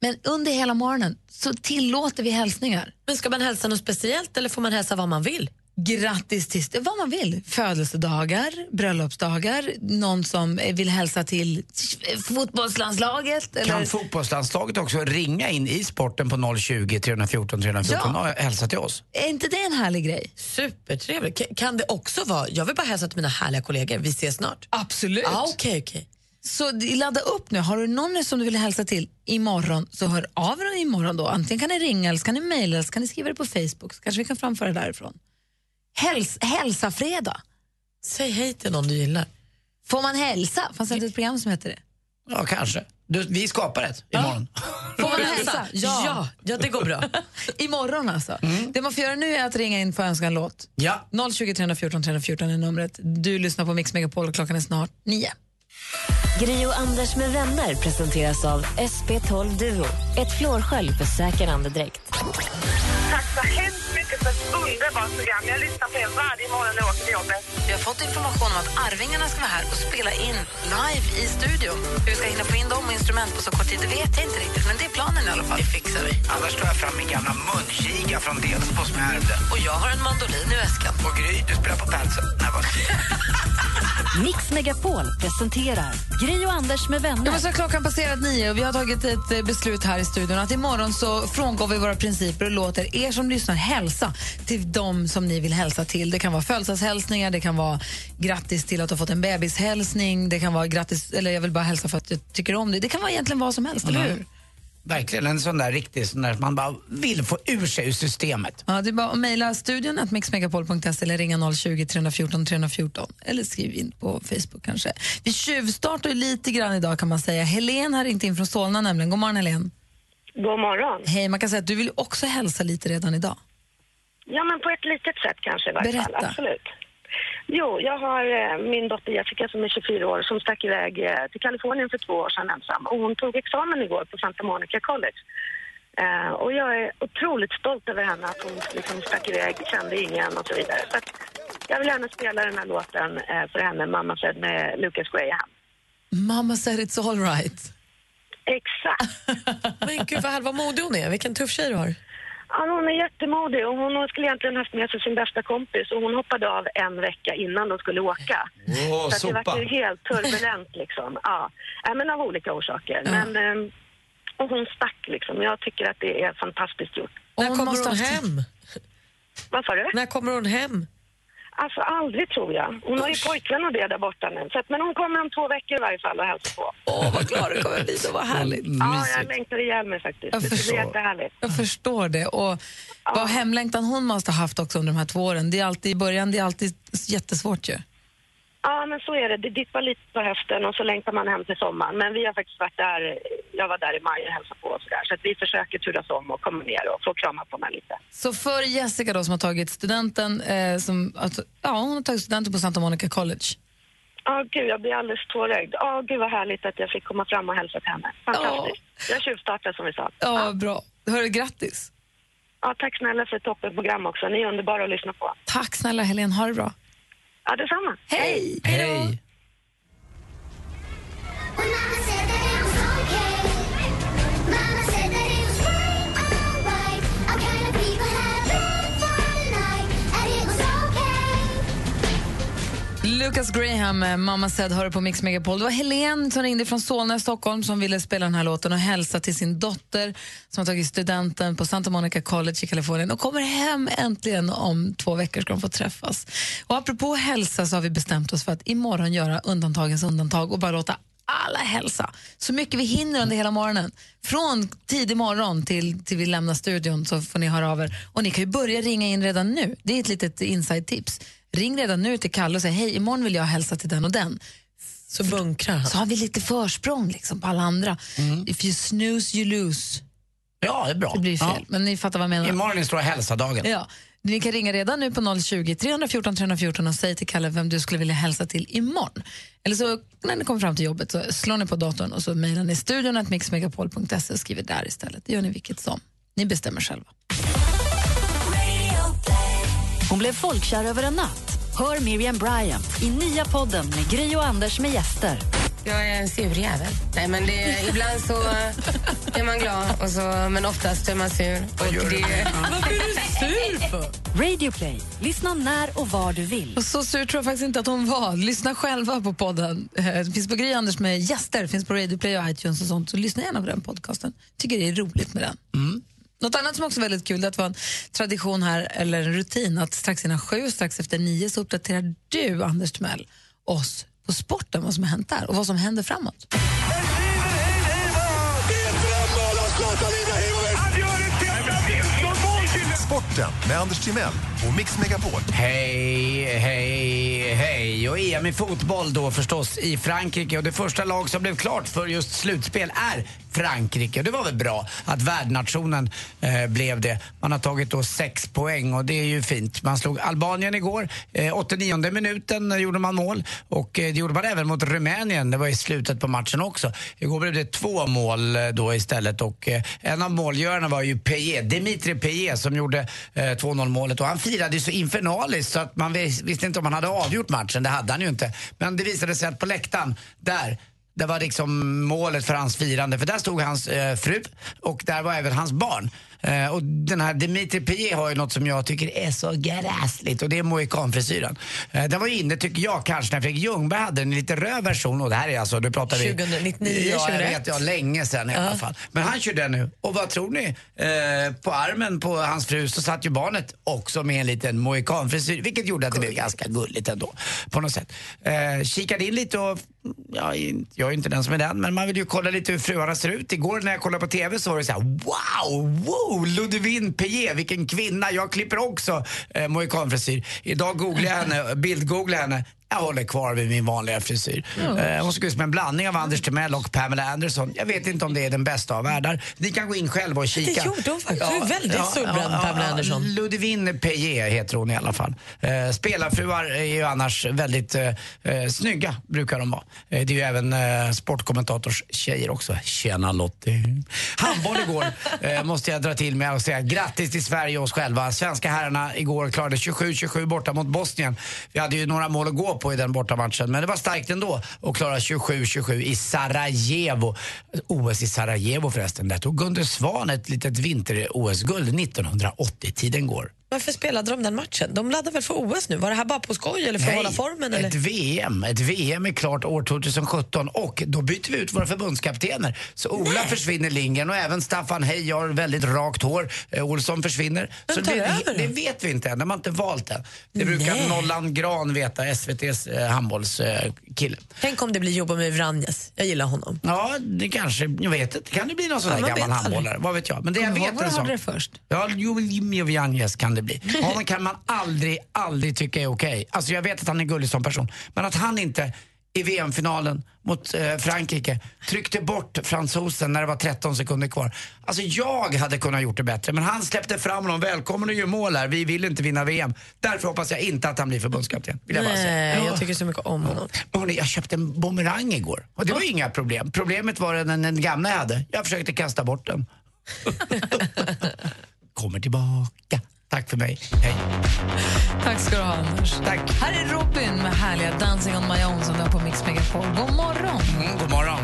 [SPEAKER 2] men under hela morgonen så tillåter vi hälsningar.
[SPEAKER 7] Men ska man hälsa något speciellt eller får man hälsa vad man vill?
[SPEAKER 2] Grattis till vad man vill. Födelsedagar, bröllopsdagar, någon som vill hälsa till fotbollslandslaget. Eller...
[SPEAKER 3] Kan fotbollslandslaget också ringa in i sporten på 020 314 314
[SPEAKER 2] Ja.
[SPEAKER 3] och hälsa till oss?
[SPEAKER 2] Är inte det en härlig grej?
[SPEAKER 7] Supertrevligt. Ka- Kan det också vara, jag vill bara hälsa till mina härliga kollegor, vi ses snart.
[SPEAKER 2] Absolut.
[SPEAKER 7] Ja, okej, okej.
[SPEAKER 2] Så ladda upp nu. Har du någon som du vill hälsa till imorgon så hör av er imorgon då. Antingen kan ni ringa eller så kan ni mejla eller så kan ni skriva det på Facebook så kanske vi kan framföra det därifrån. Häls hälsa fredag.
[SPEAKER 7] Säg hej till någon du gillar.
[SPEAKER 2] Får man hälsa? Fanns det inte ett program som heter det?
[SPEAKER 3] Ja, kanske. Du, vi skapar ett imorgon.
[SPEAKER 2] Får man hälsa?
[SPEAKER 7] Ja, ja, det går bra.
[SPEAKER 2] Imorgon alltså. Det man får göra nu är att ringa in för att önska en låt.
[SPEAKER 3] Ja.
[SPEAKER 2] 020 314 314 är numret. Du lyssnar på Mix Megapol och klockan är snart nio.
[SPEAKER 8] Gri och Anders med vänner presenteras av SP12 Duo. Ett flårskölj för säker andedräkt.
[SPEAKER 27] Tack så hemskt mycket för ett underbart program. Jag lyssnar på er varje morgon när jag åker till jobbet.
[SPEAKER 2] Vi har fått information om att Arvingarna ska vara här och spela in live i studion. Hur vi ska hinna få in dem och instrument på så kort tid, det vet jag inte riktigt. Men det är planen i alla fall. Det fixar vi.
[SPEAKER 3] Annars tar jag fram min gamla munkiga från Delsbo som jag ärvde.
[SPEAKER 2] Och jag har en mandolin i väskan.
[SPEAKER 3] Och Gry, du spelar på padsen. Nej, vad
[SPEAKER 8] Mix Megapol presenterar Gri och Anders med
[SPEAKER 2] Ja,
[SPEAKER 8] vänner.
[SPEAKER 2] men så klockan passerat nio och vi har tagit ett eh, beslut här i studion att imorgon så frångår vi våra principer och låter er som lyssnar hälsa till dem som ni vill hälsa till. Det kan vara födelsedagshälsningar, det kan vara grattis till att du har fått en bebishälsning, det kan vara grattis, eller jag vill bara hälsa för att jag tycker om dig. Det kan vara egentligen vad som helst, eller hur?
[SPEAKER 3] Verkligen en sån där riktig sån där man bara vill få ur sig ur systemet.
[SPEAKER 2] Ja, det är bara att mejla studion att mixmegapol.se eller ringa 020 314 314 eller skriv in på Facebook kanske. Vi tjuvstartar ju lite grann idag kan man säga. Helen har ringt in från Solna nämligen. God morgon Helen.
[SPEAKER 16] God morgon.
[SPEAKER 2] Hej, man kan säga att du vill också hälsa lite redan idag.
[SPEAKER 16] Ja, men på ett litet sätt kanske i varje fall.
[SPEAKER 2] Berätta.
[SPEAKER 16] Absolut. Jo, jag har eh, min dotter Jessica som är 24 år som stack iväg eh, till Kalifornien för två år sedan ensam. Och hon tog examen igår på Santa Monica College. Eh, och jag är otroligt stolt över henne att hon liksom stack iväg, kände ingen och så vidare. Så jag vill gärna spela den här låten eh, för henne, Mamma said med Lucas Graham.
[SPEAKER 2] Mamma said it's all right.
[SPEAKER 16] Exakt.
[SPEAKER 7] Men gud vad, vad modig hon är. Vilken tuff tjej du har.
[SPEAKER 16] Ja, hon är jättemodig och hon skulle egentligen haft med sig sin bästa kompis och hon hoppade av en vecka innan de skulle åka.
[SPEAKER 28] Åh,
[SPEAKER 16] så att det var ju helt turbulent liksom. Ja, ja men av olika orsaker. Men, ehm, och hon stack liksom. Jag tycker att det är fantastiskt gjort.
[SPEAKER 7] När kommer hon hem?
[SPEAKER 16] Vad sa du?
[SPEAKER 7] När kommer hon hem?
[SPEAKER 16] Alltså aldrig tror jag. Hon har ju pojkvän och det där borta nu. Så att, men hon kommer om två veckor i varje fall och hälsar på.
[SPEAKER 2] Åh, vad glad du kommer bli. Det var härligt.
[SPEAKER 16] Ja, jag längtar ihjäl mig faktiskt.
[SPEAKER 2] Jag
[SPEAKER 16] det blir
[SPEAKER 2] förstår.
[SPEAKER 16] jättehärligt.
[SPEAKER 2] Jag förstår det. Och vad hemlängtan hon måste ha haft också under de här två åren. Det är alltid i början, det är alltid jättesvårt ju.
[SPEAKER 16] Ja, men så är det. Det dippar lite på hösten och så längtar man hem till sommaren. Men vi har faktiskt varit där, jag var där i maj och hälsade på och sådär. Så att vi försöker turas om och komma ner och få krama på mig lite.
[SPEAKER 2] Så för Jessica då som har tagit studenten, eh, som, alltså, ja, hon har tagit studenten på Santa Monica College.
[SPEAKER 16] Ja, gud, jag blir alldeles tårögd. Ja, gud vad härligt att jag fick komma fram och hälsa till henne. Fantastiskt. Jag tjuvstartade som vi sa.
[SPEAKER 2] Ja, bra. Hörru, grattis.
[SPEAKER 16] Ja, tack snälla för ett toppenprogram också. Ni är underbara att lyssna på.
[SPEAKER 2] Tack snälla Helene, ha det bra.
[SPEAKER 16] Ja, detsamma.
[SPEAKER 2] Hej!
[SPEAKER 3] Hej!
[SPEAKER 2] Lucas Graham, eh, Mamma said, hör på Mix Megapol. Det var Helen som ringde från Solna i Stockholm som ville spela den här låten och hälsa till sin dotter som har tagit studenten på Santa Monica College i Kalifornien och kommer hem äntligen om två veckor ska de få träffas. Och apropå hälsa så har vi bestämt oss för att imorgon göra undantagens undantag och bara låta alla hälsa. Så mycket vi hinner under hela morgonen. Från tidig morgon till, till vi lämnar studion så får ni höra av er. Och ni kan ju börja ringa in redan nu. Det är ett litet inside-tips. Ring redan nu till Kalle och säg hej, imorgon vill jag hälsa till den och den.
[SPEAKER 7] Så bunkrar han.
[SPEAKER 2] Så har vi lite försprång liksom på alla andra. If you snooze you lose.
[SPEAKER 3] Ja, det är bra.
[SPEAKER 2] Det blir fel,
[SPEAKER 3] Ja.
[SPEAKER 2] men ni fattar vad jag menar.
[SPEAKER 3] Imorgon är stora hälsadagen.
[SPEAKER 2] Ja. Ni kan ringa redan nu på 020 314 314 och säga till Kalle vem du skulle vilja hälsa till imorgon. Eller så när ni kommer fram till jobbet så slår ni på datorn och så mejlar ni studion att mixmegapol.se och skriver där istället. Det gör ni vilket som. Ni bestämmer själva.
[SPEAKER 8] Hon blev folkkär över en natt. Hör Miriam Bryant i nya podden med Gry och Anders med gäster.
[SPEAKER 29] Jag är en sur jävel. Nej, men det är, ibland så är man glad, och så, men oftast är man sur. Och det,
[SPEAKER 2] Varför är du sur för?
[SPEAKER 8] Radio Play. Lyssna när och var du vill.
[SPEAKER 2] Och så sur tror jag faktiskt inte att hon var. Lyssna själva på podden. Eh, Det finns på Gry Anders med gäster, finns på Radio Play och iTunes och sånt. Så lyssna gärna på den podcasten. Tycker det är roligt med den. Något annat som också är väldigt kul är att det var en tradition här, eller en rutin, att strax innan sju, strax efter nio så uppdaterar du, Anders Timell, oss på sporten, vad som har hänt där och vad som händer framåt.
[SPEAKER 30] Sporten med Anders Timell
[SPEAKER 13] på Mix Megapol.
[SPEAKER 3] Hej, hej, hej. Och EM i fotboll då förstås i Frankrike. Och det första lag som blev klart för just slutspel är Frankrike. Och det var väl bra att värdnationen eh, blev det. Man har tagit då sex poäng och det är ju fint. Man slog Albanien igår. Eh, 89 minuten gjorde man mål och eh, det gjorde man även mot Rumänien. Det var i slutet på matchen också. Igår blev det två mål eh, då istället och eh, en av målgörarna var ju Peje, Dimitri Peje som gjorde eh, 2-0 målet och han firade ju så infernaliskt så att man vis- visste inte om han hade avgjort matchen. Det hade han ju inte. Men det visade sig att på läktaren, där det var liksom målet för hans firande, för där stod hans eh, fru och där var även hans barn. Eh, och den här Dimitri Payet har ju något som jag tycker är så gräsligt och det är mohikanfrisyren. Eh, den var ju inne, tycker jag, kanske när Fredrik Ljungberg hade en lite röd version och det här är alltså, nu pratar vi...
[SPEAKER 7] 2099,
[SPEAKER 3] Ja, jag
[SPEAKER 7] 2001.
[SPEAKER 3] vet, ja, länge sedan i alla fall. Men han kör den nu. Och vad tror ni? Eh, på armen på hans fru så satt ju barnet också med en liten mohikanfrisyr, vilket gjorde att det blev ganska gulligt ändå, på något sätt. Eh, kikade in lite och, ja, jag är inte den som är den, men man vill ju kolla lite hur fruarna ser ut. Igår när jag kollade på TV så var det så här: wow, wow, Ludovine Payet, vilken kvinna. Jag klipper också eh, mohikanfrisyr. Idag googlar jag henne, bildgooglar henne. Jag håller kvar vid min vanliga frisyr. Eh, hon såg ut som en blandning av Anders Timell och Pamela Anderson. Jag vet inte om det är den bästa av världar. Ni kan gå in själva och kika.
[SPEAKER 7] Det gjorde hon faktiskt. Hon är väldigt solbränd, Pamela Anderson.
[SPEAKER 3] Ludovine Payet heter hon i alla fall. Eh, spelarfruar är ju annars väldigt eh, eh, snygga, brukar de vara. Eh, det är ju även eh, sportkommentators tjejer också. Tjena Lottie. Handboll igår eh, måste jag dra till med och säga grattis till Sverige och oss själva. Svenska herrarna igår klarade 27-27 borta mot Bosnien. Vi hade ju några mål att gå på i den bortamatchen, men det var starkt ändå att klara 27-27 i Sarajevo. OS i Sarajevo förresten. Där tog Gunde Svan ett litet vinter-OS-guld 1980. Tiden går.
[SPEAKER 7] Varför spelade de den matchen? De laddar väl för OS nu? Var det här bara på skoj eller för att hålla formen? Eller?
[SPEAKER 3] ett VM. Ett VM är klart år 2017 och då byter vi ut våra förbundskaptener. Så Ola försvinner Lindgren och även Staffan Hej har väldigt rakt hår. Eh, Olsson försvinner.
[SPEAKER 7] Vem
[SPEAKER 3] Så
[SPEAKER 7] tar
[SPEAKER 3] det,
[SPEAKER 7] över
[SPEAKER 3] det vet vi inte än, de har inte valt än. Det brukar
[SPEAKER 7] Nej.
[SPEAKER 3] Nollan Gran veta, SVTs eh, handbollskille.
[SPEAKER 7] Tänk om det blir Jobomir Vranjes. Jag gillar honom.
[SPEAKER 3] Ja, det kanske, jag vet inte, kan det bli någon sån här gammal handbollare? Vad vet jag. Men det jag vet
[SPEAKER 2] hade det först.
[SPEAKER 3] Ja, Jovianjes kan det bli. Honom kan man aldrig, aldrig tycka är okej. Alltså jag vet att han är gullig som person. Men att han inte i VM-finalen mot eh, Frankrike tryckte bort fransosen när det var 13 sekunder kvar. Alltså jag hade kunnat gjort det bättre, men han släppte fram honom. Välkommen och gör mål här. Vi vill inte vinna VM. Därför hoppas jag inte att han blir förbundskapten. Vill jag bara säga.
[SPEAKER 7] Nej,
[SPEAKER 3] Ja.
[SPEAKER 7] jag tycker så mycket om honom.
[SPEAKER 3] Men hörni, jag köpte en bumerang igår och det var ju inga problem. Problemet var den, den gamla jag hade. Jag försökte kasta bort den. Kommer tillbaka. Tack för mig. Hej.
[SPEAKER 2] Tack ska du ha, Anders.
[SPEAKER 3] Tack.
[SPEAKER 2] Här är Robin med härliga Dancing on my own som på Mix Megapol. God morgon!
[SPEAKER 3] Mm, god morgon.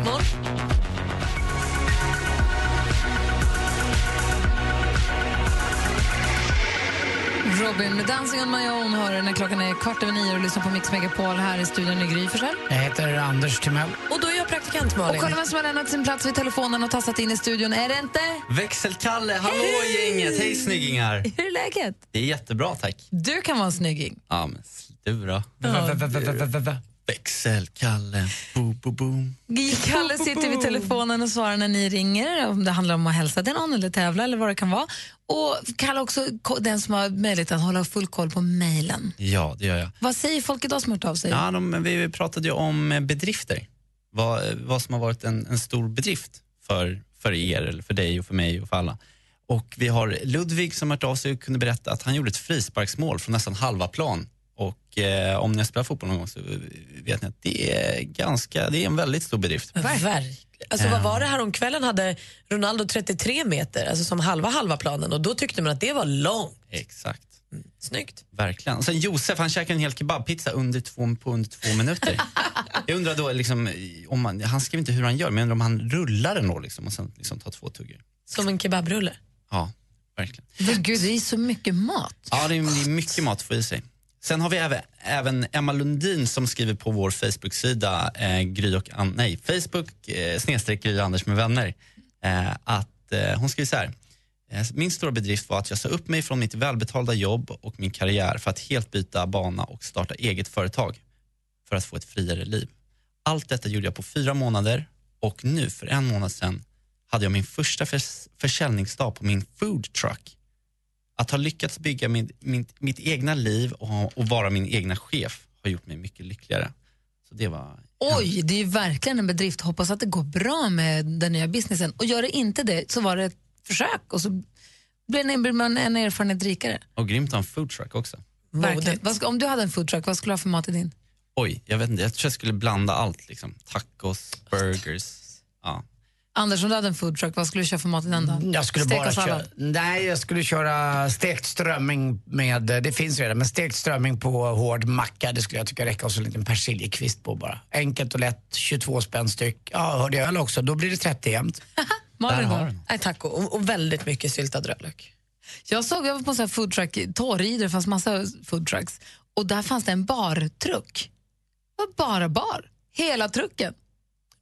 [SPEAKER 2] Robin med Dancing on my own hör när klockan är kvart över nio och lyssnar på Mix Megapol här i studion i Gry Forssell.
[SPEAKER 3] Jag heter Anders Timell.
[SPEAKER 7] Och då är jag praktikant
[SPEAKER 2] Och
[SPEAKER 7] Malin.
[SPEAKER 2] kolla vem som har lämnat sin plats vid telefonen och tassat in i studion. Är det inte?
[SPEAKER 31] Växelkalle, hallå gänget! Hej snyggingar!
[SPEAKER 2] Hur är läget?
[SPEAKER 31] Det är jättebra tack.
[SPEAKER 2] Du kan vara en snygging.
[SPEAKER 31] Ja men du då?
[SPEAKER 2] Ja,
[SPEAKER 31] Växelkalle, bo bo boom.
[SPEAKER 2] Kalle sitter vid telefonen och svarar när ni ringer, om det handlar om att hälsa till någon eller tävla eller vad det kan vara. Och Kalle också den som har möjlighet att hålla full koll på mejlen.
[SPEAKER 31] Ja, det gör jag.
[SPEAKER 2] Vad säger folk idag som hört av sig?
[SPEAKER 31] Ja, de, vi pratade ju om eh, bedrifter. Vad, vad som har varit en, en stor bedrift för, för er, eller för dig och för mig och för alla. Och vi har Ludvig som har hört av sig och kunde berätta att han gjorde ett frisparksmål från nästan halva plan. Och eh, om ni har spelat fotboll någon gång så vet ni att det är ganska, det är en väldigt stor bedrift.
[SPEAKER 7] Verkligen. Alltså, vad var det här om kvällen hade Ronaldo 33 meter, alltså som halva halva planen och då tyckte man att det var långt.
[SPEAKER 31] Exakt.
[SPEAKER 7] Snyggt.
[SPEAKER 31] Verkligen. Och sen Josef, han käkade en hel kebabpizza under två, på under två minuter. jag undrar då, liksom, om man, han skrev inte hur han gör, men jag undrar om han rullar den då liksom, och sen liksom tar två tuggor.
[SPEAKER 7] Som en kebabrulle.
[SPEAKER 31] Ja, verkligen.
[SPEAKER 2] Men gud, det är så mycket mat.
[SPEAKER 31] Ja, det är, det är mycket mat att få i sig. Sen har vi även, även Emma Lundin som skriver på vår Facebook-sida, eh, Gry och An- nej, Facebook eh, snedstreck Gry och Anders med vänner, eh, att eh, hon skriver så här. Eh, min stora bedrift var att jag sa upp mig från mitt välbetalda jobb och min karriär för att helt byta bana och starta eget företag för att få ett friare liv. Allt detta gjorde jag på fyra månader och nu för en månad sedan hade jag min första förs- försäljningsdag på min food truck. Att ha lyckats bygga min, min, mitt egna liv och, och vara min egna chef har gjort mig mycket lyckligare. Så det var...
[SPEAKER 2] Oj, det är ju verkligen en bedrift. Hoppas att det går bra med den nya businessen. Och gör det inte det så var det ett försök och så blir man en erfarenhet rikare.
[SPEAKER 31] Och grymt att ha en foodtruck också.
[SPEAKER 2] Verkligen. Vad om du hade en foodtruck, vad skulle du ha för mat i din?
[SPEAKER 31] Oj, jag vet inte. Jag tror jag skulle blanda allt. Liksom. Tacos, burgers. Ja.
[SPEAKER 2] Anders, om du hade en foodtruck, vad skulle du köra för mat i den då?
[SPEAKER 3] Jag skulle
[SPEAKER 2] Stek
[SPEAKER 3] bara köra, nej, jag skulle köra stekt strömming med, det finns redan, men stekt strömming på hård macka, det skulle jag tycka räcka och så en liten persiljekvist på bara. Enkelt och lätt, 22 spänn styck. Ja, hörde jag öl också, då blir det 30 jämnt.
[SPEAKER 2] Malin då?
[SPEAKER 7] Nej, tack. Och, och väldigt mycket syltad rödlök.
[SPEAKER 2] Jag såg jag var på en sån här foodtruck, i Torrid, det fanns massa foodtrucks. Och där fanns det en bartruck. Det var bara bar. Hela trucken.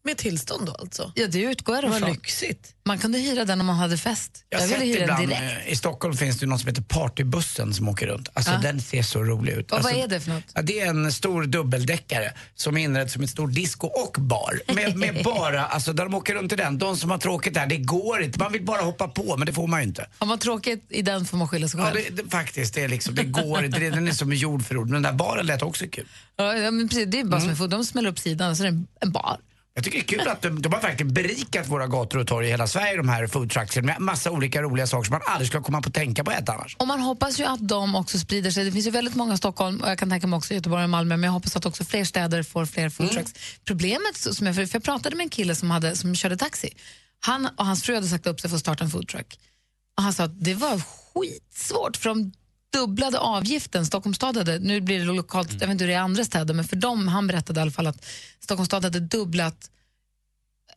[SPEAKER 7] Med tillstånd då alltså?
[SPEAKER 2] Ja, det utgår jag
[SPEAKER 7] Vad lyxigt.
[SPEAKER 2] Man kunde hyra den om man hade fest.
[SPEAKER 3] Jag
[SPEAKER 2] Jag, ville hyra den
[SPEAKER 3] ibland,
[SPEAKER 2] direkt.
[SPEAKER 3] eh, i Stockholm finns det något som heter Partybussen som åker runt. Alltså
[SPEAKER 2] Ja.
[SPEAKER 3] den ser så rolig ut.
[SPEAKER 2] Och vad
[SPEAKER 3] alltså,
[SPEAKER 2] är det för något?
[SPEAKER 3] Ja, det är en stor dubbeldäckare som är inredd som ett stort disco och bar. Med, med bara, alltså där de åker runt i den, de som har tråkigt där, det går inte. Man vill bara hoppa på men det får man ju inte.
[SPEAKER 2] Har man tråkigt i den får man skylla sig
[SPEAKER 3] Ja,
[SPEAKER 2] själv.
[SPEAKER 3] det, det, faktiskt, det, är liksom, det går inte. Den är som jord för ord. Men den där baren lät också kul.
[SPEAKER 2] Ja, ja, men precis, det är bara som en. De smäller upp sidan och så är det en bar.
[SPEAKER 3] Jag tycker det är kul att de, de har verkligen berikat våra gator och torg i hela Sverige, de här foodtrucksen, med massa olika roliga saker som man aldrig skulle komma på att tänka på att äta annars.
[SPEAKER 2] Och man hoppas ju att de också sprider sig. Det finns ju väldigt många i Stockholm och jag kan tänka mig också i Göteborg och Malmö, men jag hoppas att också fler städer får fler foodtrucks. Problemet, så- som jag, för jag pratade med en kille som, hade, som körde taxi. Han och hans fru hade sagt upp sig för att starta en foodtruck. Och han sa att det var skitsvårt för de dubblade avgiften. Stockholms stad hade, nu blir det lokalt, jag vet inte hur det är i andra städer, men för dem, han berättade i alla fall att Stockholms stad hade dubblat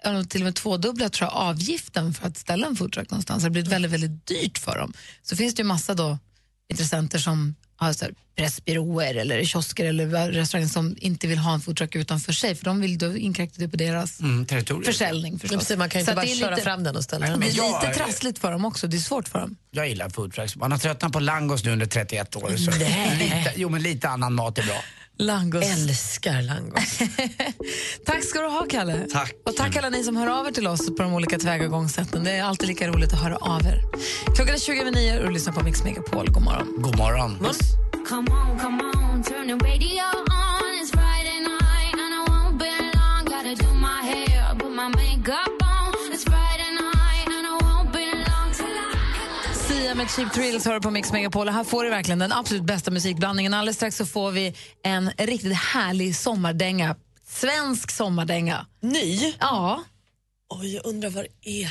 [SPEAKER 2] eller till och med tvådubblat tror jag, avgiften för att ställa en foodtruck någonstans. Det har blivit väldigt, väldigt dyrt för dem. Så finns det ju massa då intressenter som har så här pressbyråer eller kiosker eller restauranger som inte vill ha en foodtruck utanför sig för de vill då inkräkta det på deras
[SPEAKER 3] Mm, territorium.
[SPEAKER 2] försäljning förstås.
[SPEAKER 7] Precis, man kan inte bara
[SPEAKER 2] det är
[SPEAKER 7] köra
[SPEAKER 2] lite-
[SPEAKER 7] fram den och ställa den.
[SPEAKER 2] Det är
[SPEAKER 3] jag-
[SPEAKER 2] lite trassligt för dem också, det är svårt för dem.
[SPEAKER 3] Jag gillar foodtrucks. Man har tröttnat på langos nu under 31 år. Så
[SPEAKER 7] Nej.
[SPEAKER 3] lite, jo, men lite annan mat är bra.
[SPEAKER 2] Langos.
[SPEAKER 7] Älskar langos.
[SPEAKER 2] Tack ska du ha, Kalle.
[SPEAKER 31] Tack.
[SPEAKER 2] Och tack alla ni som hör av er till oss på de olika tillvägagångssätten. Det är alltid lika roligt att höra av er. Klockan är 20 över 9 och du lyssnar på Mix Megapol. God morgon.
[SPEAKER 3] God morgon.
[SPEAKER 6] Come on, come on, turn the radio on.
[SPEAKER 2] Med Cheap Thrills hör på Mix Megapol. Och Här får du verkligen den absolut bästa musikblandningen. Alldeles strax så får vi en riktigt härlig sommardänga. Svensk sommardänga.
[SPEAKER 7] Ny?
[SPEAKER 2] Ja.
[SPEAKER 7] Oj, jag undrar vad det är.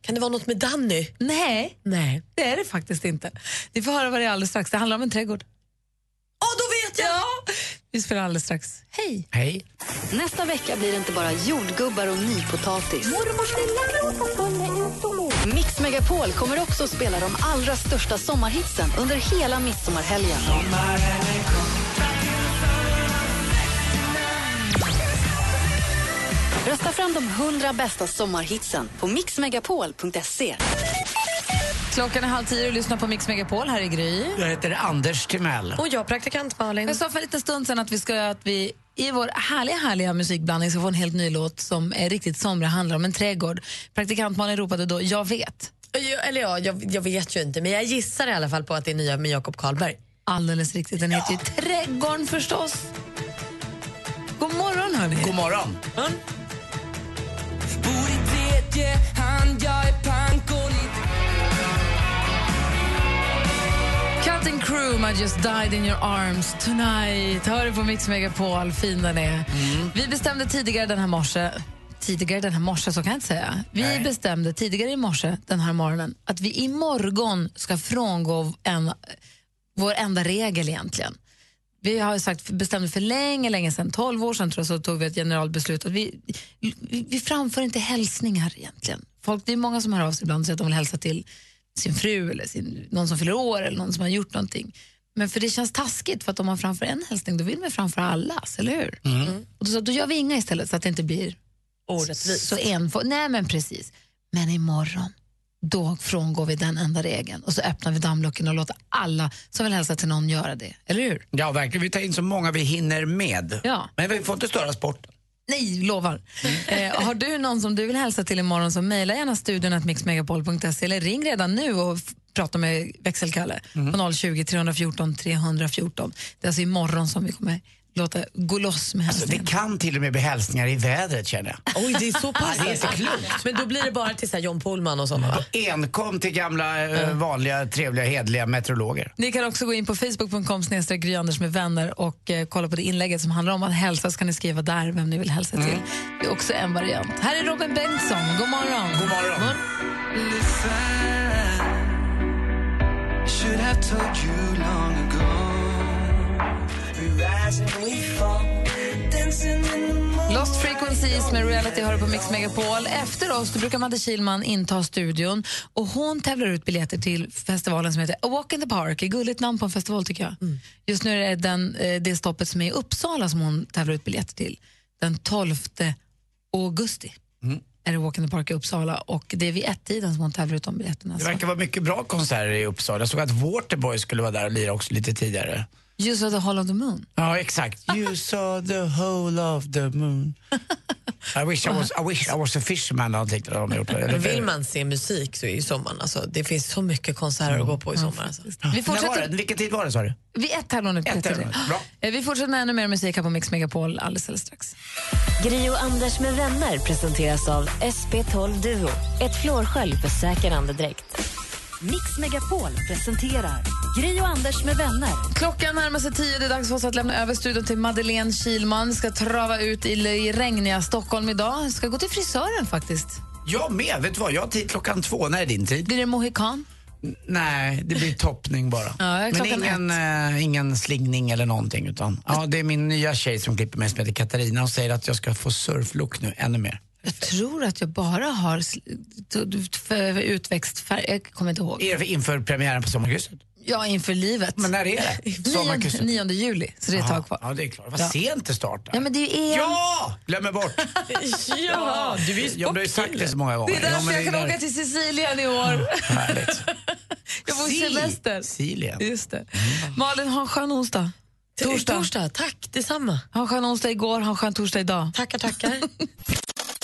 [SPEAKER 7] Kan det vara något med Danny?
[SPEAKER 2] Nej,
[SPEAKER 7] Nej.
[SPEAKER 2] det är det faktiskt inte. Vi får höra vad det är alldeles strax. Det handlar om en trädgård.
[SPEAKER 7] Åh, då vet jag!
[SPEAKER 2] Ja. Vi spelar alldeles strax. Hej!
[SPEAKER 3] Hej.
[SPEAKER 1] Nästa vecka blir det inte bara jordgubbar och nypotatis. Mix Megapol kommer också att spela de allra största sommarhitsen under hela midsommarhelgen. Rösta fram de 100 bästa sommarhitsen på mixmegapol.se.
[SPEAKER 2] Klockan är halv tio och lyssnar på Mix Megapol. Här är Gry.
[SPEAKER 3] Jag heter Anders Timell.
[SPEAKER 7] Och jag, praktikant Malin.
[SPEAKER 2] Jag sa för en liten stund sedan att vi, ska, att vi i vår härliga, härliga musikblandning ska få en helt ny låt som är riktigt somrig, handlar om en trädgård. Praktikant Malin ropade då, jag vet.
[SPEAKER 7] Jag, eller ja, jag, jag vet ju inte, men jag gissar i alla fall på att det är nya med Jakob Karlberg.
[SPEAKER 2] Alldeles riktigt, den heter ju Trädgården förstås. God morgon hörni.
[SPEAKER 3] God morgon.
[SPEAKER 2] Cutting Crew, I just died in your arms tonight. Hör du på Mix Megapol, fin den är. Vi bestämde tidigare den här morse Tidigare den här morse, så kan jag inte säga. Vi bestämde tidigare i morse, den här morgonen, att vi imorgon ska frångå en, vår enda regel egentligen. Vi har sagt, bestämde för länge, länge sedan, 12 år sedan tror jag, så tog vi ett generalbeslut att vi, vi, vi framför inte hälsningar egentligen. Folk, det är många som hör av sig ibland och säger att de vill hälsa till sin fru eller sin, någon som fyller år eller någon som har gjort någonting. Men för det känns taskigt för att om man framför en hälsning då vill man framföra allas, eller hur? Och då, sa jag, då gör vi inga istället så att det inte blir
[SPEAKER 7] Orättvist.
[SPEAKER 2] så enfo- Nej men precis. Men imorgon då frångår vi den enda regeln och så öppnar vi dammluckorna och låter alla som vill hälsa till någon göra det. Eller hur?
[SPEAKER 3] Ja, verkligen. Vi tar in så många vi hinner med.
[SPEAKER 2] Ja.
[SPEAKER 3] Men vi får inte störa sporten.
[SPEAKER 2] Nej, lovar. Eh, har du någon som du vill hälsa till imorgon så mejla gärna studion att mixmegapol.se eller ring redan nu och prata med växelkalle på 020 314 314. Det är alltså imorgon som vi kommer låta gå loss med
[SPEAKER 3] Alltså,
[SPEAKER 2] hälsningen.
[SPEAKER 3] det kan till och med bli hälsningar i vädret känner jag.
[SPEAKER 7] Oj, det är så pass.
[SPEAKER 3] Det är så klokt.
[SPEAKER 7] Men då blir det bara till så här John Pohlman och sådana va?
[SPEAKER 3] Enkom till gamla eh, vanliga, trevliga, hedliga meteorologer.
[SPEAKER 2] Ni kan också gå in på facebook.com Anders med vänner och eh, kolla på det inlägget som handlar om att hälsa. Så kan ni skriva där vem ni vill hälsa till. Det är också en variant. Här är Robin Bengtsson. God morgon.
[SPEAKER 3] God morgon.
[SPEAKER 5] Should have
[SPEAKER 2] Lost Frequencies med Reality hör på Mix Megapol. Efter oss då brukar Madde Kihlman inta studion och hon tävlar ut biljetter till festivalen som heter A Walk in the Park. Ett gulligt namn på en festival tycker jag. Just nu är det den, eh, det stoppet som är i Uppsala som hon tävlar ut biljetter till. Den 12 augusti är det Walk in the Park i Uppsala och det är vid ett-tiden som hon tävlar ut de biljetterna.
[SPEAKER 3] Det verkar vara mycket bra konserter i Uppsala. Jag såg att Waterboy skulle vara där och lira också lite tidigare.
[SPEAKER 2] You saw the Hall of the Moon.
[SPEAKER 3] Ja, exakt. You saw the whole of the moon. I wish I was, I wish I was a fisherman, de gjort.
[SPEAKER 7] Vill man se musik så är ju sommaren, alltså, det finns så mycket konserter att gå på i sommar. Alltså.
[SPEAKER 2] Vi fortsätter,
[SPEAKER 3] det? Vilken tid var det sa du?
[SPEAKER 2] vid ett tävlar.
[SPEAKER 3] Bra.
[SPEAKER 2] Eh, Vi fortsätter med ännu mer musik här på Mix Megapol alldeles, alldeles strax.
[SPEAKER 8] Gri och Anders med vänner presenteras av SP12 Duo. Ett flårskölj för säker andedräkt.
[SPEAKER 1] Mix Megapol presenterar Gri och Anders med vänner.
[SPEAKER 2] Klockan närmar sig tio. Det är dags för oss att lämna över studion till Madeleine Kilman. Ska trava ut i, i regniga Stockholm idag. Ska gå till frisören faktiskt.
[SPEAKER 3] Jag med. Vet du vad? Jag har tid klockan två. När är din tid?
[SPEAKER 2] Blir det mohikan?
[SPEAKER 3] Nej, det blir toppning bara.
[SPEAKER 2] Ja,
[SPEAKER 3] Men ingen, eh, ingen slingning eller någonting. Utan, ja, det är min nya tjej som klipper mig som heter Katarina och säger att jag ska få surflook nu, ännu mer.
[SPEAKER 2] Jag tror att jag bara har sl- t- t- för utväxt färg. Jag kommer inte ihåg.
[SPEAKER 3] Är det inför premiären på Sommarkrysset?
[SPEAKER 2] Ja, inför livet.
[SPEAKER 3] Men när är det? Sommarkrysset?
[SPEAKER 2] 9, 9 juli, så det är ett tag kvar.
[SPEAKER 3] Ja, det är klart. Vad
[SPEAKER 2] Ja.
[SPEAKER 3] sent det startar.
[SPEAKER 2] Ja, men det är...
[SPEAKER 3] Ja! Glömmer bort.
[SPEAKER 7] ja, du är ju
[SPEAKER 3] Jag har ju sagt det så många gånger.
[SPEAKER 2] Det är därför
[SPEAKER 3] ja,
[SPEAKER 2] jag kan
[SPEAKER 3] där-
[SPEAKER 2] åka till Sicilien i år.
[SPEAKER 3] Härligt.
[SPEAKER 2] Jag får
[SPEAKER 3] Si-
[SPEAKER 2] semester.
[SPEAKER 3] Sicilien.
[SPEAKER 2] Just det. Malin, ha en skön onsdag.
[SPEAKER 7] Torsdag. Torsdag, tack detsamma.
[SPEAKER 2] Ha en skön onsdag igår, ha en skön torsdag idag.
[SPEAKER 7] Tackar, tackar.